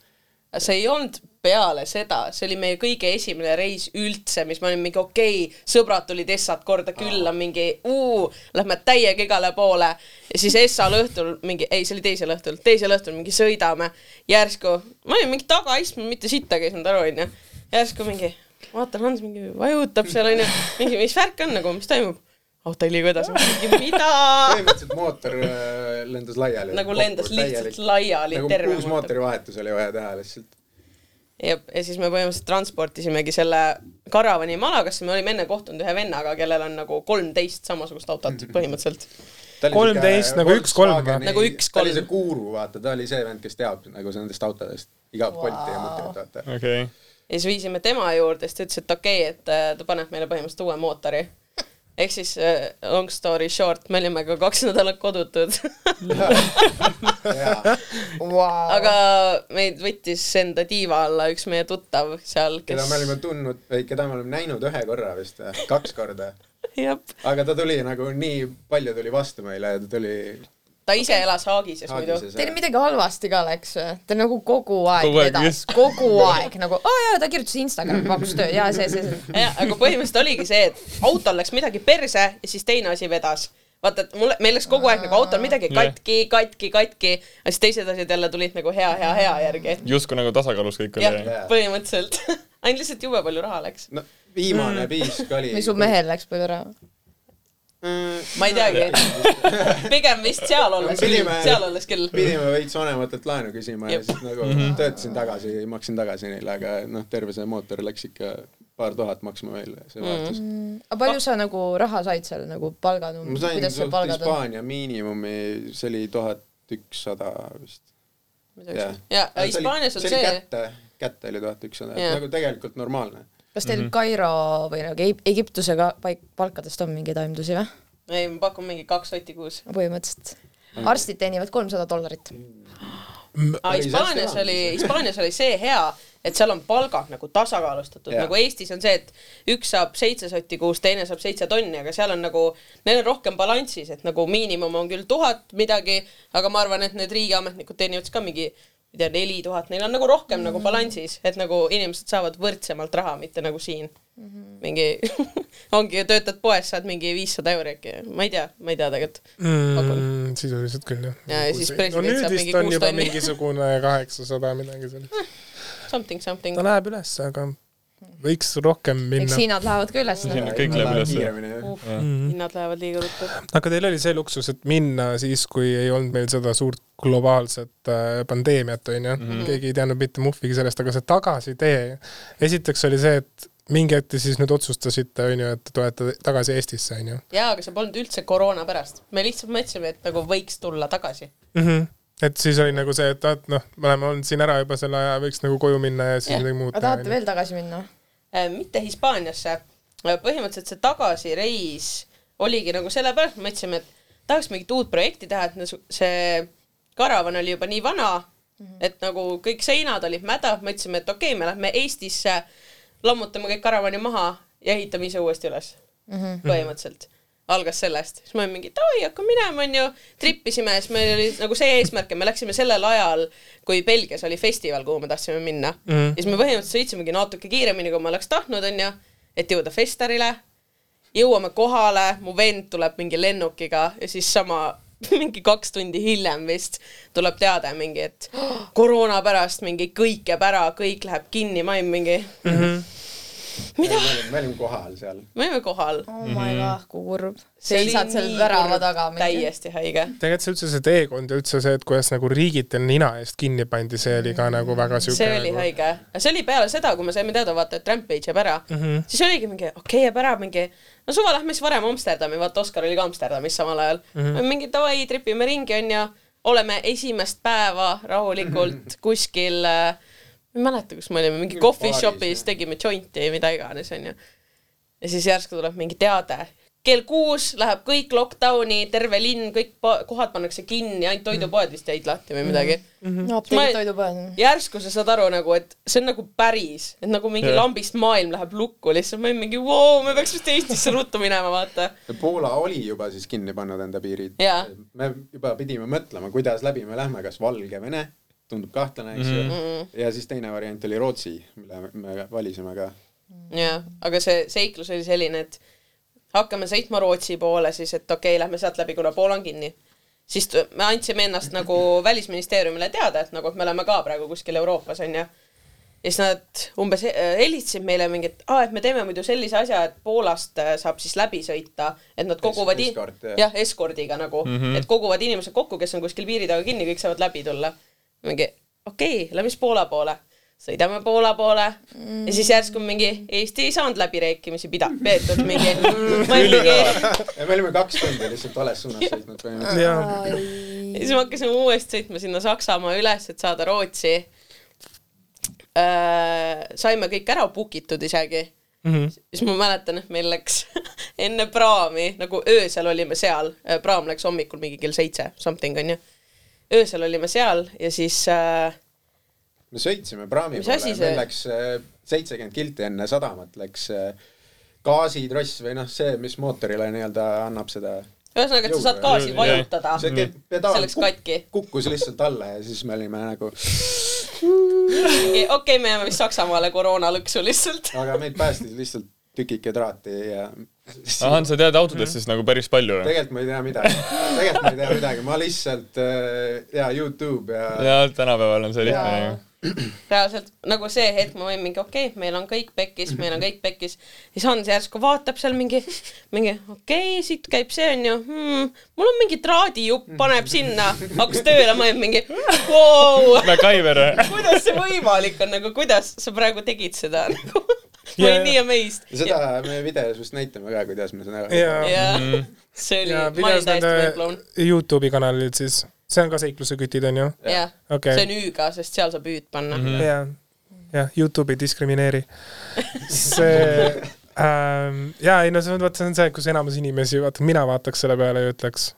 [SPEAKER 4] see ei olnud peale seda, see oli meie kõige esimene reis üldse, mis me olime mingi okei okay,, sõbrad tulid Essat korda külla, mingi uu, lähme täiega igale poole. Ja siis Essal õhtul mingi, ei, see oli teisel õhtul, teisel õhtul mingi sõidame, järsku, ma olin mingi tagaistmel, mitte sittagi ei saanud aru, onju, järsku mingi, vaatan, Hans mingi vajutab seal onju, mingi, mis värk on nagu, mis toimub? Auto ei liigu edasi, mida?
[SPEAKER 3] põhimõtteliselt mootor äh, lendas laiali.
[SPEAKER 4] nagu lendas lihtsalt laiali
[SPEAKER 3] nagu
[SPEAKER 4] terve
[SPEAKER 3] uus mootorivahetus oli vaja teha lihtsalt.
[SPEAKER 4] ja, ja siis me põhimõtteliselt transportisimegi selle karavani Malagasse, me olime enne kohtunud ühe vennaga, kellel on nagu kolmteist samasugust autot põhimõtteliselt.
[SPEAKER 2] 13 nagu üks kolm või?
[SPEAKER 4] Nagu üks
[SPEAKER 3] ta oli
[SPEAKER 4] kolm.
[SPEAKER 3] see guru, vaata, ta oli see vend, kes teab nagu nendest autodest, igat wow. Bolti ja mutrit, vaata.
[SPEAKER 5] okei.
[SPEAKER 4] ja siis viisime tema juurde, siis ta ütles, et okei okay,, et äh, ta paneb meile põhimõtteliselt uue mootori. Ehk siis äh, long story short, me olime ka kaks nädalat kodutud. aga meid võttis enda tiiva alla üks meie tuttav seal,
[SPEAKER 3] keda
[SPEAKER 4] kes
[SPEAKER 3] me olime tundnud, või keda me oleme näinud ühe korra vist või, kaks korda. aga ta tuli nagu nii palju tuli vastu meile ja ta tuli
[SPEAKER 4] ta ise elas Haagises muidu.
[SPEAKER 6] Teil midagi halvasti ka läks või? ta nagu kogu aeg
[SPEAKER 5] Kogu
[SPEAKER 6] vedas kogu aeg nagu, aa jaa, ta kirjutas Instagrami, pakkus tööd ja see, see, see.
[SPEAKER 4] jah, aga põhimõtteliselt oligi see, et autol läks midagi perse ja siis teine asi vedas. vaata, et mulle, meil läks kogu aeg nagu autol midagi katki, katki, katki, aga siis teised asjad jälle tulid nagu hea, hea, hea järgi.
[SPEAKER 5] justkui nagu tasakaalus kõik oli.
[SPEAKER 3] Jah.,
[SPEAKER 4] põhimõtteliselt. ainult lihtsalt jube palju raha läks.
[SPEAKER 3] no viimane piisk oli.
[SPEAKER 6] või su mehel läks palju raha?
[SPEAKER 4] Ma ei teagi. pigem vist seal olles küll seal olles küll.
[SPEAKER 3] pidime veits vanematelt laenu küsima ja
[SPEAKER 4] Jep.
[SPEAKER 3] siis nagu
[SPEAKER 5] Mhm.
[SPEAKER 3] töötasin tagasi, maksin tagasi neile, aga noh, terve see mootor läks ikka paar tuhat maksma meil, see vahetus mm..
[SPEAKER 6] aga palju sa nagu raha said seal nagu palganumber,
[SPEAKER 3] ma sain suht
[SPEAKER 6] palgad on?
[SPEAKER 3] Hispaania miinimumi, see oli tuhat ükssada vist. jah,
[SPEAKER 4] ja Hispaanias on
[SPEAKER 3] see oli
[SPEAKER 4] see,
[SPEAKER 3] kätte, kätte oli tuhat ükssada, nagu tegelikult normaalne.
[SPEAKER 6] Kas teil Kairo või nagu Eip- Egiptusega paik-, palkadest on mingeid aimdusi või?
[SPEAKER 4] ei ma pakun mingi kaks sotti kuus.
[SPEAKER 6] põhimõtteliselt. arstid teenivad kolmsada dollarit.
[SPEAKER 4] aga
[SPEAKER 3] Päris
[SPEAKER 4] Hispaanias oli, Hispaanias oli see hea, et seal on palgad nagu tasakaalustatud
[SPEAKER 3] Jah.
[SPEAKER 4] nagu Eestis on see, et üks saab seitse sotti kuus, teine saab seitse tonni, aga seal on nagu, neil on rohkem balansis, et nagu miinimum on küll tuhat midagi, aga ma arvan, et need riigiametnikud teenivad siis ka mingi ma ei tea, neli tuhat, neil on nagu rohkem mm. nagu balansis, et nagu inimesed saavad võrdsemalt raha, mitte nagu siin mm. -hmm. mingi ongi, töötad poes, saad mingi viissada euri äkki, ma ei tea, ma ei tea tegelikult.
[SPEAKER 2] mm,. sisuliselt küll jah.
[SPEAKER 4] Ja, ja siis
[SPEAKER 2] no
[SPEAKER 4] president
[SPEAKER 2] nüüd
[SPEAKER 4] saab mingi kuus tonni.
[SPEAKER 2] mingisugune kaheksasada midagi sellist.
[SPEAKER 4] Something, something
[SPEAKER 2] ta. läheb üles, aga võiks rohkem
[SPEAKER 6] eks
[SPEAKER 2] minna.
[SPEAKER 6] hinnad lähevad ka üles.
[SPEAKER 5] Kõik läheb üles.
[SPEAKER 2] Mhm.
[SPEAKER 4] hinnad lähevad liiga ruttu.
[SPEAKER 2] aga teil oli see luksus, et minna siis, kui ei olnud meil seda suurt globaalset äh, pandeemiat, onju. keegi ei teadnud mitte muhvigi sellest, aga see tagasitee, esiteks oli see, et mingi hetk te siis nüüd otsustasite, onju, et te tulete tagasi Eestisse, onju
[SPEAKER 4] jaa, aga see polnud üldse koroona pärast. me lihtsalt mõtlesime, et nagu võiks tulla tagasi.
[SPEAKER 2] mm. -hmm. et siis oli nagu see, et noh, me oleme olnud siin ära juba selle aja, võiks nagu koju minna ja siis midagi muud
[SPEAKER 6] aga tahate veel tagasi minna?
[SPEAKER 4] Äh, mitte Hispaaniasse. põhimõtteliselt see tagasireis oligi nagu sellepärast, me mõtlesime, et tahaks mingit uut projekti teha, et no see karavan oli juba nii vana mm, -hmm. et nagu kõik seinad olid mädad, mõtlesime, et okei okay,, me lähme Eestisse, lammutame kõik karavani maha ja ehitame ise uuesti üles mm. -hmm. põhimõtteliselt algas sellest, siis me olime mingi davai, hakkame minema, onju, trippisime ja siis meil oli nagu see eesmärk, et me läksime sellel ajal, kui Belgias oli festival, kuhu me tahtsime minna mm.
[SPEAKER 2] Mhm.
[SPEAKER 4] ja siis me põhimõtteliselt sõitsimegi natuke kiiremini, kui ma oleks tahtnud, onju, et jõuda festarile. jõuame kohale, mu vend tuleb mingi lennukiga ja siis sama mingi kaks tundi hiljem vist tuleb teade mingi, et koroona pärast mingi kõik jääb ära, kõik läheb kinni, ma olin mingi,
[SPEAKER 3] mida? me olime kohal seal.
[SPEAKER 4] me olime kohal.
[SPEAKER 6] oh my god, kui kurb. Seisad seal värava taga.
[SPEAKER 4] täiesti haige.
[SPEAKER 2] tegelikult see üldse see teekond ja üldse see, et kuidas nagu riigitel nina eest kinni pandi, see oli ka nagu väga siuke
[SPEAKER 4] see oli
[SPEAKER 2] nagu...
[SPEAKER 4] haige. see oli peale seda, kui me saime teada, vaata, et Rampage jääb ära mm, -hmm. siis oligi mingi okei okay,, jääb ära mingi, no suva, lähme siis varem Amsterdami, vaata Oskar oli ka Amsterdamis samal ajal mm. -hmm. mingi davai, tripime ringi onju, oleme esimest päeva rahulikult kuskil äh, ma ei mäleta, kus me olime, mingi coffee shop'is tegime jointi, mida iganes, onju. ja siis järsku tuleb mingi teade. kell kuus läheb kõik lockdown'i, terve linn, kõik kohad pannakse kinni, ainult toidupoed vist jäid lahti või midagi.
[SPEAKER 6] no
[SPEAKER 4] Ma ei-
[SPEAKER 6] apteegid, toidupoed.
[SPEAKER 4] järsku sa saad aru nagu, et see on nagu päris, et nagu mingi
[SPEAKER 5] Jah.
[SPEAKER 4] lambist maailm läheb lukku lihtsalt, ma olin mingi vau, me peaks vist Eestisse ruttu minema, vaata.
[SPEAKER 3] Poola oli juba siis kinni pannud enda piirid
[SPEAKER 4] Jaa..
[SPEAKER 3] me juba pidime mõtlema, kuidas läbi me lähme, kas Valgevene, tundub kahtlane, eks ju mm, -hmm. ja siis teine variant oli Rootsi, mille me valisime ka.
[SPEAKER 4] jah, aga see seiklus oli selline, et hakkame sõitma Rootsi poole siis, et okei okay,, lähme sealt läbi, kuna Poola on kinni. siis me andsime ennast nagu välisministeeriumile teada, et nagu, et me oleme ka praegu kuskil Euroopas, onju. ja siis nad umbes helistasid meile mingi, et aa, et me teeme muidu sellise asja, et Poolast äh, saab siis läbi sõita, et nad koguvad
[SPEAKER 3] Escort, jah.
[SPEAKER 4] jah, eskordiga nagu mm, -hmm. et koguvad inimesed kokku, kes on kuskil piiri taga kinni, kõik saavad läbi tulla. Mingi okei okay,, lähme siis Poola poole. sõidame Poola poole mm. ja siis järsku mingi Eesti ei saanud läbirääkimisi pida-, peetud mingi, ma mingi,
[SPEAKER 3] ja me olime kaks tundi lihtsalt vales suunas sõitnud põhimõtteliselt.
[SPEAKER 4] ja siis me hakkasime uuesti sõitma sinna Saksamaa üles, et saada Rootsi äh,. saime kõik ära book itud isegi
[SPEAKER 2] Mhm.
[SPEAKER 4] siis ma mäletan, et meil läks enne praami, nagu öösel olime seal, praam läks hommikul mingi kell seitse, something onju. Öösel olime seal ja siis äh,
[SPEAKER 3] me sõitsime praami
[SPEAKER 4] Mis
[SPEAKER 3] poole, meil läks seitsekümmend kilti enne sadamat läks äh, gaasitross või noh, see, mis mootorile nii-öelda annab seda
[SPEAKER 4] ühesõnaga, et sa saad gaasi vajutada.
[SPEAKER 3] see ke- pedaal
[SPEAKER 4] See läks katki.
[SPEAKER 3] kukkus lihtsalt alla ja siis me olime nagu,
[SPEAKER 4] okei okay,, me jääme vist Saksamaale koroona lõksu lihtsalt.
[SPEAKER 3] aga meid päästis lihtsalt tükike traati ja
[SPEAKER 5] Ahan, sa tead autodest siis nagu päris palju või?
[SPEAKER 3] tegelikult ma ei tea midagi, tegelikult ma ei tea midagi, ma lihtsalt äh, ja Youtube ja, ja.
[SPEAKER 5] jaa, tänapäeval on see lihtne
[SPEAKER 3] Jaa.
[SPEAKER 5] ju.
[SPEAKER 4] reaalselt nagu see hetk ma võin mingi okei okay,, meil on kõik pekkis, meil on kõik pekkis. siis Hans järsku vaatab seal mingi, mingi okei okay,, siit käib see onju hmm,, mul on mingi traadijupp, paneb sinna, hakkas tööle, ma olin mingi wow,,
[SPEAKER 5] MacGyver
[SPEAKER 4] kuidas see võimalik on, nagu kuidas sa praegu tegid seda nagu. ma olin nii amazed.
[SPEAKER 3] seda me videos vist näitame ka, kuidas me seda
[SPEAKER 2] jaa.
[SPEAKER 4] jah,
[SPEAKER 5] Mhm.
[SPEAKER 4] see oli
[SPEAKER 2] ja,
[SPEAKER 4] ma olin täiesti mindblown.
[SPEAKER 2] Youtube'i kanalil siis, see on ka seikluse kütid, on ju?
[SPEAKER 4] jah,
[SPEAKER 2] Okei.
[SPEAKER 4] see on Ü-ga, sest seal saab Ü-d panna
[SPEAKER 2] jah, jah, Youtube ei diskrimineeri. see ähm,, jaa, ei no see on, vaata, see on see, kus enamus inimesi, vaata, mina vaataks selle peale ja ütleks,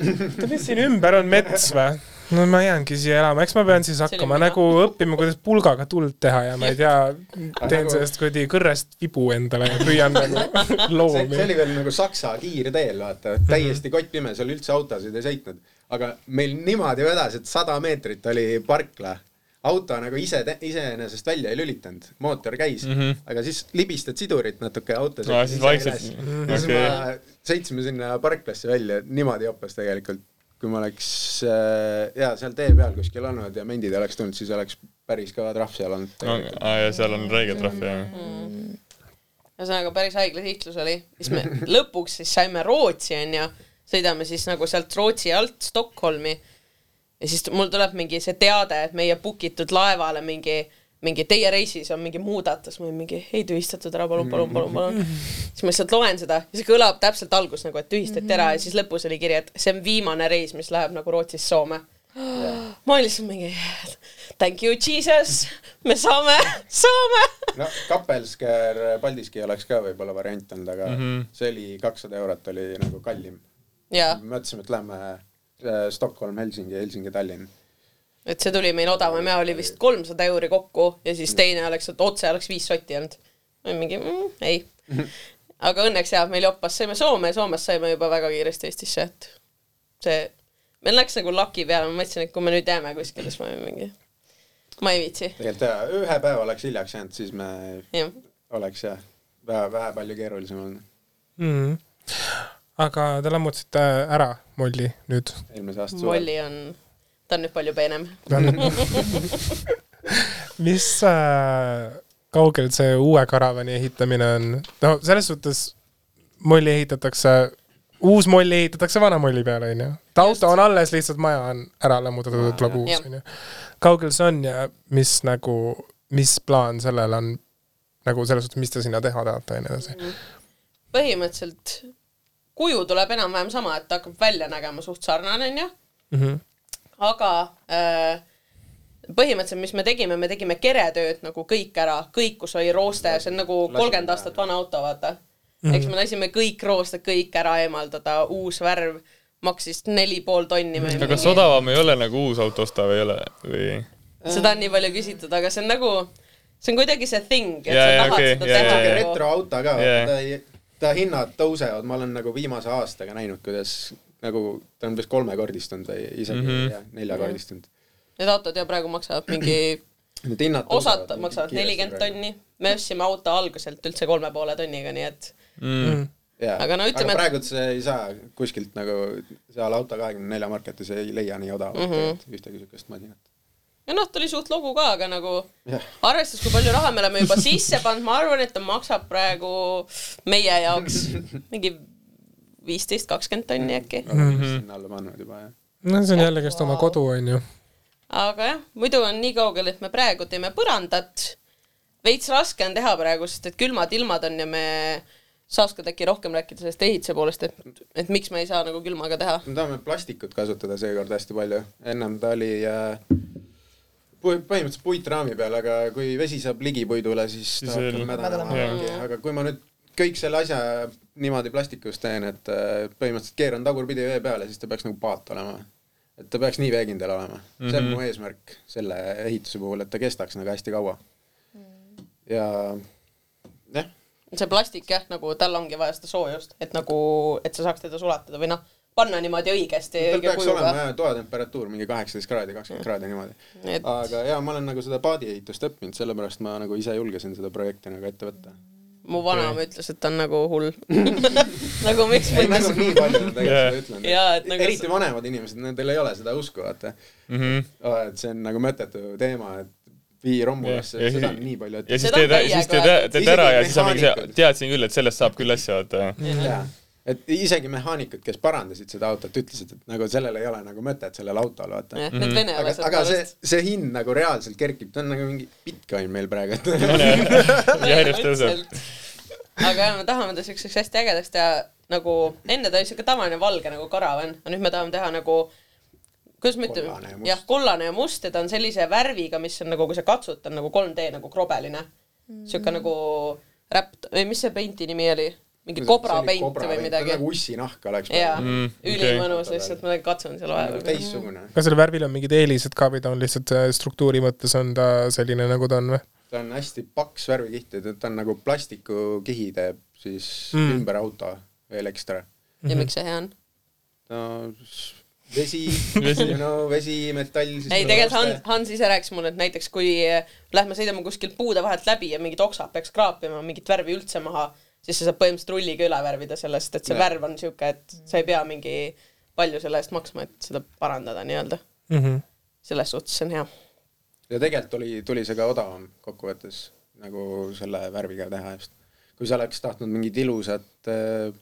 [SPEAKER 2] oota, mis siin ümber on, mets või? No ma jäängi siia elama, eks ma pean siis hakkama nagu õppima, kuidas pulgaga tuld teha ja ma ei tea, teen
[SPEAKER 3] nagu-
[SPEAKER 2] sellest kuradi kõrrest vibu endale ja püüan nagu
[SPEAKER 3] see,
[SPEAKER 2] loomi
[SPEAKER 3] see. oli veel nagu Saksa kiirteel, vaata, täiesti kottpime, seal üldse autosid ei sõitnud. aga meil niimoodi vedas, et sada meetrit oli parkla. auto nagu ise, iseenesest välja ei lülitanud, mootor käis mm, -hmm. aga siis libistad sidurit natuke autos.
[SPEAKER 5] Aa, siis vaikselt-
[SPEAKER 3] siis
[SPEAKER 5] okei.
[SPEAKER 3] me sõitsime sinna parklasse välja, niimoodi jopas tegelikult. Kui ma oleks äh, jaa, seal tee peal kuskil olnud ja mendid oleks tulnud, siis oleks päris kõva trahv seal olnud.
[SPEAKER 5] No aa ja seal on räige trahv jah.
[SPEAKER 4] ühesõnaga päris haigla sihtlus oli, siis me lõpuks siis saime Rootsi onju, sõidame siis nagu sealt Rootsi alt Stockholmi. Ja siis mul tuleb mingi see teade, et meie book itud laevale mingi mingi teie reisis on mingi muudatus, ma olin mingi ei tühistatud ära, palun, palun, palun, palun. siis ma lihtsalt loen seda ja see kõlab täpselt algus nagu, et tühistati ära ja siis lõpus oli kiri, et see on viimane reis, mis läheb nagu Rootsist Soome. ma olin lihtsalt mingi thank you jesus, me saame, saame.
[SPEAKER 3] no Kapelsker Paldiski oleks ka võib-olla variant olnud, aga mm -hmm. see oli kakssada eurot oli nagu kallim. mõtlesime, et lähme äh, Stockholm, Helsingi, Helsingi, Tallinn.
[SPEAKER 4] Et see tuli meil odavam ja oli vist kolmsada euri kokku ja siis teine oleks, et otse oleks viis sotti olnud. mingi mm, ei. aga õnneks jah, meil joppas, saime Soome ja Soomest saime juba väga kiiresti Eestisse, et see, meil läks nagu laki peale, ma mõtlesin, et kui me nüüd jääme kuskile, siis ma mingi, ma ei viitsi,
[SPEAKER 3] tegelikult jaa, ühe päeva oleks hiljaks jäänud, siis me
[SPEAKER 4] jah.
[SPEAKER 3] oleks jah, vähe, vähe palju keerulisem olnud
[SPEAKER 2] mm.. aga te lammutasite ära molli nüüd.
[SPEAKER 3] eelmise aasta suvel.
[SPEAKER 4] Molli on, on nüüd palju peenem.
[SPEAKER 2] mis äh, kaugel see uue karavani ehitamine on? no selles suhtes molli ehitatakse, uus moll ehitatakse vana molli peale, onju. et auto on alles, lihtsalt maja on ära lammutatud, tuleb uus, onju. kaugel see on ja mis nagu, mis plaan sellel on? nagu selles suhtes, mis te sinna teha tahate ja nii edasi.
[SPEAKER 4] põhimõtteliselt kuju tuleb enam-vähem sama, et ta hakkab välja nägema suht sarnane, onju. Aga äh, põhimõtteliselt, mis me tegime, me tegime keretööd nagu kõik ära, kõik, kus oli rooste, see on nagu kolmkümmend aastat vana auto, vaata. eks me lasime kõik roosted kõik ära eemaldada, uus värv maksis neli pool tonni
[SPEAKER 5] aga kas odavam ei ole nagu uus auto osta või ei ole? Või?
[SPEAKER 4] seda on nii palju küsitud, aga see on nagu, see on kuidagi see thing, et
[SPEAKER 5] Jaa,
[SPEAKER 4] sa
[SPEAKER 5] jaa,
[SPEAKER 4] tahad
[SPEAKER 5] okei,
[SPEAKER 4] seda
[SPEAKER 5] jaa,
[SPEAKER 4] teha. nagu
[SPEAKER 3] retroauto ka ei, ta hinnad tõusevad, ma olen nagu viimase aastaga näinud, kuidas nagu ta on umbes kolmekordistunud või isegi mm. -hmm. neljakordistunud.
[SPEAKER 4] Need autod ju praegu maksavad mingi,
[SPEAKER 3] Need hinnad
[SPEAKER 4] osad maksavad nelikümmend. tonni, me ostsime auto alguselt üldse kolme poole tonniga, nii et
[SPEAKER 5] Mm.
[SPEAKER 3] jaa,
[SPEAKER 4] Aga no ütleme, et-
[SPEAKER 3] praegu sa ei saa kuskilt nagu seal auto kahekümne nelja marketis ei leia nii odavalt mm. -hmm. ühtegi siukest masinat.
[SPEAKER 4] ja noh, ta oli suht lugu ka, aga nagu
[SPEAKER 3] jah,
[SPEAKER 4] arvestades, kui palju raha me oleme juba sisse pannud, ma arvan, et ta maksab praegu meie jaoks mingi viisteist, kakskümmend tonni äkki.
[SPEAKER 3] vist sinna alla pannud juba jah.
[SPEAKER 2] no see on jällegist oma kodu, onju.
[SPEAKER 4] aga jah, muidu on nii kaugel, et me praegu teeme põrandat. veits raske on teha praegu, sest et külmad ilmad on ja me sa oskad äkki rohkem rääkida sellest ehituse poolest, et, et miks me ei saa nagu külmaga teha?
[SPEAKER 3] me tahame plastikut kasutada seekord hästi palju, ennem ta oli äh, põhimõtteliselt puitraami peal, aga kui vesi saab ligi puidule, siis ta hakkab mädanema aga kui ma nüüd kõik selle asja niimoodi plastikust teen, et äh, põhimõtteliselt keeran tagurpidi vee peale, siis ta peaks nagu paat olema. et ta peaks nii veekindel olema mm. -hmm. see on
[SPEAKER 5] Mhm.
[SPEAKER 3] mu eesmärk selle ehituse puhul, et ta kestaks nagu hästi kaua. ja jah,
[SPEAKER 4] see plastik jah, nagu tal ongi vaja seda soojust, et nagu, et sa saaks teda sulatada või noh, panna niimoodi õigesti,
[SPEAKER 3] tal
[SPEAKER 4] õige
[SPEAKER 3] peaks olema
[SPEAKER 4] kujuga.
[SPEAKER 3] jah toatemperatuur mingi kaheksateist kraadi, kakskümmend kraadi niimoodi.
[SPEAKER 4] et
[SPEAKER 3] aga jaa, ma olen nagu seda paadiehitust õppinud, sellepärast ma nagu ise julgesin seda projekti nagu ette võtta.
[SPEAKER 4] Mu vanaema ütles, et ta on nagu hull. nagu miks
[SPEAKER 3] ei, nagu nii palju on tegelikult ütlenud
[SPEAKER 4] Jaa, et nagu
[SPEAKER 3] eriti vanemad inimesed, nendel ei ole seda usku, vaata.
[SPEAKER 5] -hmm.
[SPEAKER 3] et see on nagu mõttetu teema, et vii rommulasse
[SPEAKER 5] Ja- ja,
[SPEAKER 3] seda on nii palju, et
[SPEAKER 5] ja siis teed siis teed, teed ära ja siis on mingi see teadsin küll, et sellest saab küll asja, vaata.
[SPEAKER 3] Et isegi mehaanikud, kes parandasid seda autot, ütlesid, et nagu sellel ei ole nagu mõtet, sellel autol, vaata.
[SPEAKER 5] Mhm.
[SPEAKER 4] need
[SPEAKER 3] aga, aga see see hind nagu reaalselt kerkib, ta on nagu mingi Bitcoin meil praegu,
[SPEAKER 5] järjest tõuseb.
[SPEAKER 4] aga jah, me tahame ta siukseks hästi ägedaks teha, nagu enne ta oli siuke tavaline valge nagu karavan, aga nüüd me tahame teha nagu kuidas ma
[SPEAKER 3] Kollane ja
[SPEAKER 4] ütlen,
[SPEAKER 3] must.
[SPEAKER 4] jah, kollane ja must ja ta on sellise värviga, mis on nagu, kui sa katsud, ta on nagu 3D nagu krobeline. siuke nagu räpp, või mis see peinti nimi oli? Mingi kobra peint või midagi.
[SPEAKER 3] nagu ussinahk oleks
[SPEAKER 4] jaa,
[SPEAKER 5] Mm, okei.
[SPEAKER 4] ülimõnus lihtsalt, ma katsun seal
[SPEAKER 3] nagu
[SPEAKER 4] vahepeal.
[SPEAKER 3] teistsugune.
[SPEAKER 2] kas sellel värvil on mingid eelised ka või ta on lihtsalt äh, struktuuri mõttes on ta selline, nagu ta on või?
[SPEAKER 3] ta on hästi paks värvikiht ja ta on nagu plastikukihi teeb siis
[SPEAKER 2] Mm.
[SPEAKER 3] ümber auto veel ekstra.
[SPEAKER 4] ja miks see hea on?
[SPEAKER 3] no vesi
[SPEAKER 5] Vesi.
[SPEAKER 3] know, vesi, metall.
[SPEAKER 4] ei, tegelikult Hans, Hans ise rääkis mulle, et näiteks kui eh, lähme sõidame kuskilt puude vahelt läbi ja mingid oksad peaks kraapima mingit värvi üldse maha, siis sa saad põhimõtteliselt rulliga üle värvida sellest, et see
[SPEAKER 3] Jah.
[SPEAKER 4] värv on siuke, et sa ei pea mingi palju selle eest maksma, et seda parandada nii-öelda.
[SPEAKER 2] Mhm.
[SPEAKER 4] selles suhtes see on hea.
[SPEAKER 3] ja tegelikult oli, tuli see ka odavam kokkuvõttes nagu selle värviga teha just. kui sa oleks tahtnud mingit ilusat äh,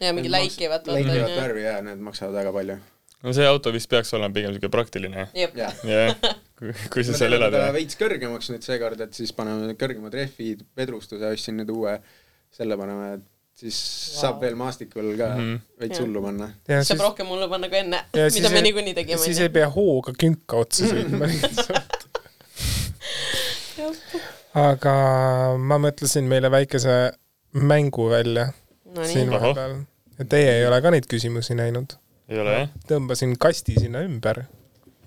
[SPEAKER 4] ja mingi läikivat.
[SPEAKER 3] läikivat värvi ja need maksavad väga palju.
[SPEAKER 5] no see auto vist peaks olema pigem siuke praktiline.
[SPEAKER 4] jep,
[SPEAKER 3] jah.
[SPEAKER 5] kui, sa seal elad
[SPEAKER 3] veits kõrgemaks nüüd seekord, et siis paneme kõrgemad rehvid, vedrustuse ostsin nüüd uue, selle paneme, et siis wow. saab veel maastikul ka mm. -hmm. veits hullu panna.
[SPEAKER 4] saab
[SPEAKER 2] siis,
[SPEAKER 4] rohkem mulle panna kui enne, mida me niikuinii tegime.
[SPEAKER 2] siis ei pea hooga künka otsa sõitma lihtsalt. aga ma mõtlesin meile väikese mängu välja
[SPEAKER 4] no
[SPEAKER 2] siin
[SPEAKER 4] nii,
[SPEAKER 5] Ahah.
[SPEAKER 2] vahepeal. ja teie ei ole ka neid küsimusi näinud.
[SPEAKER 5] ei ole jah?
[SPEAKER 2] tõmbasin kasti sinna ümber.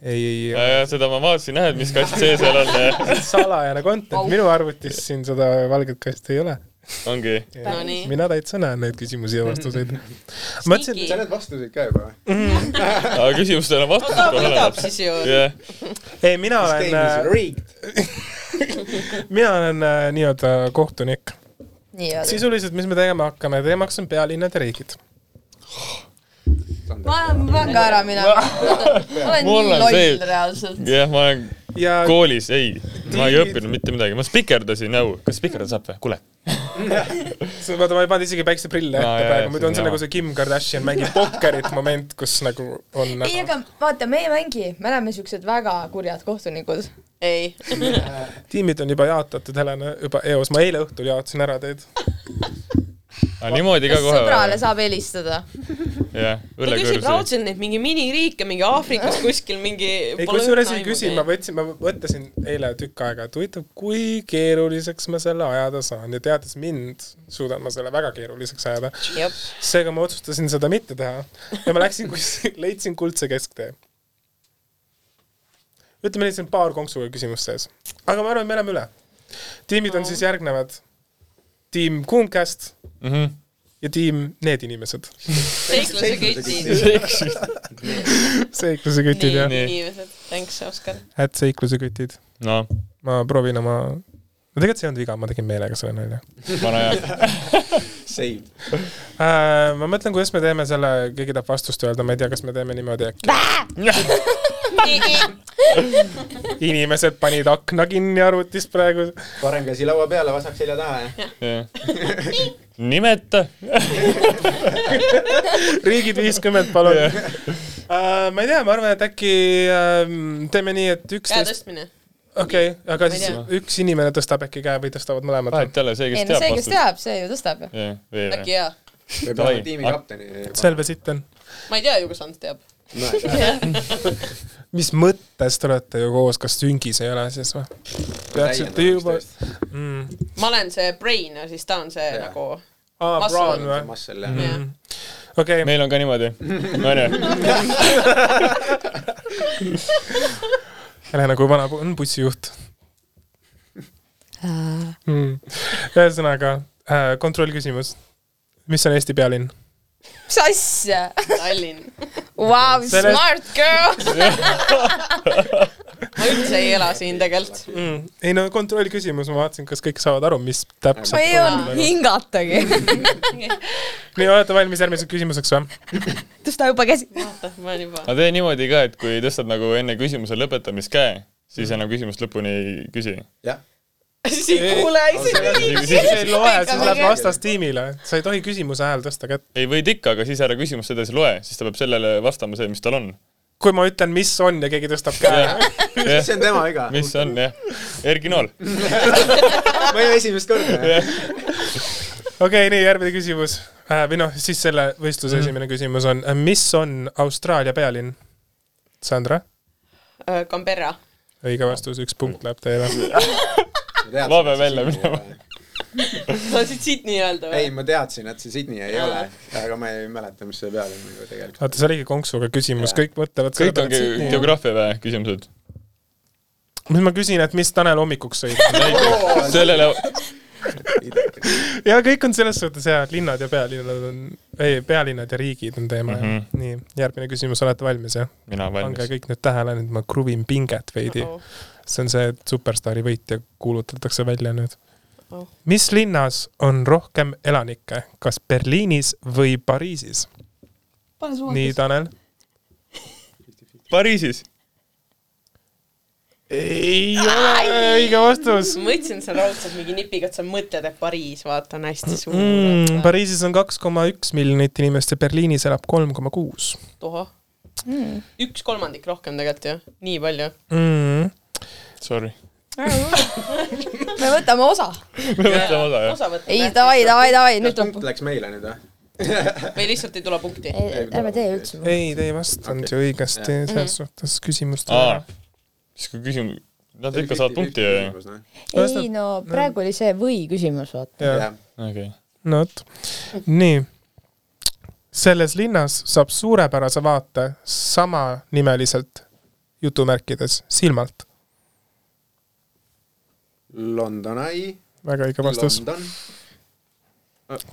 [SPEAKER 2] ei, ei,
[SPEAKER 5] ja, ja seda ma vaatasin jah, et mis kast see seal on.
[SPEAKER 2] salajane content, minu arvutis siin seda valget kasti ei ole.
[SPEAKER 5] ongi.
[SPEAKER 4] no
[SPEAKER 2] mina täitsa näen neid küsimusi ja vastuseid. mõtlesin,
[SPEAKER 4] Sneaky.
[SPEAKER 3] sa näed vastuseid ka juba või?
[SPEAKER 5] aga küsimustele on vastused kohe olemas.
[SPEAKER 4] siis ju.
[SPEAKER 5] jah,
[SPEAKER 2] ei mina olen,
[SPEAKER 3] rigged.
[SPEAKER 2] mina olen äh, nii-öelda kohtunik. sisuliselt, mis me tegema hakkame, teemaks on pealinnad ja riigid.
[SPEAKER 6] ma ma pean ka ära minema. ma olen nii loll reaalselt.
[SPEAKER 5] jah, ma olen
[SPEAKER 2] ja
[SPEAKER 5] koolis, ei, ma ei õppinud mitte midagi, ma spikerdasin nõu, kas spikerdada saab või? kuule.
[SPEAKER 2] sa- vaata, ma ei pannud isegi päikseprille
[SPEAKER 5] Aa,
[SPEAKER 2] ette praegu, muidu on
[SPEAKER 5] see on
[SPEAKER 2] nagu see Kim Kardashian mängib pokkerit moment, kus nagu on
[SPEAKER 6] ei, aga vaata, me ei mängi, me oleme siuksed väga kurjad kohtunikud.
[SPEAKER 4] ei,
[SPEAKER 2] tiimid on juba jaotatud, Helena, juba eos, ma eile õhtul jaotasin ära teid.
[SPEAKER 5] aga niimoodi ka kohe
[SPEAKER 6] sõbrale saab helistada?
[SPEAKER 5] jah,
[SPEAKER 4] ta küsib raudselt neid mingi miniriike, mingi Aafrikas kuskil mingi
[SPEAKER 2] ei, kusjuures ei küsi, ma võtsin, ma mõtlesin eile tükk aega, et huvitav, kui keeruliseks ma selle ajada saan ja teades mind, suudan ma selle väga keeruliseks ajada. seega ma otsustasin seda mitte teha ja ma läksin kuskil, leidsin kuldse kesktee. ütleme nii, siin on paar konksuga küsimust sees, aga ma arvan, et me oleme üle. tiimid on siis järgnevad. Tiim Kuumcast
[SPEAKER 5] Mhm.
[SPEAKER 2] ja tiim Need inimesed.
[SPEAKER 4] seikluse kütid.
[SPEAKER 2] seikluse kütid jah,
[SPEAKER 5] Nii.
[SPEAKER 4] inimesed, thanks, Oskar.
[SPEAKER 2] et seikluse kütid.
[SPEAKER 5] noh,
[SPEAKER 2] ma proovin oma, no tegelikult see ei olnud viga, ma tegin meelega selle nalja
[SPEAKER 5] vana hea.
[SPEAKER 3] Save.
[SPEAKER 2] äh,. ma mõtlen, kuidas me teeme selle, keegi tahab vastust öelda, ma ei tea, kas me teeme niimoodi äkki. inimesed panid akna kinni arvutist praegu.
[SPEAKER 3] parem käsi laua peale, vasak selja taha ja
[SPEAKER 5] nimeta.
[SPEAKER 2] riigid viiskümmend, palun uh,. ma ei tea, ma arvan, et äkki uh, teeme nii, et
[SPEAKER 4] käe
[SPEAKER 2] üksteist,
[SPEAKER 4] tõstmine.
[SPEAKER 2] okei okay,, aga siis
[SPEAKER 4] tea.
[SPEAKER 2] üks inimene tõstab äkki käe või tõstavad mõlemad.
[SPEAKER 5] vahet ei ole, see,
[SPEAKER 6] ei
[SPEAKER 5] kes teab
[SPEAKER 6] see, kes. teab, see ju tõstab ju.
[SPEAKER 5] jah,
[SPEAKER 4] äkki jaa.
[SPEAKER 3] võib-olla
[SPEAKER 5] Davai.
[SPEAKER 3] tiimi kapteni.
[SPEAKER 2] selve sitten.
[SPEAKER 4] ma ei tea ju, kas Ants teab.
[SPEAKER 2] mis mõttes te olete ju koos, kas süngis ei ole siis või? peaksite juba mm..
[SPEAKER 4] ma olen see brain ja siis ta on see
[SPEAKER 3] Jaa.
[SPEAKER 4] nagu,
[SPEAKER 2] aa,
[SPEAKER 4] Muscle.
[SPEAKER 2] Brown või?
[SPEAKER 3] Muscle jah.
[SPEAKER 4] jah.
[SPEAKER 2] okei,
[SPEAKER 5] meil on ka niimoodi, onju.
[SPEAKER 2] Helena, kui vana on bussijuht mm.? ühesõnaga äh,, kontrollküsimus. mis on Eesti pealinn?
[SPEAKER 6] Mis asja?
[SPEAKER 4] Tallinn.
[SPEAKER 6] Vau,
[SPEAKER 2] Sellest-
[SPEAKER 6] smart girl.
[SPEAKER 4] ma üldse ei ela siin tegelikult.
[SPEAKER 2] mm.. ei no kontrollküsimus, ma vaatasin, kas kõik saavad aru, mis
[SPEAKER 6] ma
[SPEAKER 2] täpselt
[SPEAKER 6] ei jõudnud hingatagi.
[SPEAKER 2] nii, olete valmis järgmiseks küsimuseks või?
[SPEAKER 6] tõsta juba käsi.
[SPEAKER 4] ma
[SPEAKER 5] aga tee niimoodi ka, et kui tõstad nagu enne küsimuse lõpetamist käe, siis enam küsimust lõpuni ei küsi.
[SPEAKER 3] jah,
[SPEAKER 4] siis ei kuule isegi.
[SPEAKER 2] see ei loe, see läheb vastastiimile. sa ei tohi küsimuse ajal tõsta kätt.
[SPEAKER 5] ei, võid ikka, aga siis ära küsimust edasi loe, siis ta peab sellele vastama see, mis tal on.
[SPEAKER 2] kui ma ütlen, mis on ja keegi tõstab käe,
[SPEAKER 5] jah,
[SPEAKER 3] see on tema viga.
[SPEAKER 5] mis on jah, Erki Nool.
[SPEAKER 3] ma ei ole esimest korda.
[SPEAKER 2] okei, nii järgmine küsimus äh, või noh, siis selle võistluse mm. esimene küsimus on, mis on Austraalia pealinn? Sandra,
[SPEAKER 4] Canberra.
[SPEAKER 2] õige vastus, üks punkt läheb teile.
[SPEAKER 5] Ma pean välja minema..
[SPEAKER 4] sa tahtsid Sydney öelda
[SPEAKER 3] ei,
[SPEAKER 4] või?
[SPEAKER 3] ma teadsin, et see Sydney ei ole, aga ma ei mäleta, mis selle peale on nagu tegelikult.
[SPEAKER 2] vaata, see oligi konksuga küsimus, kõik mõtlevad
[SPEAKER 5] kõik on ge-. geograafia või küsimused?
[SPEAKER 2] mis ma küsin, et mis Tanel hommikuks sõi?
[SPEAKER 5] sellele,
[SPEAKER 2] ja kõik on selles suhtes hea, linnad ja pealinnad on, ei, pealinnad ja riigid on teema mm. -hmm. nii, järgmine küsimus, olete valmis jah?
[SPEAKER 5] mina
[SPEAKER 2] pange
[SPEAKER 5] valmis.
[SPEAKER 2] kõik nüüd tähele, nüüd ma kruvin pinget veidi. See on see, et superstaari võitja kuulutatakse välja nüüd
[SPEAKER 4] Oh..
[SPEAKER 2] mis linnas on rohkem elanikke, kas Berliinis või Pariisis? nii, Tanel?
[SPEAKER 5] Pariisis.
[SPEAKER 2] ei ole õige vastus
[SPEAKER 4] ma mõtlesin seal raudselt mingi nipiga, et sa mõtled, et Pariis, vaata, on hästi suur
[SPEAKER 2] mm,. Pariisis on kaks koma üks miljonit inimest ja Berliinis elab kolm koma kuus.
[SPEAKER 4] tohoh. üks kolmandik rohkem tegelikult ju, nii palju.
[SPEAKER 2] Mm.
[SPEAKER 5] Sorry.
[SPEAKER 6] me võtame osa.
[SPEAKER 5] me võtame osa jah.
[SPEAKER 6] ei, davai, davai, davai, nüüd
[SPEAKER 3] punkt
[SPEAKER 6] tuleb.
[SPEAKER 3] läks meile nüüd või?
[SPEAKER 4] või lihtsalt ei tule punkti.
[SPEAKER 6] ärme tee üldse.
[SPEAKER 2] ei, te ei vastanud
[SPEAKER 3] Okei.
[SPEAKER 2] ju õigesti selles suhtes küsimustele
[SPEAKER 5] siis kui küsimus, nad ikka saavad punkti ju.
[SPEAKER 6] ei no praegu oli see või küsimus, vaata.
[SPEAKER 2] jah,
[SPEAKER 5] okei.
[SPEAKER 2] no vot, nii. selles linnas saab suurepärase vaate samanimeliselt jutumärkides silmalt.
[SPEAKER 3] London Eye.
[SPEAKER 2] väga õige vastus.
[SPEAKER 3] London,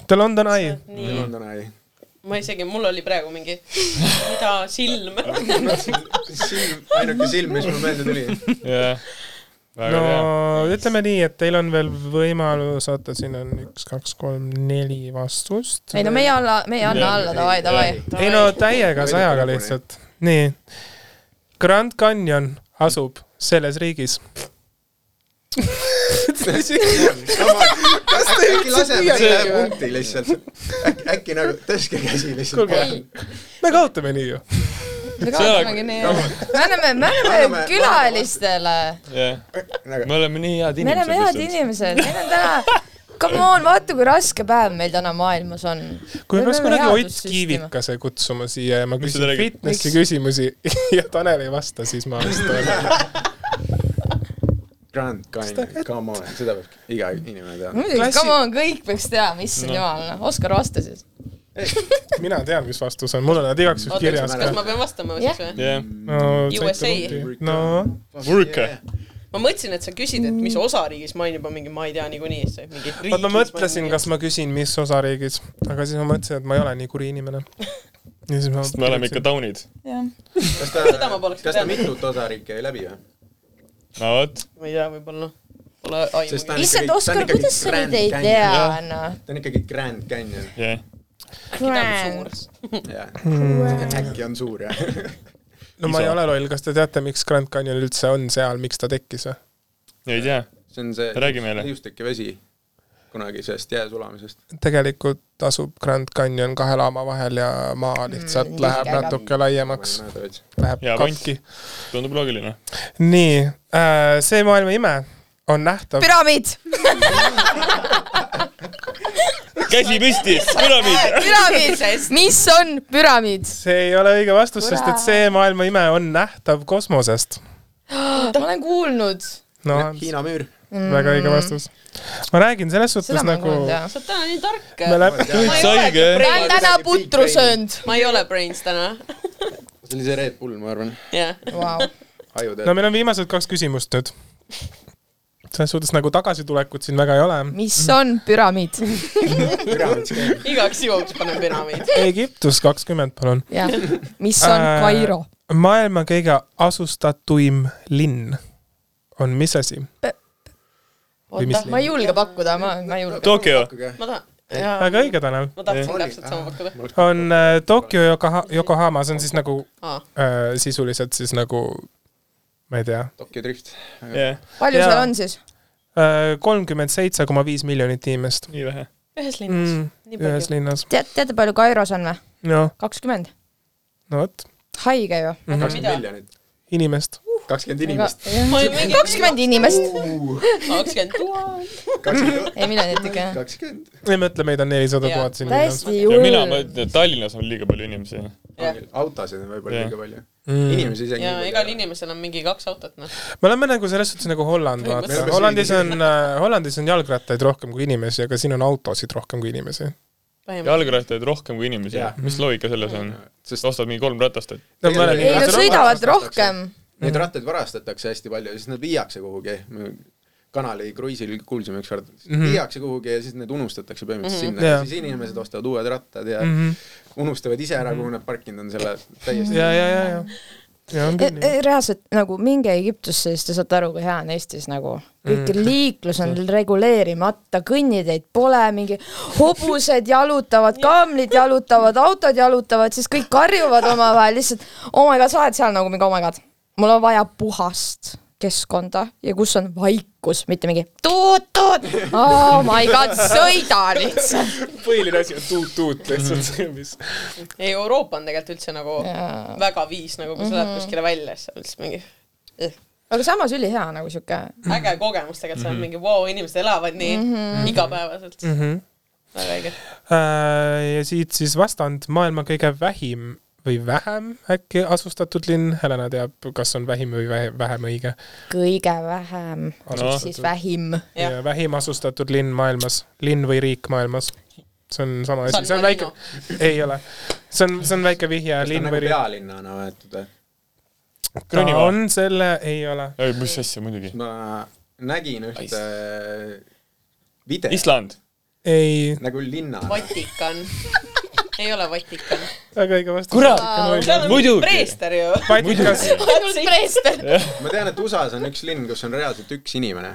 [SPEAKER 2] The London Eye.
[SPEAKER 4] nii,
[SPEAKER 3] London Eye.
[SPEAKER 4] ma isegi, mul oli praegu mingi, mida silm.
[SPEAKER 3] silm, ainuke silm, mis mul meelde tuli.
[SPEAKER 5] jah.
[SPEAKER 2] no
[SPEAKER 5] hea.
[SPEAKER 2] ütleme nii, et teil on veel võimalus, oota, siin on üks, kaks, kolm, neli vastust.
[SPEAKER 6] ei no meie alla, meie anna alla, davai, davai.
[SPEAKER 2] ei no täiega sajaga lihtsalt. nii. Grand Canyon asub selles riigis.
[SPEAKER 3] Kas te äkki laseme selle punkti lihtsalt? äkki, nagu tõstke käsi lihtsalt
[SPEAKER 2] me kaotame nii ju.
[SPEAKER 6] me kaotamegi nii. me anname, me Anname- külalistele.
[SPEAKER 3] nagu
[SPEAKER 5] me oleme nii head
[SPEAKER 6] me oleme head
[SPEAKER 5] inimesed.
[SPEAKER 6] inimesed, meil on täna come on, vaata kui raske päev meil täna maailmas on.
[SPEAKER 2] kui me peaks kunagi Ott. Kiivikase kutsuma siia ja ma küsin fitnessi küsimusi ja Tanel ei vasta, siis ma vist olen.
[SPEAKER 3] Grand Canyon, come on, seda peab iga inimene teadma.
[SPEAKER 6] muidugi,
[SPEAKER 2] Klassi-
[SPEAKER 6] come on, kõik peaks teadma, issand jumal, noh, Oskar vasta siis.
[SPEAKER 2] mina tean, mis vastus on, mul on nad igaks juhuks kirjas
[SPEAKER 4] kas
[SPEAKER 2] ka
[SPEAKER 4] ma. pean vastama
[SPEAKER 6] Jah.
[SPEAKER 4] siis või?
[SPEAKER 5] jah,
[SPEAKER 2] no
[SPEAKER 4] USA.
[SPEAKER 2] no
[SPEAKER 5] Võrke.
[SPEAKER 4] ma mõtlesin, et sa küsid, et mis osariigis ma olen juba mingi, ma ei tea niikuinii, see mingi riigis.
[SPEAKER 2] vot ma mõtlesin, kas ma küsin, mis osariigis, aga siis ma mõtlesin, et ma ei ole nii kuri inimene. ja siis ma.
[SPEAKER 5] sest me oleme ikka. taunid.
[SPEAKER 3] kas ta kas ta mitut osariiki jäi läbi või?
[SPEAKER 5] No vot,
[SPEAKER 4] ma ei tea, võib-olla. Pole
[SPEAKER 3] ta
[SPEAKER 4] aimugi
[SPEAKER 3] on.
[SPEAKER 6] issand, Oskar, kuidas sa
[SPEAKER 3] Grand
[SPEAKER 6] nüüd ei
[SPEAKER 3] Canyon.
[SPEAKER 6] tea noh.
[SPEAKER 3] ta on ikkagi Grand Canyon,
[SPEAKER 5] jah.
[SPEAKER 6] Grand.
[SPEAKER 3] jah. Äkki on suur jah?
[SPEAKER 2] no ma ei ole loll, kas te teate, miks Grand Canyon üldse on seal, miks ta tekkis või?
[SPEAKER 5] ei tea,
[SPEAKER 3] see on see
[SPEAKER 5] Räägi meile.
[SPEAKER 3] hiustik ja vesi kunagisest jää sulamisest.
[SPEAKER 2] tegelikult asub Grand Canyon kahe laama vahel ja maa lihtsalt
[SPEAKER 6] Mm,
[SPEAKER 2] mm, läheb
[SPEAKER 6] liiga.
[SPEAKER 2] natuke laiemaks, läheb
[SPEAKER 5] point.
[SPEAKER 2] katki.
[SPEAKER 5] tundub loogiline.
[SPEAKER 2] nii äh,, see maailma ime on nähtav.
[SPEAKER 6] püramiid,
[SPEAKER 5] käsi püsti, püramiid.
[SPEAKER 6] püramiid, mis on püramiid?
[SPEAKER 2] see ei ole õige vastus, sest et see maailma ime on nähtav kosmosest.
[SPEAKER 6] ma olen kuulnud.
[SPEAKER 2] no
[SPEAKER 3] Hiina müür.
[SPEAKER 2] Väga õige vastus. ma räägin selles suhtes nagu
[SPEAKER 4] sa oled täna nii tark. ma
[SPEAKER 6] olen täna putru söönud.
[SPEAKER 4] ma ei ole brains täna.
[SPEAKER 3] see oli see Red Bull, ma arvan.
[SPEAKER 4] jah.
[SPEAKER 2] No meil on viimased kaks küsimust nüüd. selles suhtes nagu tagasitulekut siin väga ei ole.
[SPEAKER 6] mis on püramiid?
[SPEAKER 3] püramiid.
[SPEAKER 4] igaks juhuks panen püramiid.
[SPEAKER 2] Egiptus kakskümmend, palun.
[SPEAKER 6] jah, mis on
[SPEAKER 2] Äh,
[SPEAKER 6] Kairo?
[SPEAKER 2] maailma kõige asustatuim linn on mis asi? Mis
[SPEAKER 6] ma ei julge pakkuda, ma, ma ei julge.
[SPEAKER 5] Tokyo.
[SPEAKER 4] ma tahan,
[SPEAKER 2] väga õige, Tanel.
[SPEAKER 4] ma tahtsin täpselt sama pakkuda.
[SPEAKER 2] on äh, Tokyo Yokoha-, Yokohama, see on siis nagu
[SPEAKER 4] aa,
[SPEAKER 2] äh, sisuliselt siis nagu ma ei tea
[SPEAKER 3] Tokyo Drift.
[SPEAKER 5] jah,
[SPEAKER 6] palju
[SPEAKER 2] Jaa.
[SPEAKER 6] seal on siis?
[SPEAKER 2] äh,, kolmkümmend seitse koma viis miljonit inimest
[SPEAKER 5] nii vähe.
[SPEAKER 4] ühes linnas
[SPEAKER 2] mm,. ühes
[SPEAKER 4] palju.
[SPEAKER 2] linnas.
[SPEAKER 6] tead, teate palju Kairos on või?
[SPEAKER 2] noh,
[SPEAKER 6] kakskümmend.
[SPEAKER 2] no vot,
[SPEAKER 6] haige ju.
[SPEAKER 3] kakskümmend
[SPEAKER 4] Mida?
[SPEAKER 3] miljonit.
[SPEAKER 2] inimest.
[SPEAKER 3] kakskümmend inimest.
[SPEAKER 6] kakskümmend inimest.
[SPEAKER 4] kakskümmend tuhat.
[SPEAKER 6] ei miljonit ikka jah.
[SPEAKER 3] kakskümmend.
[SPEAKER 2] ei mõtle, meid on nelisada tuhat siin
[SPEAKER 6] täiesti
[SPEAKER 5] ja mina
[SPEAKER 6] hull.
[SPEAKER 5] mõtlen, et Tallinnas on liiga palju inimesi.
[SPEAKER 3] autosid on võib-olla liiga palju.
[SPEAKER 2] Mm.
[SPEAKER 3] inimesi isegi
[SPEAKER 4] ja igal inimesel on mingi kaks autot, noh.
[SPEAKER 2] me oleme nagu selles suhtes nagu Holland, vaata. Hollandis on äh,, Hollandis on jalgrattaid rohkem kui inimesi, aga siin on autosid rohkem kui inimesi.
[SPEAKER 5] Jalgrattaid rohkem kui inimesi
[SPEAKER 3] Jah..
[SPEAKER 5] mis loogika selles on?
[SPEAKER 3] sest
[SPEAKER 5] ostad mingi kolm ratast, et
[SPEAKER 2] no
[SPEAKER 3] Ei,
[SPEAKER 6] ei, nad sõidavad
[SPEAKER 3] varastatakse.
[SPEAKER 6] rohkem.
[SPEAKER 3] neid rattaid varastatakse hästi palju ja siis nad viiakse kuhugi. kanali kruiisil kuulsime ükskord mm,
[SPEAKER 2] Mhm.
[SPEAKER 3] -hmm. viiakse kuhugi ja siis need unustatakse põhimõtteliselt mm -hmm. sinna
[SPEAKER 2] Jaa.
[SPEAKER 3] ja siis inimesed ostavad uued rattad ja mm
[SPEAKER 2] mm.
[SPEAKER 3] -hmm.
[SPEAKER 2] -hmm.
[SPEAKER 3] unustavad ise ära, kuhu nad parkinud on selle täiesti.
[SPEAKER 2] ja, ja, ja, ja. Küll nii.
[SPEAKER 6] reaalselt nagu minge Egiptusse, siis te saate aru, kui hea on Eestis nagu. kõik
[SPEAKER 2] Mm.
[SPEAKER 6] liiklus on reguleerimata, kõnniteid pole, mingi hobused jalutavad, kaamlid jalutavad, autod jalutavad, siis kõik karjuvad omavahel lihtsalt oh my god, sa oled seal nagu mingi oh my god, mul on vaja puhast keskkonda ja kus on vaikus, mitte mingi tuut-tuut, oh my god, sõida lihtsalt.
[SPEAKER 2] põhiline asi on tuut-tuut lihtsalt, mis.
[SPEAKER 4] ei, Euroopa on tegelikult üldse nagu
[SPEAKER 6] Jaa.
[SPEAKER 4] väga viis, nagu kui sa lähed kuskile välja, siis on lihtsalt mingi eh,
[SPEAKER 6] aga samas ülihea nagu sihuke
[SPEAKER 4] äge kogemus tegelikult, sa oled mingi vau, inimesed elavad nii igapäevaselt.
[SPEAKER 2] Mhm.
[SPEAKER 4] väga õige.
[SPEAKER 2] Äh, ja siit siis vastand maailma kõige vähim või vähem äkki asustatud linn, Helena teab, kas on vähim või vähe- vähem õige.
[SPEAKER 6] kõige vähem, siis vähim.
[SPEAKER 2] Vähim asustatud linn maailmas, linn või riik maailmas. see on sama asi, see on väike ei ole, see on, see on väike vihje,
[SPEAKER 3] kas ta on
[SPEAKER 2] linn
[SPEAKER 3] nagu
[SPEAKER 2] või riik.
[SPEAKER 3] pealinnana võetud või?
[SPEAKER 2] ta on selle, ei ole.
[SPEAKER 5] ei, mis asja muidugi.
[SPEAKER 3] ma nägin ühte videot
[SPEAKER 5] Island.
[SPEAKER 2] ei,
[SPEAKER 3] nagu linna.
[SPEAKER 4] Vatikan. ei ole Vatikan.
[SPEAKER 2] väga õige vastus.
[SPEAKER 5] Kurat! Muidugi.
[SPEAKER 4] preester ju.
[SPEAKER 2] Vatikas,
[SPEAKER 6] ainult preester.
[SPEAKER 3] ma tean, et USA-s on üks linn, kus on reaalselt üks inimene.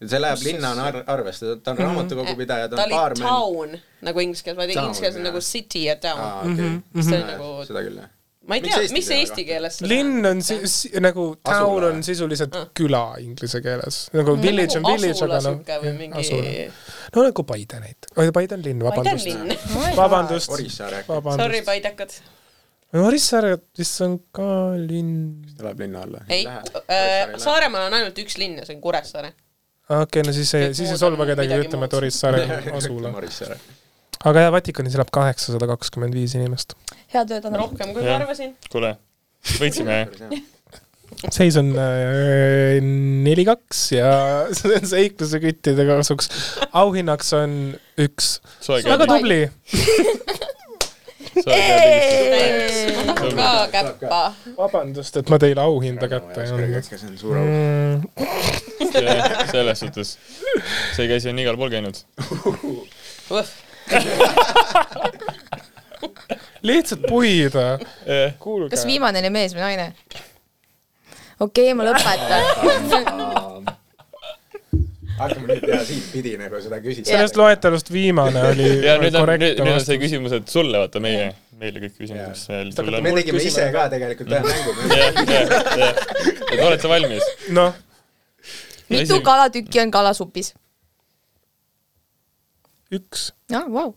[SPEAKER 3] see läheb linnana ar arvesse, ta on raamatukogupidaja, ta
[SPEAKER 4] ta
[SPEAKER 3] on
[SPEAKER 4] oli
[SPEAKER 3] baarmen.
[SPEAKER 4] town nagu inglise keeles, vaid
[SPEAKER 3] Town,
[SPEAKER 4] inglise keeles on nagu city ja town.
[SPEAKER 3] aa, okei.
[SPEAKER 4] see on nagu,
[SPEAKER 3] seda küll, jah.
[SPEAKER 4] Ma ei
[SPEAKER 3] Miks
[SPEAKER 4] tea, mis eesti keeles seda
[SPEAKER 2] linn on si-, si- nagu town
[SPEAKER 3] Asula.
[SPEAKER 2] on sisuliselt
[SPEAKER 4] Ah.
[SPEAKER 2] küla inglise keeles, nagu village on village, aga noh.
[SPEAKER 4] mingi,
[SPEAKER 2] no nagu Paide näiteks, oi Paide on linn, vabandust. vabandust,
[SPEAKER 3] äkki
[SPEAKER 4] Sorry,
[SPEAKER 2] vabandust.
[SPEAKER 4] paidakad.
[SPEAKER 2] Orissaare vist on ka linn.
[SPEAKER 3] läheb linna alla.
[SPEAKER 4] ei, Saaremaal on ainult üks linn ja see on Kuressaare.
[SPEAKER 2] okei okay,, no siis ei, siis ei solva kedagi, ütleme, et. Orissaare asula. Aga jah, Vatikanis elab kaheksasada kakskümmend viis inimest.
[SPEAKER 6] head ööd, Anna.
[SPEAKER 4] rohkem kui ma arvasin.
[SPEAKER 5] kuule, võitsime
[SPEAKER 2] seis on äh, neli-kaks ja see on seikluse küttide kasuks. auhinnaks on üks. väga tubli.
[SPEAKER 4] ka käppa.
[SPEAKER 2] vabandust, et ma teile auhinda kätte ei andnud.
[SPEAKER 3] see on suur au.
[SPEAKER 2] Mm,
[SPEAKER 5] selles suhtes, see käsi on igal pool käinud.
[SPEAKER 2] lihtsalt puhida. kuulge
[SPEAKER 6] kas. viimane oli mees või naine? okei okay,, ma lõpetan.
[SPEAKER 3] hakkame nüüd ja siitpidi nagu seda küsima.
[SPEAKER 2] sellest loetelust viimane oli
[SPEAKER 5] ja nüüd on, nüüd nüüd on see küsimus, et sulle, vaata meie, meile kõik küsimused, mis meil sulle
[SPEAKER 3] me tegime ise ka tegelikult ühe mängu.
[SPEAKER 5] jah, jah, jah. et oled sa valmis?
[SPEAKER 2] noh,
[SPEAKER 6] mitu kalatükki on kalasupis?
[SPEAKER 2] üks.
[SPEAKER 6] jah, vau.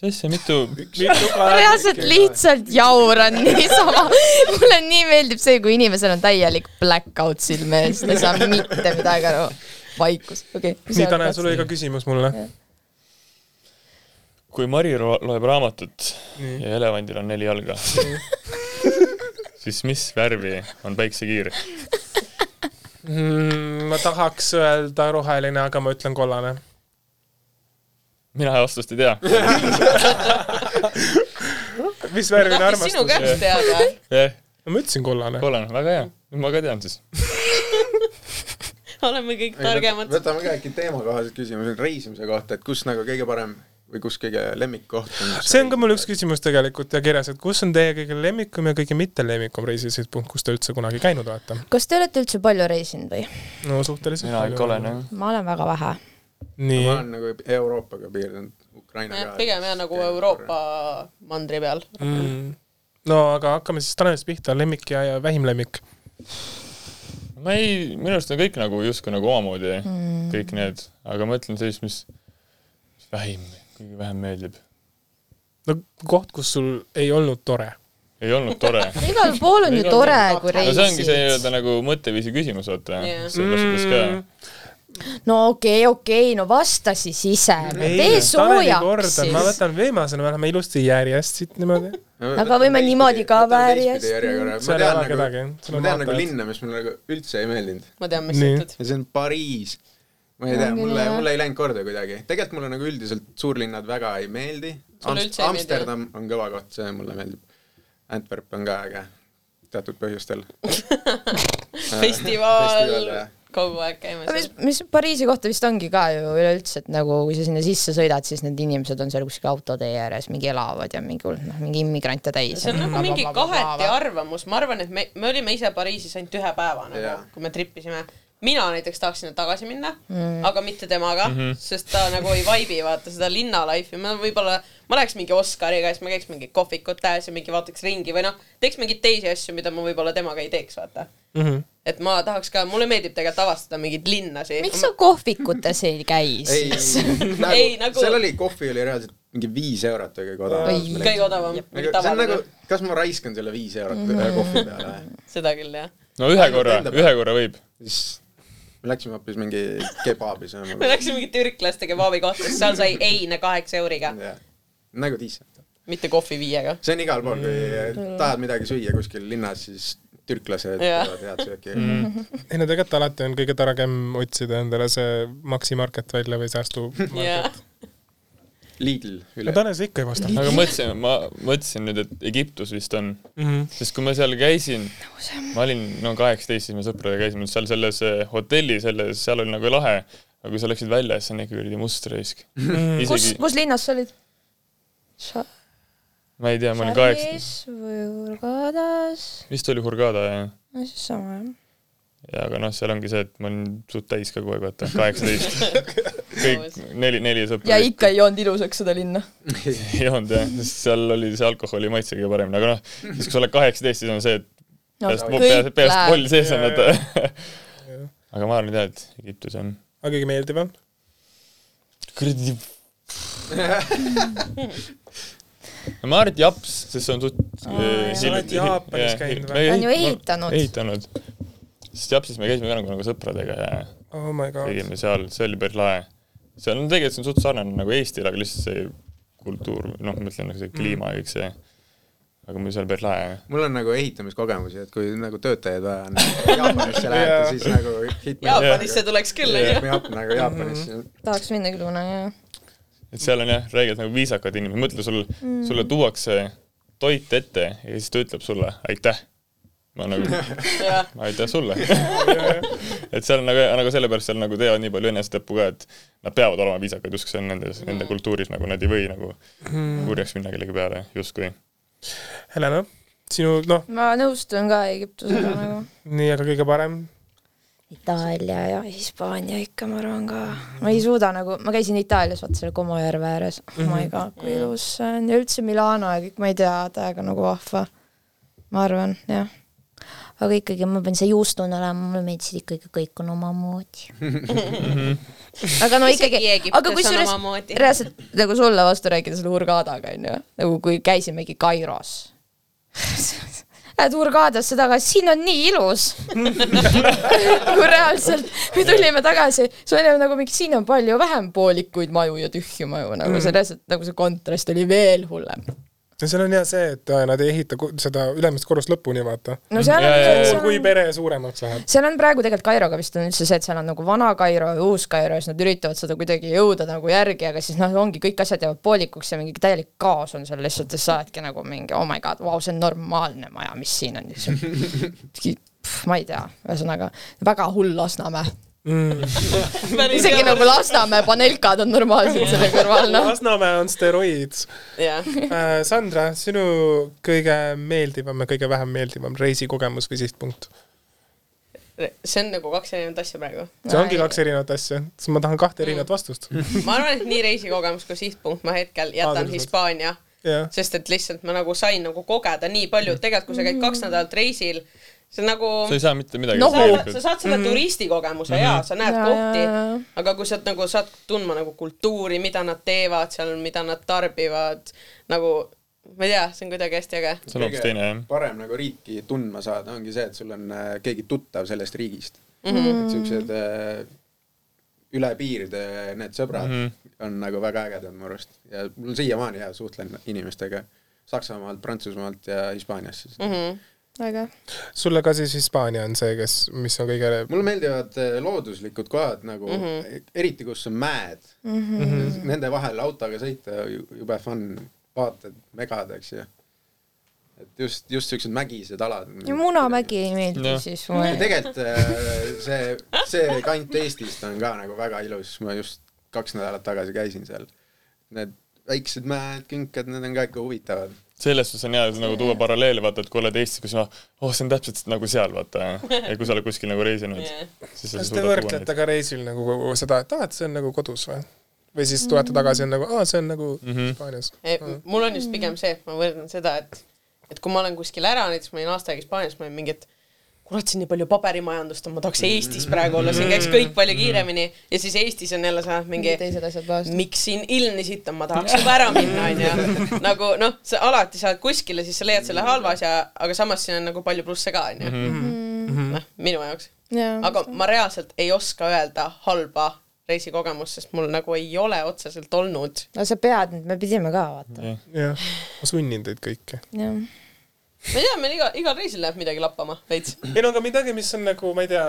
[SPEAKER 5] mis asja, mitu,
[SPEAKER 6] reaalselt lihtsalt jauran niisama. mulle nii meeldib see, kui inimesel on täielik blackout silme ees, ta ei saa mitte midagi aru. vaikus, okei okay,.
[SPEAKER 2] nii, Tanel, sul oli ka küsimus mulle.
[SPEAKER 5] kui Mari loeb raamatut
[SPEAKER 2] Nii.
[SPEAKER 5] ja elevandil on neli jalga, siis mis värvi on päiksekiir?
[SPEAKER 2] Mm, ma tahaks öelda roheline, aga ma ütlen kollane.
[SPEAKER 5] Mina vastust ei tea.
[SPEAKER 2] mis värvine
[SPEAKER 4] tahtis sinu
[SPEAKER 2] armastus?
[SPEAKER 4] käest teada.
[SPEAKER 5] jah,
[SPEAKER 2] ma ütlesin kollane.
[SPEAKER 5] kollane, väga hea. nüüd ma ka tean siis.
[SPEAKER 4] oleme kõik targemad.
[SPEAKER 3] võtame ka äkki teemakohased küsimused reisimise kohta, et kus nagu kõige parem või kus kõige lemmikkoht on?
[SPEAKER 2] see on ka mul üks küsimus tegelikult ja kirjas, et kus on teie kõige lemmikum ja kõige mitte lemmikum reisisihtpunkt, kus te üldse kunagi käinud olete?
[SPEAKER 6] kas te olete üldse palju reisinud või?
[SPEAKER 2] no suhteliselt
[SPEAKER 5] mina ikka olen jah.
[SPEAKER 6] ma olen väga vähe.
[SPEAKER 2] Nii
[SPEAKER 3] ma, olen nagu Euroopaga piirdunud, Ukraina ka.
[SPEAKER 4] pigem jah, nagu Euroopa mandri peal.
[SPEAKER 2] mm.. no aga hakkame siis Tanelist pihta, lemmik ja, ja vähim lemmik.
[SPEAKER 5] ma ei, minu arust on kõik nagu justkui nagu omamoodi mm., kõik need, aga ma ütlen sellist, mis, mis vähim, kõige vähem meeldib.
[SPEAKER 2] no koht, kus sul ei olnud tore.
[SPEAKER 5] ei olnud tore.
[SPEAKER 6] igal pool on ju tore, kui
[SPEAKER 5] no see ongi see
[SPEAKER 6] reisid.
[SPEAKER 5] nii-öelda nagu mõtteviisi küsimus, vaata suhtes ka.
[SPEAKER 6] No okei okay,, okei okay,, no vasta siis ise. tee
[SPEAKER 2] ma
[SPEAKER 6] soojaks siis.
[SPEAKER 2] võtan viimasena, me läheme ilusti järjest siit niimoodi.
[SPEAKER 6] Aga võime niimoodi ka väärjast-
[SPEAKER 3] ma tean nagu,
[SPEAKER 2] kedagi,
[SPEAKER 3] ma tean nagu
[SPEAKER 2] vaatajad.
[SPEAKER 3] linna, mis mulle nagu üldse ei meeldinud
[SPEAKER 4] ma tean, mis sa ütled.
[SPEAKER 3] ja see on Pariis. ma ei tea, mulle mulle ei läinud korda kuidagi. tegelikult mulle nagu üldiselt suurlinnad väga ei meeldi.
[SPEAKER 4] Üldse ei meeldi,
[SPEAKER 3] Amsterdam on kõva koht, see mulle meeldib. Antwerp on ka äge, teatud põhjustel.
[SPEAKER 4] festival, kogu aeg käime
[SPEAKER 6] mis
[SPEAKER 4] seal.,
[SPEAKER 6] mis Pariisi kohta vist ongi ka ju üleüldse, et nagu kui sa sinna sisse sõidad, siis need inimesed on seal kuskil autotee ääres mingi elavad ja mingi hull, noh, mingi immigrante täis.
[SPEAKER 4] see on nagu mingi kaheti arvamus, ma arvan, et me, me olime ise Pariisis ainult ühe päeva nagu
[SPEAKER 3] Jaa.,
[SPEAKER 4] kui me tripisime. mina näiteks tahaks sinna tagasi minna mm., aga mitte temaga mm, -hmm. sest ta nagu ei vibe'i vaata seda linna life'i, ma võib-olla, ma läheks mingi Oscariga siis ma käiks mingi kohvikutes ja mingi vaataks ringi või noh, teeks mingeid teisi asju, mida ma võib-olla temaga ei teeks, vaata.
[SPEAKER 2] Mhm.
[SPEAKER 4] et ma tahaks ka, mulle meeldib tegelikult avastada mingeid linnasid.
[SPEAKER 6] miks sa kohvikutes ei käi
[SPEAKER 3] ei
[SPEAKER 6] siis?
[SPEAKER 3] nagu,
[SPEAKER 4] Ei, nagu-
[SPEAKER 3] seal oli kohvi oli reaalselt mingi viis eurot või kõige odavam
[SPEAKER 4] kõige odavam, mingi
[SPEAKER 3] see on nagu kas ma raiskan selle viis eurot ühe kohvi peale või?
[SPEAKER 4] seda küll jah.
[SPEAKER 5] no ühe korra, ühe korra võib.
[SPEAKER 3] siis me läksime hoopis mingi kebabi
[SPEAKER 4] me
[SPEAKER 3] sööma.
[SPEAKER 4] läksime mingi türklaste kebabi kohta, sest seal sai eine kaheksa euriga,
[SPEAKER 3] nagu decent.
[SPEAKER 4] mitte kohvi viiega.
[SPEAKER 3] see on igal pool, kui tahad midagi süüa kuskil linnas, siis türklased teevad head sööki.
[SPEAKER 2] ei no tegelikult alati on kõige targem otsida endale see Maxi Market välja või säästu
[SPEAKER 4] jah,
[SPEAKER 3] Lidl
[SPEAKER 2] no
[SPEAKER 3] üle.
[SPEAKER 2] Tanel, sa ikka ei vasta.
[SPEAKER 5] aga mõtlesin, ma mõtlesin nüüd, et Egiptus vist on,
[SPEAKER 2] Mhm.
[SPEAKER 5] sest kui ma seal käisin, ma olin no kaheksateist, siis me sõpradega käisime seal selles eh, hotellis, selles, seal oli nagu lahe, aga kui sa läksid välja, siis see on ikka kuradi must raisk.
[SPEAKER 6] kus,
[SPEAKER 5] isegi,
[SPEAKER 6] kus linnas sa olid?
[SPEAKER 5] Ma ei tea, ma olin kaheksa,
[SPEAKER 6] Šarlis või Hurgadas?
[SPEAKER 5] vist oli Hurghada jah.
[SPEAKER 6] no siis sama jah.
[SPEAKER 5] ja aga noh, seal ongi see, et ma olin suht täis ka kogu aeg, vaata, kaheksateist. kõik neli, neli sõpra.
[SPEAKER 6] ja ikka ei joonud ilusaks seda linna.
[SPEAKER 5] ei olnud jah, sest seal oli see alkoholi maitse kõige parem, aga noh, siis kui sa oled kaheksateist, siis on see, et
[SPEAKER 6] no
[SPEAKER 5] peast,
[SPEAKER 6] kõik
[SPEAKER 5] peast, peast poll sees on, vaata. aga ma arvan jah, et Egiptus on
[SPEAKER 2] aga kõige meeldivam?
[SPEAKER 5] kuradi ma arvan, et japs, sest see on
[SPEAKER 6] jaa.
[SPEAKER 2] Sa oled Jaapanis käinud või?
[SPEAKER 6] Ta on ju ehitanud.
[SPEAKER 5] ehitanud. sest Japsis me käisime ka nagu, nagu sõpradega ja
[SPEAKER 2] oh my god.
[SPEAKER 5] tegime seal, see oli päris lahe. seal on tegelikult see on suht sarnane nagu Eestil, aga lihtsalt see kultuur, noh, ma mõtlen nagu see kliima ja kõik see, aga see oli päris lahe.
[SPEAKER 3] mul on nagu ehitamiskogemusi, et kui nagu töötajaid vaja on Jaapanisse lähete siis nagu
[SPEAKER 4] Jaapanisse tuleks küll, onju.
[SPEAKER 3] nagu Jaapanisse.
[SPEAKER 6] tahaks minna küll kunagi, jah.
[SPEAKER 5] Et seal on jah, räigelt nagu viisakad inimesed, mõtle sul mm., sulle tuuakse toit ette ja siis ta ütleb sulle aitäh. ma nagu, aitäh sulle. et seal on nagu, nagu sellepärast seal nagu teevad nii palju enesetappu ka, et nad peavad olema viisakad, justkui see on nendes, nende kultuuris nagu nad ei või nagu kurjaks minna kellegi peale, justkui.
[SPEAKER 2] Helena, sinu, noh,
[SPEAKER 6] ma nõustun ka Egiptusega nagu.
[SPEAKER 2] nii, aga kõige parem
[SPEAKER 6] Itaalia ja Hispaania ikka, ma arvan ka. ma ei suuda nagu, ma käisin Itaalias, vaata seal Como järve ääres. oh my god, kui ilus see on ja üldse Milano ja kõik, ma ei tea, täiega nagu vahva. ma arvan, jah. aga ikkagi ma pean see juustune olema, mulle meeldisid ikkagi kõik on omamoodi. aga no ikkagi aga kusjuures
[SPEAKER 4] omamoodi.
[SPEAKER 6] reaalselt nagu sulle vastu rääkida selle Hurghadaga onju, nagu kui käisimegi Kairos Lähed Hurghadasse tagasi, siin on nii ilus. kui reaalselt, me tulime tagasi, see oli nagu mingi, siin on palju vähem poolikuid maju ja tühju maju, nagu see reaalselt nagu see kontrast oli veel hullem.
[SPEAKER 2] Ja seal on hea see, et äh, nad ei ehita seda ülemist korrust lõpuni, vaata.
[SPEAKER 6] no on,
[SPEAKER 2] kui pere suuremaks läheb.
[SPEAKER 6] seal on praegu tegelikult Kairoga vist on üldse see, et seal on nagu vana Kairo ja uus Kairo ja siis nad üritavad seda kuidagi jõuda nagu järgi, aga siis noh, ongi kõik asjad jäävad poolikuks ja mingi täielik kaos on seal lihtsalt ja sa oledki nagu mingi oh my god, vau, see on normaalne maja, mis siin on. ma ei tea, ühesõnaga väga hull Lasnamäe. isegi nagu Lasnamäe panelkad on normaalsed selle kõrval, noh.
[SPEAKER 2] Lasnamäe on steroid.
[SPEAKER 4] jah.
[SPEAKER 2] Sandra, sinu kõige meeldivam ja kõige vähem meeldivam reisikogemus või sihtpunkt?
[SPEAKER 4] see on nagu kaks erinevat asja praegu.
[SPEAKER 2] see ongi kaks erinevat asja, siis ma tahan kahte erinevat vastust.
[SPEAKER 4] ma arvan, et nii reisikogemus kui sihtpunkt ma hetkel jätan. Hispaania,
[SPEAKER 2] jah,
[SPEAKER 4] sest et lihtsalt ma nagu sain nagu kogeda nii palju, et tegelikult kui sa käid kaks nädalat reisil, see on nagu
[SPEAKER 5] sa ei saa mitte midagi
[SPEAKER 6] No,
[SPEAKER 4] sa, saad selle turistikogemuse mm -hmm. ja sa näed
[SPEAKER 6] Ja,
[SPEAKER 4] kohti aga kui sa nagu saad tundma nagu kultuuri, mida nad teevad seal, mida nad tarbivad, nagu ma ei tea, see on kuidagi hästi äge.
[SPEAKER 5] see on hoopis teine jah.
[SPEAKER 3] parem nagu riiki tundma saada ongi see, et sul on äh, keegi tuttav sellest riigist mm.
[SPEAKER 4] Mhm.
[SPEAKER 3] -hmm. et siuksed äh, üle piiride need sõbrad mm. -hmm. on nagu väga ägedad mu arust ja mul siiamaani hea suhtlen inimestega Saksamaalt, Prantsusmaalt ja Hispaaniast siis mm. -hmm.
[SPEAKER 6] väga.
[SPEAKER 2] sulle ka siis Hispaania on see, kes, mis on kõige
[SPEAKER 3] mulle meeldivad äh, looduslikud kohad nagu mm, -hmm. eriti kus on mäed mm. -hmm. Nende vahel autoga sõita ju- jube fun, vaatad megad, eks ju. et just, just siuksed mägised alad.
[SPEAKER 6] ja Munamägi ei meeldi
[SPEAKER 5] Jah.
[SPEAKER 6] siis mulle.
[SPEAKER 3] tegelikult äh, see, see kant Eestist on ka nagu väga ilus, ma just kaks nädalat tagasi käisin seal. Need väiksed mäed, künked, need on ka ikka huvitavad.
[SPEAKER 5] Selles suhtes on hea nagu tuua paralleele, vaata, et kui oled Eestis, kus noh, oh see on täpselt nagu seal, vaata. ja kui sa oled kuskil nagu reisinud sa
[SPEAKER 2] kas te võrdlete ka reisil nagu seda, et aa, et see on nagu kodus või? või siis tulete tagasi ja on nagu, aa, see on nagu
[SPEAKER 5] Mhm.
[SPEAKER 2] Hispaanias.
[SPEAKER 4] mul on just pigem see, et ma võrdlen seda, et, et kui ma olen kuskil ära, näiteks ma olin aasta aega Hispaanias, ma olin mingi, et kurat, siin nii palju paberimajandust on, ma tahaks Eestis praegu olla, siin käiks kõik palju kiiremini ja siis Eestis on jälle see mingi
[SPEAKER 6] teised asjad vahest.
[SPEAKER 4] miks siin ilm nii sitt on, ma tahaks juba ära minna, onju. nagu noh, sa alati saad kuskile, siis sa leiad selle halva asja, aga samas siin on nagu palju plusse ka, onju. noh, minu jaoks. aga ma reaalselt ei oska öelda halba reisikogemust, sest mul nagu ei ole otseselt olnud.
[SPEAKER 6] no sa pead me pidime ka vaata.
[SPEAKER 2] jah, ma sunnin teid kõiki.
[SPEAKER 6] jah.
[SPEAKER 4] Ma ei tea, meil iga, igal reisil läheb midagi lappama veits.
[SPEAKER 2] ei no aga midagi, mis on nagu, ma ei tea,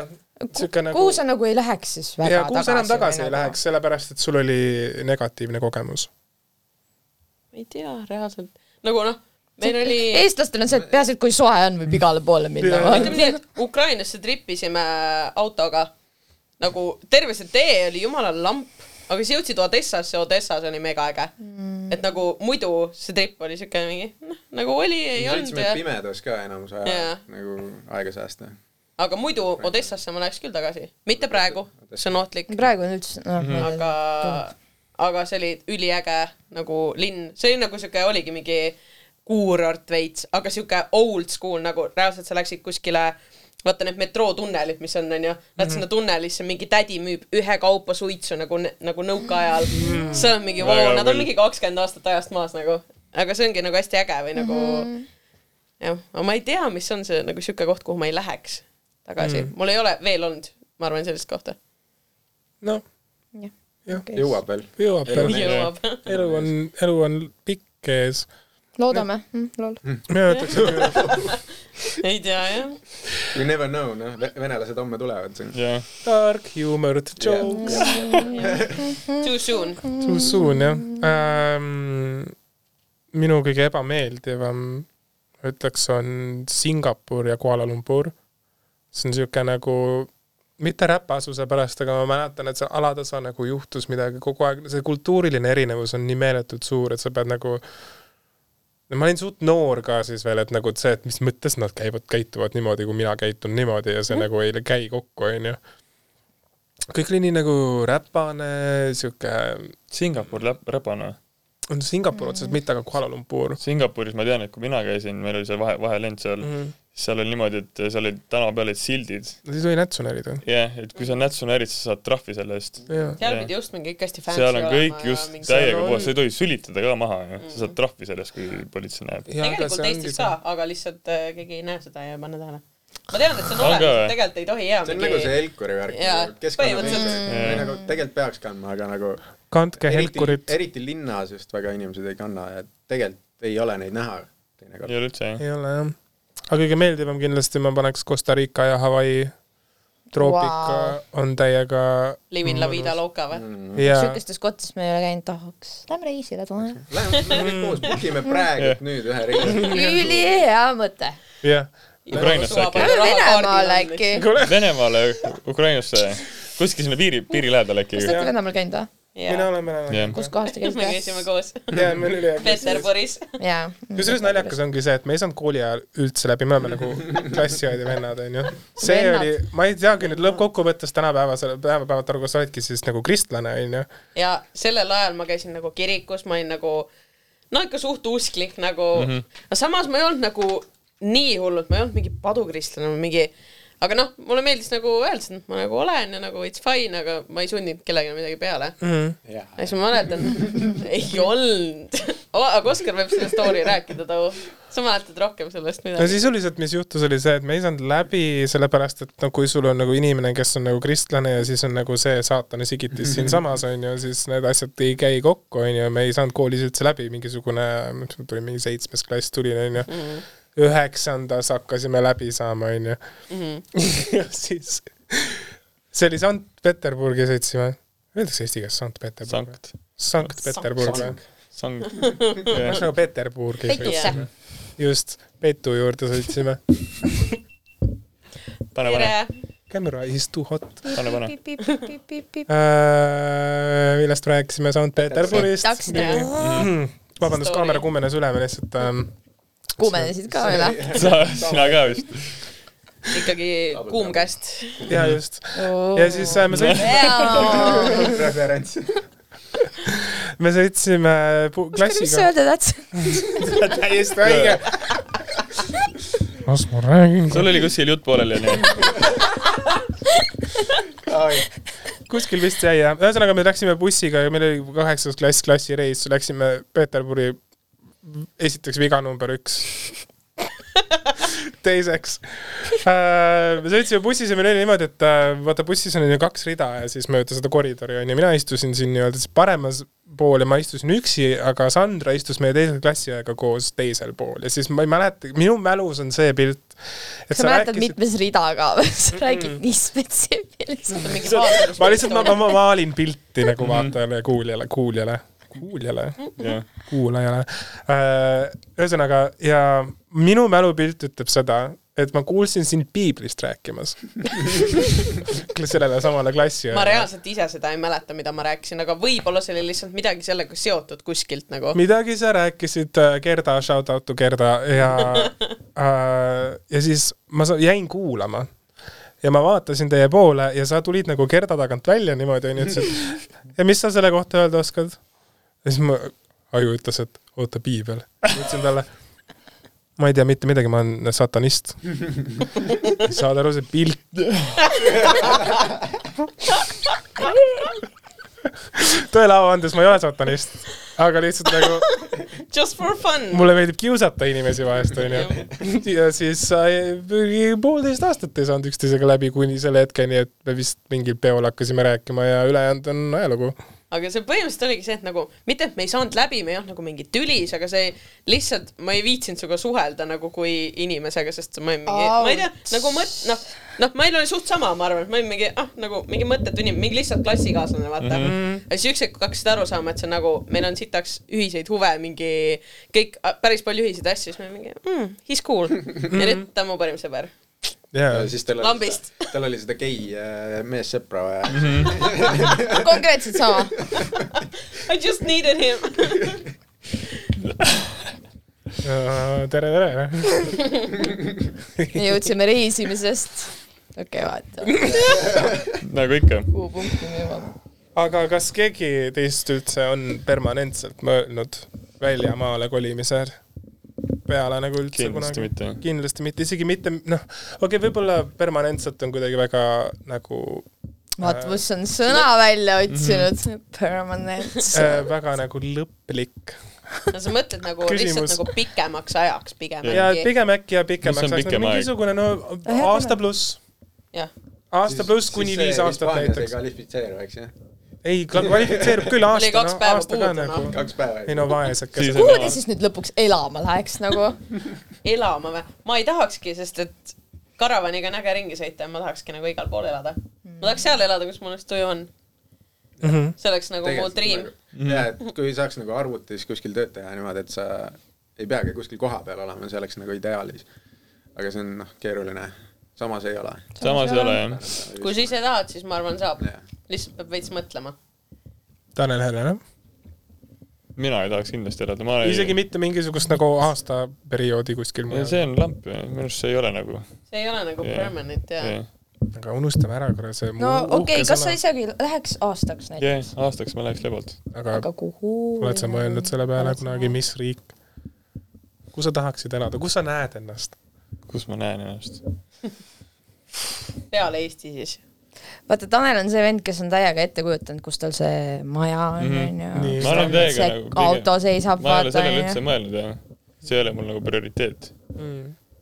[SPEAKER 2] siuke nagu
[SPEAKER 6] kuhu sa nagu ei läheks siis väga
[SPEAKER 2] ja kuhu sa enam tagasi ei
[SPEAKER 6] nagu-
[SPEAKER 2] läheks, sellepärast et sul oli negatiivne kogemus.
[SPEAKER 4] ma ei tea, reaalselt. nagu noh, meil oli,
[SPEAKER 6] eestlastel on see, et peaasi, et kui soe on, võib igale poole minna.
[SPEAKER 4] ütleme nii, et Ukrainasse tripisime autoga. nagu terve see tee oli jumala lamp, aga siis jõudsid Odessasse, Odessas oli mega äge mm.. et nagu muidu see trip oli siuke mingi, noh, nagu oli, ei olnud
[SPEAKER 3] sõitsime pimedas ka enamus aja
[SPEAKER 4] Jaa.
[SPEAKER 3] nagu aega säästa.
[SPEAKER 4] aga muidu Odessasse ma läheks küll tagasi, mitte praegu, see on ohtlik,
[SPEAKER 6] praegu on üldse, noh,
[SPEAKER 4] aga, aga see oli üliäge nagu linn, see oli nagu siuke, oligi mingi kuurort veits, aga siuke old school nagu reaalselt sa läksid kuskile vaata need metrootunnelid, mis on, onju, lähed sinna tunnelisse, mingi tädi müüb ühekaupa suitsu nagu, nagu nõukaajal mm.. see on mingi,
[SPEAKER 5] Väga
[SPEAKER 4] nad on mingi kakskümmend aastat ajast maas nagu, aga see ongi nagu hästi äge või nagu mm. jah, aga ma ei tea, mis on see nagu siuke koht, kuhu ma ei läheks. tagasi mm., mul ei ole veel olnud, ma arvan, sellist kohta.
[SPEAKER 2] noh,
[SPEAKER 6] Jah.
[SPEAKER 3] jõuab veel.
[SPEAKER 2] jõuab veel.
[SPEAKER 4] jõuab.
[SPEAKER 2] elu on, elu on pikk ees.
[SPEAKER 6] Loodame mm,, lool.
[SPEAKER 2] mina ütleks,
[SPEAKER 4] ei tea jah.
[SPEAKER 3] You never know, noh, venelased homme tulevad siin.
[SPEAKER 5] jah,
[SPEAKER 2] dark humor, jokes.
[SPEAKER 4] Too soon.
[SPEAKER 2] Too soon jah ähm,. minu kõige ebameeldivam, ütleks, on Singapur ja Kuala Lumpur. see on niisugune nagu, mitte räpasuse pärast, aga ma mäletan, et seal alatasa nagu juhtus midagi kogu aeg, see kultuuriline erinevus on nii meeletult suur, et sa pead nagu no ma olin suht noor ka siis veel, et nagu et see, et mis mõttes nad käivad, käituvad niimoodi, kui mina käitun niimoodi ja see mm. nagu ei käi kokku, onju. kõik oli nii nagu räpane, sihuke,
[SPEAKER 5] Singapur läp-, räpane.
[SPEAKER 2] on Singapur otseselt mitte, aga Kuala Lumpur
[SPEAKER 5] Singapuris ma tean, et kui mina käisin, meil oli see vahe, vahelend seal
[SPEAKER 2] mm,
[SPEAKER 5] mm,
[SPEAKER 2] -hmm.
[SPEAKER 5] Seal oli niimoodi, et seal olid tänava peal olid sildid.
[SPEAKER 2] Nad ei tohi nätsu närida.
[SPEAKER 5] jah, et kui sa nätsu närid, sa saad trahvi selle eest.
[SPEAKER 2] jaa.
[SPEAKER 4] seal
[SPEAKER 5] Jah.
[SPEAKER 4] pidi just mingi kõik hästi fancy
[SPEAKER 5] seal on kõik just
[SPEAKER 2] Seal
[SPEAKER 5] täiega
[SPEAKER 2] on-
[SPEAKER 5] puhas, sa ei tohi sülitada ka maha sa saad trahvi sellest, kui politsei näeb.
[SPEAKER 4] tegelikult Eestis ka, aga lihtsalt äh, keegi ei näe seda ja ei pane tähele. ma tean, et see on olemas, et tegelikult ei tohi jaa
[SPEAKER 3] see on nagu see Helkuri värk nagu või nagu tegelikult peaks kandma, aga nagu
[SPEAKER 2] kandke
[SPEAKER 3] eriti,
[SPEAKER 2] helkurit.
[SPEAKER 3] eriti linnas just väga inimesed ei kanna ja tegelikult ei ole neid näha teinekord.
[SPEAKER 5] ei ole üldse jah.
[SPEAKER 2] ei ole jah. Aga kõige meeldivam kindlasti ma paneks Costa Rica ja Hawaii. troopika
[SPEAKER 6] Vau.
[SPEAKER 2] on täiega
[SPEAKER 4] Livin la vida loca või?
[SPEAKER 3] Mm.
[SPEAKER 2] ja
[SPEAKER 6] sihukestes kohtades me ei ole käinud, tahaks. Lähme reisile, tule.
[SPEAKER 3] Lähme, lähme kõik koos, book ime praegu nüüd ühe reisi.
[SPEAKER 6] ülihea mõte.
[SPEAKER 2] jah.
[SPEAKER 5] Ukrainasse äkki.
[SPEAKER 6] Venemaale äkki.
[SPEAKER 5] Venemaale, Ukrainasse, kuskil sinna piiri, piiri lähedal äkki
[SPEAKER 6] kas. te olete Venemaal käinud või?
[SPEAKER 2] Mina olen, mina olen.
[SPEAKER 6] kus kohas te
[SPEAKER 4] me
[SPEAKER 6] käisite?
[SPEAKER 4] käisime koos
[SPEAKER 2] jaa, meil oli hea klass.
[SPEAKER 4] Peterburis.
[SPEAKER 6] jaa.
[SPEAKER 2] kusjuures naljakas ongi see, et me ei saanud kooli ajal üldse läbi, me oleme nagu klassiõed ja vennad, onju. see
[SPEAKER 6] Vennad.
[SPEAKER 2] oli, ma ei teagi nüüd lõppkokkuvõttes tänapäevasel, päevapäevalt aru, kas sa oledki siis nagu kristlane, onju.
[SPEAKER 4] ja sellel ajal ma käisin nagu kirikus, ma olin nagu no ikka suht usklik nagu mm, -hmm. aga samas ma ei olnud nagu nii hullult, ma ei olnud mingi padukristlane või mingi, aga noh, mulle meeldis nagu öelda, et ma nagu olen ja nagu it's fine, aga ma ei sundinud kellelegi midagi peale. ja siis ma mäletan, ei olnud. aga Oskar võib selle story rääkida too. sa mäletad rohkem sellest
[SPEAKER 2] no
[SPEAKER 4] midagi?
[SPEAKER 2] sisuliselt, mis juhtus, oli see, et me ei saanud läbi sellepärast, et no kui sul on nagu inimene, kes on nagu kristlane ja siis on nagu see saatana sigitis siinsamas onju, siis need asjad ei käi kokku onju, me ei saanud koolis üldse läbi, mingisugune, tuli mingi seitsmes klass tuli onju, üheksandas hakkasime läbi saama onju. ja siis, see oli Sankt-Peterburgi sõitsime, öeldakse eesti keeles Sankt-Peterburg või?
[SPEAKER 5] Sankt,
[SPEAKER 2] Sankt-Peterburg või?
[SPEAKER 5] Sankt,
[SPEAKER 2] ühesõnaga Peterburgi
[SPEAKER 6] Petusse.
[SPEAKER 2] sõitsime, just, Petu juurde sõitsime.
[SPEAKER 5] pane, pane,
[SPEAKER 2] Camera is too hot.
[SPEAKER 5] pane, pane.
[SPEAKER 2] Äh, millest rääkisime, Sankt-Peterburist.
[SPEAKER 6] Takside.
[SPEAKER 2] vabandust, kaamera kuumenes üle, me lihtsalt ähm,
[SPEAKER 6] kuumenesid ka või?
[SPEAKER 5] sa, sina ka vist.
[SPEAKER 4] ikkagi kuum käest.
[SPEAKER 2] ja just. ja siis äh, me sõitsime,
[SPEAKER 3] referents.
[SPEAKER 2] me sõitsime pu-
[SPEAKER 6] mis sa
[SPEAKER 2] klassiga.
[SPEAKER 6] öelda tahad?
[SPEAKER 2] täiesti õige. las ma räägin.
[SPEAKER 5] sul oli kuskil jutt pooleli onju.
[SPEAKER 2] kuskil vist jäi jah, ühesõnaga me läksime bussiga ja meil oli kaheksas klass klassireis, läksime Peterburi esiteks viga number üks. teiseks äh, me sõitsime bussis ja meil oli niimoodi, et äh, vaata bussis on ju kaks rida ja siis mööda seda koridori on ju, mina istusin siin nii-öelda siis paremas pool ja ma istusin üksi, aga Sandra istus meie teise klassiõega koos teisel pool ja siis ma ei mäleta, minu mälus on see pilt.
[SPEAKER 6] sa mäletad mitmes rida ka või? sa räägid nii spetsiifiliselt.
[SPEAKER 2] ma lihtsalt, ma, ma, ma maalin pilti nagu vaatajale ja kuuljale, kuuljale, kuuljale,
[SPEAKER 5] jah,
[SPEAKER 2] kuulajale. ühesõnaga ja minu mälupilt ütleb seda, et ma kuulsin sind piiblist rääkimas. sellele samale klassi.
[SPEAKER 4] ma reaalselt ise seda ei mäleta, mida ma rääkisin, aga võib-olla see oli lihtsalt midagi sellega seotud kuskilt nagu.
[SPEAKER 2] midagi sa rääkisid, Gerda, shout out to Gerda ja äh, ja siis ma jäin kuulama ja ma vaatasin teie poole ja sa tulid nagu Gerda tagant välja niimoodi onju, ütlesid ja mis sa selle kohta öelda oskad? Ja siis ma, aju ütles, et oota piibel. ütlesin talle, ma ei tea mitte midagi, ma olen satanist. saad aru, see pilt. tõele au andes, ma ei ole satanist, aga lihtsalt nagu
[SPEAKER 4] Just for fun.
[SPEAKER 2] mulle meeldib kiusata inimesi vahest, onju. ja siis sai mingi poolteist aastat ei saanud üksteisega läbi, kuni selle hetkeni, et me vist mingil peol hakkasime rääkima ja ülejäänud on ajalugu.
[SPEAKER 4] Aga see põhimõtteliselt oligi see, et nagu mitte, et me ei saanud läbi, me ei olnud nagu mingi tülis, aga see lihtsalt, ma ei viitsinud sinuga suhelda nagu kui inimesega, sest ma olin mingi, ma ei tea, nagu mõt-, noh, noh, meil oli suht sama, ma arvan, et ma olin mingi, ah, nagu mingi mõttetu inimene, mingi lihtsalt klassikaaslane, vaata mm. -hmm. ja siis üks hetk hakkasid aru saama, et see on nagu, meil on sitaks ühiseid huve, mingi kõik, päris palju ühiseid asju, siis me mingi mm,, he is cool. ja nüüd ta on mu parim sõber.
[SPEAKER 3] ja, siis tal oli
[SPEAKER 4] Lambist.,
[SPEAKER 3] tal oli seda gei äh, meessõpra vaja.
[SPEAKER 6] konkreetselt sama.
[SPEAKER 4] I just needed him.
[SPEAKER 2] tere, tere.
[SPEAKER 6] jõudsime reisimisest. okei okay,, vaata.
[SPEAKER 5] nagu ikka.
[SPEAKER 6] kuhu punktini jõuame?
[SPEAKER 2] aga kas keegi teist üldse on permanentselt mõelnud väljamaale kolimise peale nagu üldse
[SPEAKER 5] Kindlasti mitte.
[SPEAKER 2] kindlasti mitte, isegi mitte, noh, okei okay,, võib-olla permanentselt on kuidagi väga nagu
[SPEAKER 6] vaata, kus on sõna välja otsinud. Permanent.
[SPEAKER 2] äh, väga nagu lõplik.
[SPEAKER 4] no sa mõtled nagu
[SPEAKER 2] Küsimus.
[SPEAKER 4] lihtsalt nagu pikemaks ajaks pigem
[SPEAKER 2] ja
[SPEAKER 4] äkki.
[SPEAKER 2] pigem äkki ja pikemaks ajaks,
[SPEAKER 5] pikem aeg?
[SPEAKER 2] mingisugune no aasta pluss, aasta pluss kuni viis aastat näiteks.
[SPEAKER 3] kvalifitseeru, eks ju?
[SPEAKER 2] ei, kvalifitseerub küll
[SPEAKER 4] Oli
[SPEAKER 2] aasta,
[SPEAKER 4] kaks
[SPEAKER 2] no
[SPEAKER 4] päeva
[SPEAKER 2] aasta ka
[SPEAKER 4] puudu,
[SPEAKER 2] nagu
[SPEAKER 4] noh..
[SPEAKER 3] kaks päeva
[SPEAKER 2] ei. no vaesed
[SPEAKER 5] Siis
[SPEAKER 2] kes
[SPEAKER 5] on-
[SPEAKER 6] kuhu te siis nüüd lõpuks elama läheks nagu?
[SPEAKER 4] elama või? ma ei tahakski, sest et karavaniga on äge ringi sõita ja ma tahakski nagu igal pool elada. ma tahaks seal elada, kus mul just tuju on.
[SPEAKER 2] Mhm.
[SPEAKER 4] see oleks nagu mu dream.
[SPEAKER 3] jaa, et kui saaks nagu arvutis kuskil tööd teha niimoodi, et sa ei peagi kuskil kohapeal olema, see oleks nagu ideaalis. aga see on noh, keeruline. Samas ei ole.
[SPEAKER 5] samas ei ole jah.
[SPEAKER 4] kui sa ise tahad, siis ma arvan, saab
[SPEAKER 3] Jah..
[SPEAKER 4] lihtsalt peab veits mõtlema.
[SPEAKER 2] Tanel Helena,
[SPEAKER 5] mina ei tahaks kindlasti elada, ma olen
[SPEAKER 2] isegi mitte mingisugust nagu aastaperioodi kuskil
[SPEAKER 5] Ja
[SPEAKER 2] mujal.
[SPEAKER 5] see on lamp, minu arust see ei ole nagu
[SPEAKER 4] see ei ole nagu
[SPEAKER 5] Jah.
[SPEAKER 4] permanent ja
[SPEAKER 5] jah,
[SPEAKER 2] aga unustame ära korra see
[SPEAKER 6] no okei okay,, kas sa isegi läheks aastaks näiteks?
[SPEAKER 5] jah, aastaks ma läheks lebalt.
[SPEAKER 2] aga
[SPEAKER 6] aga kuhu?
[SPEAKER 2] oled sa mõelnud selle peale kunagi, mis riik, kus sa tahaksid elada, kus sa näed ennast?
[SPEAKER 5] kus ma näen ennast?
[SPEAKER 4] peale Eesti siis.
[SPEAKER 6] vaata, Tanel on see vend, kes on täiega ette kujutanud, kus tal see maja on,
[SPEAKER 5] Mhm.
[SPEAKER 6] onju
[SPEAKER 5] ma olen täiega nagu
[SPEAKER 6] auto seisab,
[SPEAKER 5] ma ei ole sellele üldse mõelnud jah. see ei ole mul nagu prioriteet.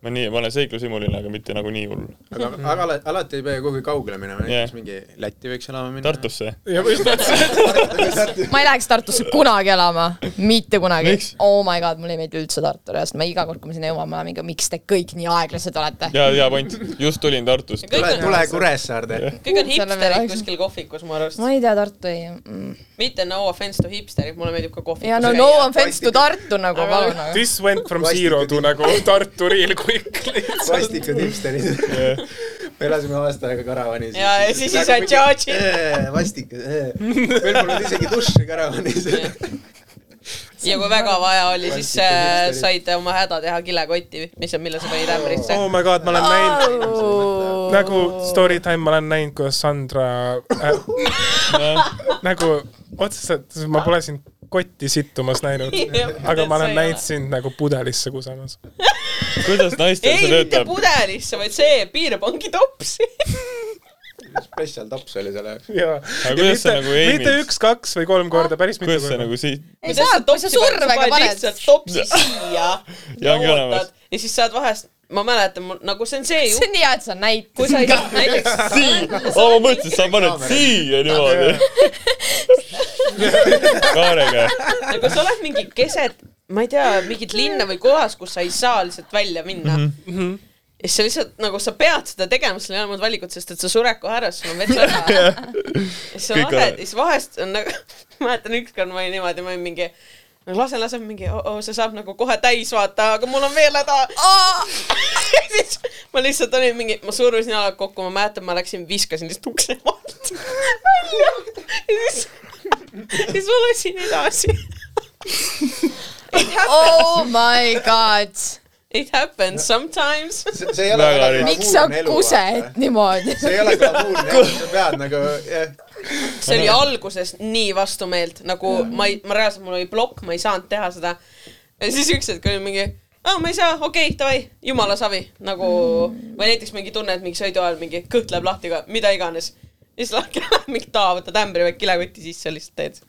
[SPEAKER 5] Ma nii, ma olen seiklushimuline, aga mitte nagu nii hull.
[SPEAKER 3] aga, aga ala- alati ei pea kuhugi kaugele minema, näiteks
[SPEAKER 5] Jah.
[SPEAKER 3] mingi Lätti võiks elama minna.
[SPEAKER 5] Tartusse.
[SPEAKER 2] ja ma
[SPEAKER 6] ei läheks Tartusse kunagi elama, mitte kunagi oh my god, mulle ei meeldi üldse Tartu reaalselt, ma iga kord, kui ma sinna jõuan, ma olen mingi, miks te kõik nii aeglased olete?
[SPEAKER 5] ja, ja point, just tulin Tartust.
[SPEAKER 3] tule, tule Kuressaarde.
[SPEAKER 4] kõik on hipsterid kuskil kohvikus mu arust.
[SPEAKER 6] ma ei tea, Tartu ei mm..
[SPEAKER 4] mitte no offense to hipsterid, mulle meeldib ka kohvikus
[SPEAKER 6] ja no no offense to Tartu nagu, palun
[SPEAKER 2] this went from zero to nagu Tartu real quick.
[SPEAKER 3] Vastikud hipsterid. me elasime aasta aega karavanis.
[SPEAKER 4] Ja- ja siis ei saa charge'i..
[SPEAKER 3] vastikud. meil polnud isegi duši karavanis.
[SPEAKER 4] ja kui väga vaja oli, siis äh, said oma häda teha kilekotti, mis on, mille sa panid ämbrisse
[SPEAKER 2] oh my god, ma olen näinud, nagu story time, ma olen näinud, kuidas Sandra äh, nagu otseselt, ma pole sind kotti sittumas näinud, aga ma olen näinud sind nagu pudelisse kusemas.
[SPEAKER 5] kuidas naistel
[SPEAKER 4] ei,
[SPEAKER 5] see
[SPEAKER 4] mitte
[SPEAKER 5] töötab?
[SPEAKER 4] pudelisse, vaid see piirpangi topsi.
[SPEAKER 3] spetsial tops oli selle jaoks.
[SPEAKER 2] jaa,
[SPEAKER 5] Aga kuidas sa nagu aim'id?
[SPEAKER 2] mitte üks, kaks või kolm korda, päris mitu
[SPEAKER 5] kuidas sa
[SPEAKER 2] korda.
[SPEAKER 5] nagu siit,
[SPEAKER 6] ei saa, kui sa survega paned.
[SPEAKER 4] lihtsalt topsi siia
[SPEAKER 5] Ja ongi olemas.
[SPEAKER 4] ja siis saad vahest, ma mäletan, mul nagu see on see
[SPEAKER 6] see
[SPEAKER 4] ju,
[SPEAKER 6] on hea, et sa näitad.
[SPEAKER 4] kui sa ei näiteks
[SPEAKER 5] sii, oo ma mõtlesin, et sa paned siia niimoodi. kaarega.
[SPEAKER 4] nagu sa oled mingi keset, ma ei tea, mingit linna või kohas, kus sa ei saa lihtsalt välja minna mm. -hmm. ja siis sa lihtsalt nagu sa pead seda tegema, sul ei ole muud valikut, sest et sa sured kohe ära, sul on vets häda. ja siis sa
[SPEAKER 5] on-
[SPEAKER 4] ja siis vahest on nagu, ma mäletan ükskord ma olin niimoodi, ma olin mingi no lasen, lasen mingi oh,, oh, see saab nagu kohe täis vaata, aga mul on veel häda. ja siis ma lihtsalt olin mingi, ma surusin jalad kokku, ma mäletan, ma läksin, viskasin lihtsalt ukse vahelt välja ja siis, siis ma läksin edasi.
[SPEAKER 6] oh my god.
[SPEAKER 4] It happens sometimes.
[SPEAKER 3] see see ei ole
[SPEAKER 5] Väga
[SPEAKER 3] väga
[SPEAKER 5] õige.
[SPEAKER 6] miks sa kused niimoodi?
[SPEAKER 3] see ei ole glamuurne elu, sa pead nagu, jah.
[SPEAKER 4] see oli alguses nii vastumeelt, nagu ma ei, ma reaalselt, mul oli plokk, ma ei saanud teha seda. ja siis üks hetk oli mingi, aa, ma ei saa, okei okay,, davai, jumala savi, nagu või näiteks mingi tunne, et mingi sõidu ajal mingi kõht läheb lahti ka, mida iganes. Ja siis lahti läheb mingi taa, võtad ämbri või kilekotti sisse, lihtsalt teed.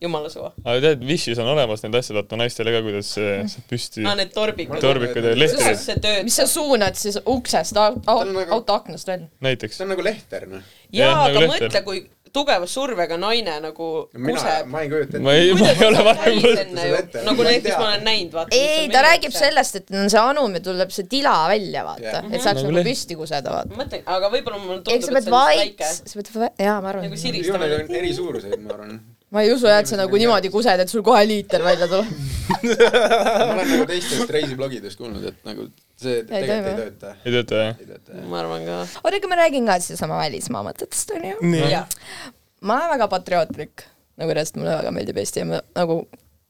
[SPEAKER 4] jumala suva.
[SPEAKER 5] aga tead, Wish'is on olemas need asjad, vaata naistele ka, kuidas see saab püsti
[SPEAKER 4] aa, need torbikud.
[SPEAKER 5] torbikud ja
[SPEAKER 4] töötab?
[SPEAKER 6] mis sa suunad siis uksest,
[SPEAKER 3] on nagu-
[SPEAKER 6] auto aknast välja?
[SPEAKER 5] näiteks
[SPEAKER 3] see. on nagu lehter, noh.
[SPEAKER 4] jaa,
[SPEAKER 5] Jah, nagu
[SPEAKER 4] aga
[SPEAKER 5] lehter.
[SPEAKER 4] mõtle, kui tugeva survega naine nagu
[SPEAKER 3] mina,
[SPEAKER 4] kuseb.
[SPEAKER 3] ma ei kujuta
[SPEAKER 5] ma
[SPEAKER 3] ette.
[SPEAKER 5] ei, ma ei ole varem
[SPEAKER 4] ju
[SPEAKER 3] ette.,
[SPEAKER 4] nagu
[SPEAKER 3] Ma ei
[SPEAKER 4] näiteks ma olen näinud, vaata.
[SPEAKER 6] ei, ta räägib. sellest, et on see anum ja tuleb see tila välja, vaata
[SPEAKER 3] Jah.,
[SPEAKER 6] et saaks
[SPEAKER 5] Nagu
[SPEAKER 6] nagu püsti kuseda, vaata.
[SPEAKER 4] mõtlen, aga võib-olla mulle tundub, et see on väike,.
[SPEAKER 6] sa pead, jaa, ma arvan
[SPEAKER 4] nagu. siristama
[SPEAKER 3] neil. on eri suuruseid, ma arvan.
[SPEAKER 6] Ma ei usu jah, et sa nagu niimoodi kused, et sul kohe liiter välja tuleb.
[SPEAKER 3] ma olen nagu teistest reisiblogidest kuulnud, et nagu see tegelikult ei tööta.
[SPEAKER 5] ei tööta jah?
[SPEAKER 4] ma arvan ka.
[SPEAKER 6] oota, aga ma räägin ka sedasama välismaa mõtetest, onju. ma olen väga patriootlik, nagu reaalselt mulle väga meeldib Eesti ja ma nagu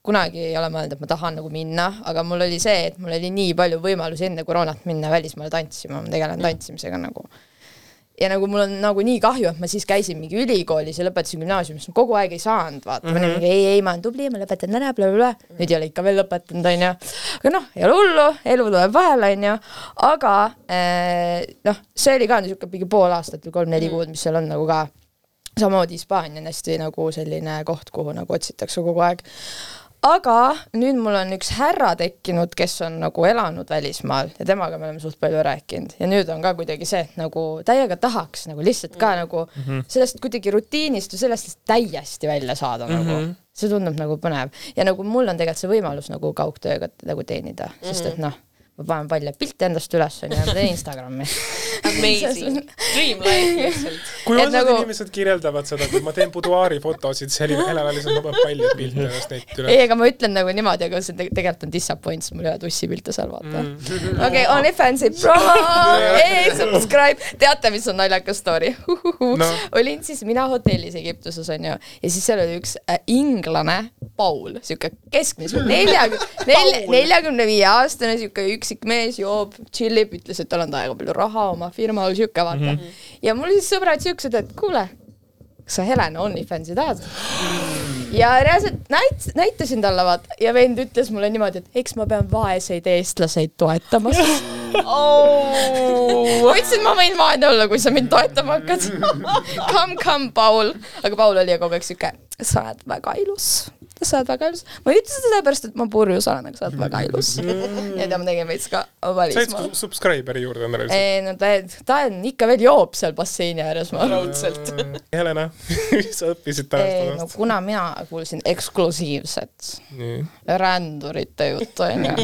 [SPEAKER 6] kunagi ei ole mõelnud, et ma tahan nagu minna, aga mul oli see, et mul oli nii palju võimalusi enne koroonat minna välismaale tantsima, ma tegelen tantsimisega nagu. Ja nagu mul on nagu nii kahju, et ma siis käisin mingi ülikoolis ja lõpetasin gümnaasiumis, ma kogu aeg ei saanud, vaata mm, -hmm. ei, ei, ma olen tubli, ma lõpetan ära, nüüd ei ole ikka veel lõpetanud, onju. aga noh, ei ole hullu, elu tuleb vahele, onju, aga eh, noh, see oli ka niisugune mingi pool aastat või kolm-neli kuud, mis seal on nagu ka samamoodi Hispaania on hästi nagu selline koht, kuhu nagu otsitakse kogu aeg. Aga nüüd mul on üks härra tekkinud, kes on nagu elanud välismaal ja temaga me oleme suht palju rääkinud ja nüüd on ka kuidagi see, et nagu täiega tahaks nagu lihtsalt ka nagu mm -hmm. sellest kuidagi rutiinist või sellest täiesti välja saada mm -hmm. nagu. see tundub nagu põnev ja nagu mul on tegelikult see võimalus nagu kaugtööga nagu teenida mm, -hmm. sest et noh, ma panen palju pilte endast üles onju ja ma teen Instagrami.
[SPEAKER 4] amazing, dream life lihtsalt.
[SPEAKER 2] kui osad
[SPEAKER 6] nagu-
[SPEAKER 2] inimesed kirjeldavad seda, kui ma teen buduaari fotosid, siis Heli- Helena lihtsalt ma panen palju pilte ennast neid üle.
[SPEAKER 6] ei, aga ma ütlen nagu niimoodi, aga see te- tegelikult on disappoint, sest mul ei ole tussipilte seal, vaata. okei, OnlyFansi promo, ei subscribe, teate, mis on naljakas story?
[SPEAKER 2] No.
[SPEAKER 6] olin siis mina hotellis Egiptuses onju ja siis seal oli üks äh, inglane Paul, siuke keskmine, neljakümne, nelja, neljakümne viie aastane siuke üksik mees, joob, tšillib, ütles, et tal on väga palju raha oma firmal, siuke vaata mm. -hmm. ja mul siis sõbrad siuksed, et kuule, kas sa Helena OnlyFansi tahad? ja reaalselt näit-, näitasin talle vaata ja vend ütles mulle niimoodi, et eks ma pean vaeseid eestlaseid toetama oh.. ma ütlesin, ma võin vaene olla, kui sa mind toetama hakkad. Come, come, Paul. aga Paul oli kogu aeg siuke, sa oled väga ilus sa oled väga ilus. ma ei ütle seda sellepärast, et ma purjus olen, aga sa oled väga ilus. ja ta ma tegin veits ka
[SPEAKER 2] said
[SPEAKER 6] välismaal.
[SPEAKER 2] subscriber'i juurde on reaalselt.
[SPEAKER 6] ei no ta, ta on ikka veel joob seal basseini ääres, ma
[SPEAKER 4] raudselt.
[SPEAKER 2] Helena, mis sa õppisid tänast
[SPEAKER 6] ei no
[SPEAKER 2] aastast?
[SPEAKER 6] kuna mina kuulsin eksklusiivset rändurite juttu onju.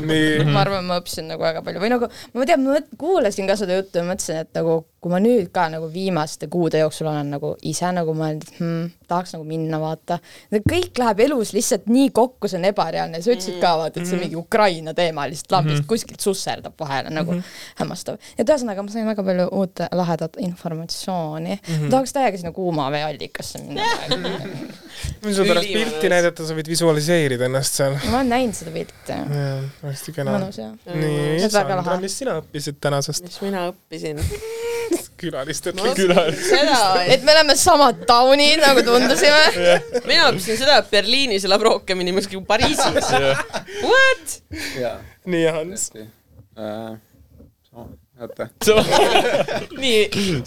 [SPEAKER 6] ma arvan, ma õppisin nagu väga palju või nagu ma tean, ma kuulasin ka seda juttu ja mõtlesin, et nagu kui ma nüüd ka nagu viimaste kuude jooksul olen nagu ise nagu mõelnud, et hmm, tahaks nagu minna vaata. kõik läheb elus lihtsalt nii kokku, see on ebareaalne, sa ütlesid ka vaata, et see mingi Ukraina teema lihtsalt lambist kuskilt susserdab vahele nagu hämmastav. et ühesõnaga ma sain väga palju uut lahedat informatsiooni. ma tahaks täiega sinna kuuma vee allikasse minna.
[SPEAKER 2] sulle pärast pilti näidata, sa võid visualiseerida ennast seal.
[SPEAKER 6] ma olen näinud seda pilti.
[SPEAKER 2] hästi kena.
[SPEAKER 6] mõnus jah.
[SPEAKER 2] nii, Sandra, mis sina õppisid tänasest
[SPEAKER 4] mis mina õppisin?
[SPEAKER 2] külalistelt?
[SPEAKER 4] seda,
[SPEAKER 6] et me oleme samad taunid, nagu tundusime.
[SPEAKER 4] mina õppisin seda, et Berliinis elab rohkem inimesi kui Pariisis. What?
[SPEAKER 3] jaa,
[SPEAKER 2] nii, Hans.
[SPEAKER 3] tõesti. oota,
[SPEAKER 4] nii,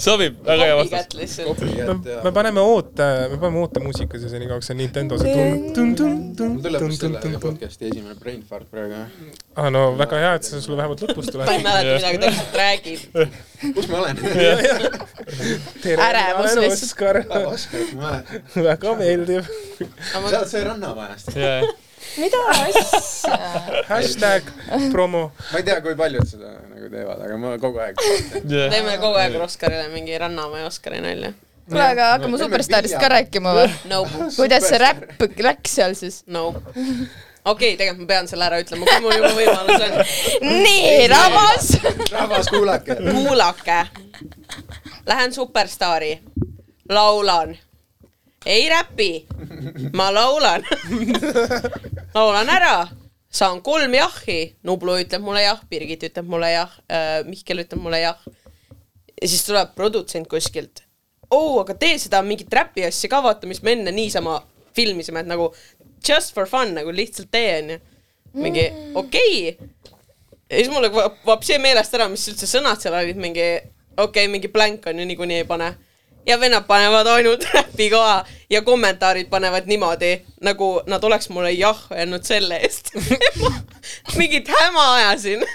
[SPEAKER 5] sobib, väga hea vastus.
[SPEAKER 2] me me paneme oote, me paneme ootemuusika siis senikaua, see Nintendo see tun-tun-tun-tun
[SPEAKER 3] mul tuleb just selle podcast'i esimene brain fart praegu.
[SPEAKER 2] aa Ah, no väga hea, et see sulle vähemalt lõpus
[SPEAKER 4] ma ei
[SPEAKER 2] tuleb.
[SPEAKER 4] mäleta, mida ta täpselt räägib.
[SPEAKER 3] kus ma olen?
[SPEAKER 2] tere,
[SPEAKER 6] Ärevus lihtsalt.
[SPEAKER 2] Väga meeldiv.
[SPEAKER 3] sa oled see Rannamajast.
[SPEAKER 6] Mida asja?
[SPEAKER 2] hashtag promo.
[SPEAKER 3] ma ei tea, kui paljud seda nagu teevad, aga ma kogu aeg.
[SPEAKER 4] teeme kogu aeg Oskarile mingi Rannamäe Oskari nalja.
[SPEAKER 6] kuule, aga hakkame
[SPEAKER 3] Teeme
[SPEAKER 6] Superstaarist ka rääkima või?
[SPEAKER 4] Nope,
[SPEAKER 6] kuidas see räpp läks seal siis?
[SPEAKER 4] nope. okei okay,, tegelikult ma pean selle ära ütlema, kui mul juba võimalus on.
[SPEAKER 6] nii, rahvas.
[SPEAKER 3] rahvas, kuulake.
[SPEAKER 4] kuulake, lähen Superstaari, laulan, ei räpi, ma laulan, laulan ära, saan kolm jahhi, Nublu ütleb mulle jah, Birgit ütleb mulle jah äh,, Mihkel ütleb mulle jah. ja siis tuleb produtsent kuskilt, oo, aga tee seda mingit räpi asja ka, vaata, mis me enne niisama filmisime, et nagu just for fun nagu lihtsalt tee, onju. mingi okei okay. ja siis mul nagu vapsi meelest ära, mis üldse sõnad seal olid, mingi okei okay,, mingi blank on ju niikuinii ei pane. Ja vennad panevad ainult räpi ka ja kommentaarid panevad niimoodi, nagu nad oleks mulle jah öelnud selle eest. mingit häma ajasin.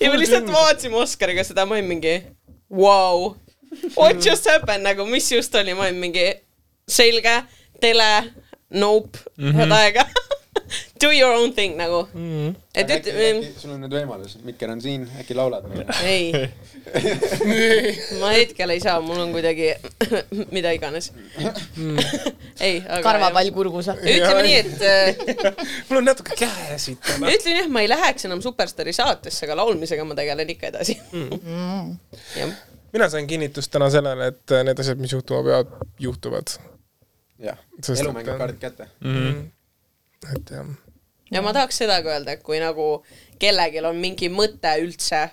[SPEAKER 4] ja me lihtsalt vaatasime Oskariga seda, ma olin mingi wow,, what just happened nagu, mis just oli, ma olin mingi selge, tele, nope mm, -hmm. head aega. Do your own thing nagu mm. -hmm. et
[SPEAKER 3] äkki sul on nüüd võimalus, Mikker on siin, äkki laulad meile?
[SPEAKER 4] ei, ma hetkel ei saa, mul on kuidagi mida iganes. ei, aga.
[SPEAKER 6] karvapall kurgus.
[SPEAKER 4] ütleme nii, et äh,
[SPEAKER 2] mul on natuke käesid täna.
[SPEAKER 4] ütlen jah, ma ei läheks enam Superstaari saatesse, aga laulmisega ma tegelen ikka edasi. jah,
[SPEAKER 2] mina sain kinnitust täna sellele, et äh, need asjad, mis juhtuma peavad, juhtuvad.
[SPEAKER 3] jah, elu mängib kaardid kätte.
[SPEAKER 2] et jah.
[SPEAKER 4] Ja ma tahaks seda ka öelda, et kui nagu kellelgi on mingi mõte üldse,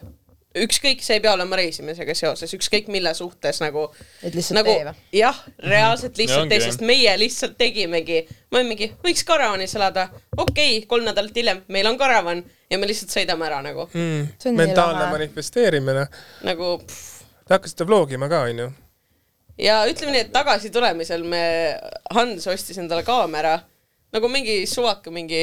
[SPEAKER 4] ükskõik, see ei pea olema reisimisega seoses, ükskõik mille suhtes nagu,
[SPEAKER 6] et lihtsalt
[SPEAKER 4] nagu
[SPEAKER 6] tee või?
[SPEAKER 4] jah, reaalselt
[SPEAKER 5] Ja
[SPEAKER 4] lihtsalt tee, sest meie lihtsalt tegimegi, ma olin mingi, võiks karavanis elada, okei okay,, kolm nädalat hiljem meil on karavan ja me lihtsalt sõidame ära nagu mm.,
[SPEAKER 6] See on nii
[SPEAKER 2] mentaalne manifesteerimine.
[SPEAKER 4] nagu.
[SPEAKER 2] Te hakkasite vlogima ka, onju?
[SPEAKER 4] ja ütleme nii, et tagasi tulemisel me, Hans ostis endale kaamera nagu mingi suvaka mingi,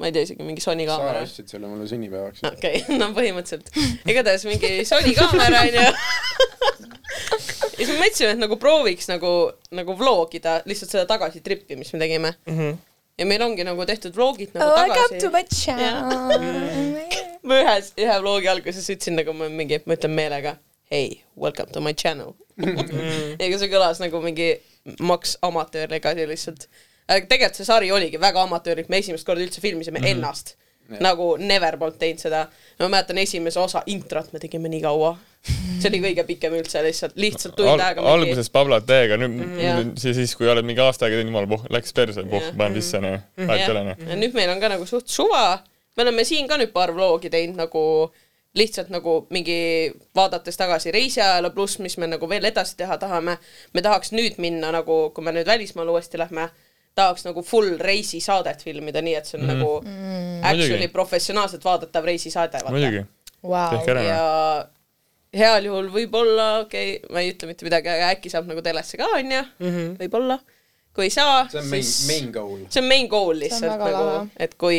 [SPEAKER 4] ma ei tea isegi mingi Sony
[SPEAKER 3] sa
[SPEAKER 4] kaamera.
[SPEAKER 3] ostsid selle mulle sünnipäevaks.
[SPEAKER 4] okei okay, no põhimõtteliselt. igatahes mingi Sony kaamera onju. ja siis me mõtlesime, et nagu prooviks nagu, nagu vlogida lihtsalt seda tagasitrippi, mis me tegime mm. -hmm. ja meil ongi nagu tehtud vlogid nagu
[SPEAKER 6] Welcome to
[SPEAKER 4] tagasi.
[SPEAKER 6] my channel.
[SPEAKER 4] ma ühes, ühe vlogi alguses ütlesin nagu ma mingi, ma ütlen meelega hei, welcome to my channel. ega see kõlas nagu mingi maks amatöörlegasi lihtsalt. Aga tegelikult see sari oligi väga amatöörlik, me esimest korda üldse filmisime mm -hmm. ennast. nagu never polnud teinud seda. ma mäletan esimese osa introt me tegime nii kaua. see oli kõige pikem üldse lihtsalt, lihtsalt tund
[SPEAKER 5] Al
[SPEAKER 4] aega.
[SPEAKER 5] alguses Pablat täiega, nüüd mm. -hmm. siis, siis kui oled mingi aasta aega teinud, jumala puh-, läks perse, puh panen sisse, noh, vahet ei ole, noh.
[SPEAKER 4] ja nüüd meil on ka nagu suht suva, me oleme siin ka nüüd paar vlogi teinud nagu lihtsalt nagu mingi vaadates tagasi reisiajalu pluss, mis me nagu veel edasi teha tahame. me tahaks nüüd minna nagu, kui me nüüd välismaale uuesti lähme, tahaks nagu full reisisaadet filmida, nii et see on mm -hmm. nagu mm, actually professionaalselt vaadatav reisisaade.
[SPEAKER 5] muidugi, tehke ära, noh.
[SPEAKER 4] ja heal juhul võib-olla, okei okay,, ma ei ütle mitte midagi, aga äkki saab nagu telesse ka, onju, võib-olla. kui ei saa,
[SPEAKER 3] see on main,
[SPEAKER 4] siis
[SPEAKER 3] main goal.
[SPEAKER 4] see on main goal lihtsalt nagu et kui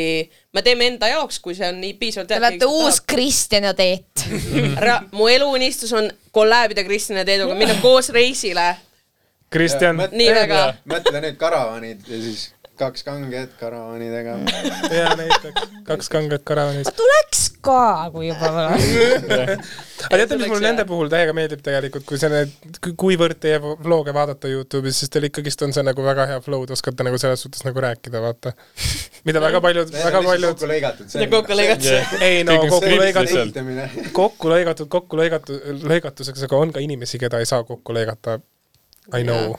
[SPEAKER 4] me teeme enda jaoks, kui see on nii piisavalt
[SPEAKER 6] Te olete uus Kristjan ja Teet.
[SPEAKER 4] Mu eluunistus on kollaabida Kristjan ja Teeduga, minna koos reisile.
[SPEAKER 2] Kristjan,
[SPEAKER 4] nii väga.
[SPEAKER 3] mõtle nüüd karavanid ja siis kaks kanget karavanidega.
[SPEAKER 2] ja näiteks kaks kanget karavanit.
[SPEAKER 6] tuleks ka, kui juba
[SPEAKER 2] aga teate, mis mulle nende puhul täiega meeldib tegelikult, kui see kuivõrd teie vlog'e vaadata Youtube'is, siis teil ikkagist on see nagu väga hea flow, te oskate nagu selles suhtes nagu rääkida, vaata. mida väga paljud, väga paljud
[SPEAKER 3] kokku lõigatud.
[SPEAKER 4] Kokku lõigatud.
[SPEAKER 2] ei no kokku lõigatud, kokku lõigatud, kokku lõigatud, lõigatuseks, aga on ka inimesi, keda ei saa kokku lõigata. I know.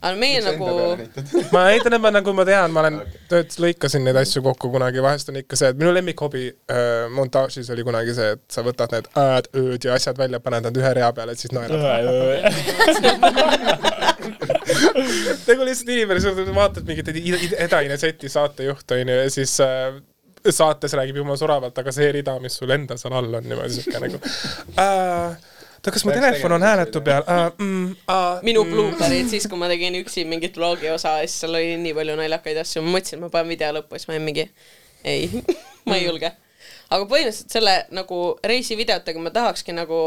[SPEAKER 4] aga meie nagu,
[SPEAKER 2] ma näitan, et ma nagu ma tean, ma olen tööd, lõikasin neid asju kokku kunagi, vahest on ikka see, et minu lemmikhobi äh, montaažis oli kunagi see, et sa võtad need ä-d, ööd ja asjad välja, paned nad ühe rea peale, siis naerad. nagu lihtsalt inimene, sa vaatad mingit Edaine seti saatejuht onju ja siis äh, saates räägib jumala soravalt, aga see rida, mis sul endal seal all on niimoodi siuke nagu. Äh, oota, kas mu telefon on hääletu peal uh,? Mm, uh,
[SPEAKER 4] minu blooperid, siis kui ma tegin üksi mingit vlogi osa, siis seal oli nii palju naljakaid asju, ma mõtlesin, et ma panen video lõppu, siis ma olin mingi ei, ma ei julge. aga põhimõtteliselt selle nagu reisivideotega ma tahakski nagu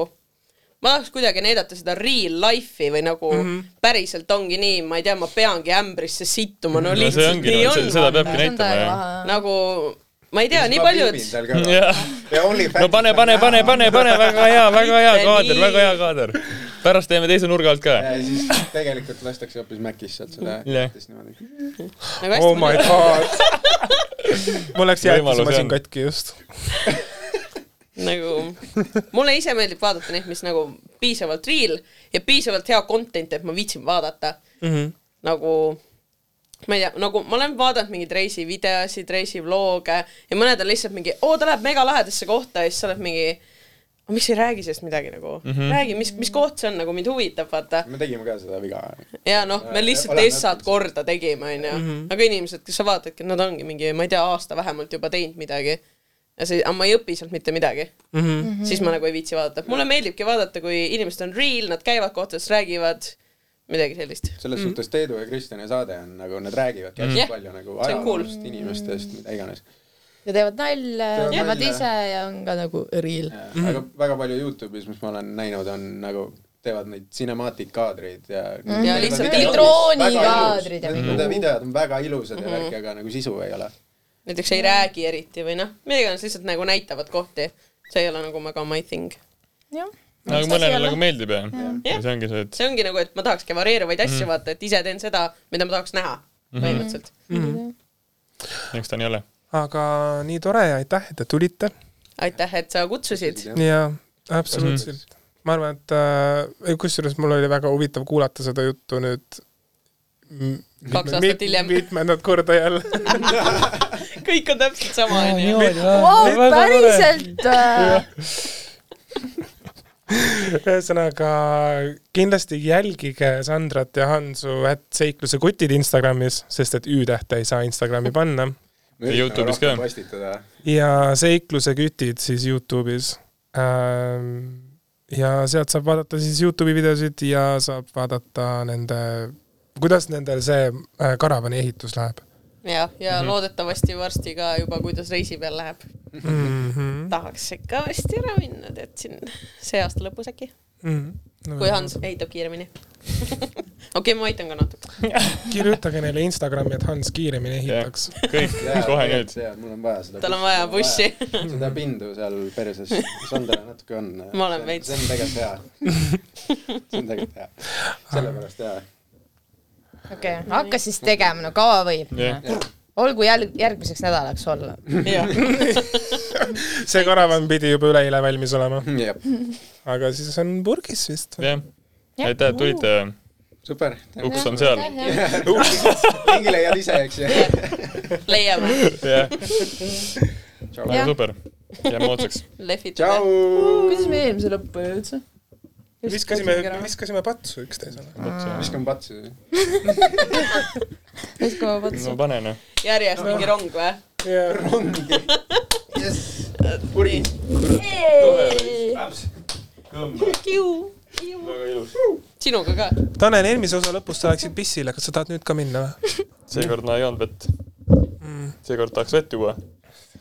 [SPEAKER 4] ma tahaks kuidagi näidata seda real life'i või nagu mm -hmm. päriselt ongi nii, ma ei tea, ma peangi ämbrisse sittuma, no
[SPEAKER 5] no see
[SPEAKER 4] lihtsalt
[SPEAKER 5] ongi,
[SPEAKER 4] nii on.
[SPEAKER 5] seda peabki näitama, jah.
[SPEAKER 4] nagu ma ei tea, nii paljud,
[SPEAKER 5] no pane, pane, pane, pane, pane, väga hea, väga hea kaader, väga hea kaader. pärast teeme teise nurga alt ka.
[SPEAKER 3] ja siis tegelikult lastakse hoopis Macis sealt seda
[SPEAKER 5] Jah.
[SPEAKER 3] yeah.
[SPEAKER 4] nagu
[SPEAKER 2] oh my god. mul läks jäätismasin katki just.
[SPEAKER 4] nagu mulle ise meeldib vaadata neid, mis nagu piisavalt real ja piisavalt hea content, et ma viitsin vaadata mm. -hmm. nagu ma ei tea, nagu ma olen vaadanud mingeid reisivideosid, reisivlooge ja mõned on lihtsalt mingi, oo ta läheb megalahedasse kohta ja siis sa oled mingi, miks ei räägi sellest midagi nagu mm, -hmm. räägi, mis, mis koht see on, nagu mind huvitab, vaata.
[SPEAKER 3] me tegime ka seda viga.
[SPEAKER 4] ja noh, me lihtsalt essad korda tegime, onju. aga inimesed, kes sa vaatadki, nad ongi mingi, ma ei tea, aasta vähemalt juba teinud midagi. ja see, aga ma ei õpi sealt mitte midagi mm. -hmm. siis ma nagu ei viitsi vaadata. mulle meeldibki vaadata, kui inimesed on real, nad käivad kohtades, räägivad midagi sellist.
[SPEAKER 3] selles suhtes Teedu ja Kristjani saade on nagu, nad räägivadki hästi
[SPEAKER 4] Jah.
[SPEAKER 3] palju nagu
[SPEAKER 4] See on cool.
[SPEAKER 3] ajaloost, inimestest, mida iganes.
[SPEAKER 6] ja teevad nalja,
[SPEAKER 3] Teevad
[SPEAKER 6] ise ja on ka nagu real.
[SPEAKER 3] aga väga palju Youtube'is, mis ma olen näinud, on nagu teevad neid cinematic kaadreid ja
[SPEAKER 6] Mhm.
[SPEAKER 4] Ja lihtsalt
[SPEAKER 6] mingid droonikaadrid ja
[SPEAKER 3] Nende
[SPEAKER 6] mingi-
[SPEAKER 3] videod on väga ilusad ja
[SPEAKER 4] Mhm.
[SPEAKER 3] värki, aga nagu sisu ei ole.
[SPEAKER 4] näiteks ei räägi eriti või noh, mida iganes, lihtsalt nagu näitavad kohti. see ei ole nagu väga my thing.
[SPEAKER 6] jah.
[SPEAKER 5] Nagu mõnele nagu meeldib ja, ja
[SPEAKER 4] Jah.
[SPEAKER 5] see ongi see, et
[SPEAKER 4] see ongi nagu, et ma tahakski varieeruvaid asju vaata, et ise teen seda, mida ma tahaks näha põhimõtteliselt.
[SPEAKER 5] eks ta nii ole.
[SPEAKER 2] aga nii tore ja aitäh, et te tulite
[SPEAKER 4] aitäh, et sa kutsusid.
[SPEAKER 2] ja absoluutselt. ma arvan, et äh, kusjuures mul oli väga huvitav kuulata seda juttu nüüd
[SPEAKER 4] Kaks aastat
[SPEAKER 2] mit-
[SPEAKER 4] hiljem.
[SPEAKER 2] mitmendat korda jälle.
[SPEAKER 4] kõik on täpselt sama, onju.
[SPEAKER 6] Päriselt äh,
[SPEAKER 2] ühesõnaga kindlasti jälgige Sandrat ja Hansu at seikluse kutid Instagramis, sest et Ü-tähte ei saa Instagrami panna.
[SPEAKER 5] Youtube'is ka.
[SPEAKER 2] ja seikluse kütid siis Youtube'is. ja sealt saab vaadata siis Youtube'i videosid ja saab vaadata nende, kuidas nendel see äh, karavani ehitus läheb
[SPEAKER 4] jah, ja
[SPEAKER 2] Mhm.
[SPEAKER 4] loodetavasti varsti ka juba, kuidas reisi peal läheb.
[SPEAKER 2] mm. -hmm.
[SPEAKER 4] tahaks ikka varsti ära minna, tead siin see aasta lõpus äkki,
[SPEAKER 2] Mm -hmm. no,
[SPEAKER 4] kui Hans ehitab kiiremini. okei, ma aitan ka natuke.
[SPEAKER 2] kirjutage neile Instagrami, et Hans kiiremini ehitaks.
[SPEAKER 5] kõik, kohe nüüd.
[SPEAKER 3] mul on vaja seda.
[SPEAKER 4] tal on vaja bussi.
[SPEAKER 3] seda pindu seal perses, Sandra natuke on.
[SPEAKER 4] Ma olen veits.
[SPEAKER 3] see on tegelikult hea. see on tegelikult hea. sellepärast hea.
[SPEAKER 6] okei, hakka siis tegema, no kaua võib?
[SPEAKER 5] jah,
[SPEAKER 6] olgu jälg-, järgmiseks nädalaks olla.
[SPEAKER 4] jah,
[SPEAKER 2] see karavan pidi juba üleeile valmis olema,
[SPEAKER 3] jah,
[SPEAKER 2] aga siis on purgis vist.
[SPEAKER 5] jah. aitäh, et tulite,
[SPEAKER 3] super.
[SPEAKER 5] uks on seal.
[SPEAKER 3] mingi leiad ise, eks ju.
[SPEAKER 4] leiame,
[SPEAKER 5] jah, väga super. jääme ootsaks.
[SPEAKER 4] lehvitame.
[SPEAKER 6] kuidas me eelmise lõppu jõudsime?
[SPEAKER 2] viskasime, viskasime patsu üksteisele.
[SPEAKER 3] viskan patsu.
[SPEAKER 6] viskame patsu
[SPEAKER 5] no. pane noh.
[SPEAKER 4] järjest mingi rong või?
[SPEAKER 3] rongi. jess. purgi.
[SPEAKER 5] väga ilus.
[SPEAKER 4] sinuga ka.
[SPEAKER 2] Tanel, eelmise osa lõpus sa läksid pissile, kas sa tahad nüüd ka minna või?
[SPEAKER 5] seekord ma ei joonud vett. seekord tahaks vett juua.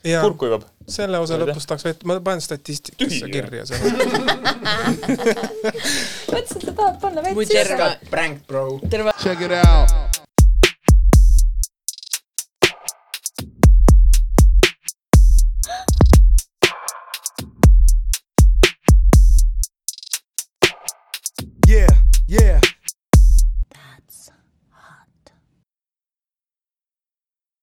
[SPEAKER 2] jaa,
[SPEAKER 5] kurk kuivab.
[SPEAKER 2] selle osa lõpus tahaks vett, ma panen statistikasse kirja selle.
[SPEAKER 6] mõtlesin, et sa tahad panna vett sisse.
[SPEAKER 4] terve,
[SPEAKER 3] Prank, bro.
[SPEAKER 4] terve
[SPEAKER 1] Check it out. Yeah, yeah.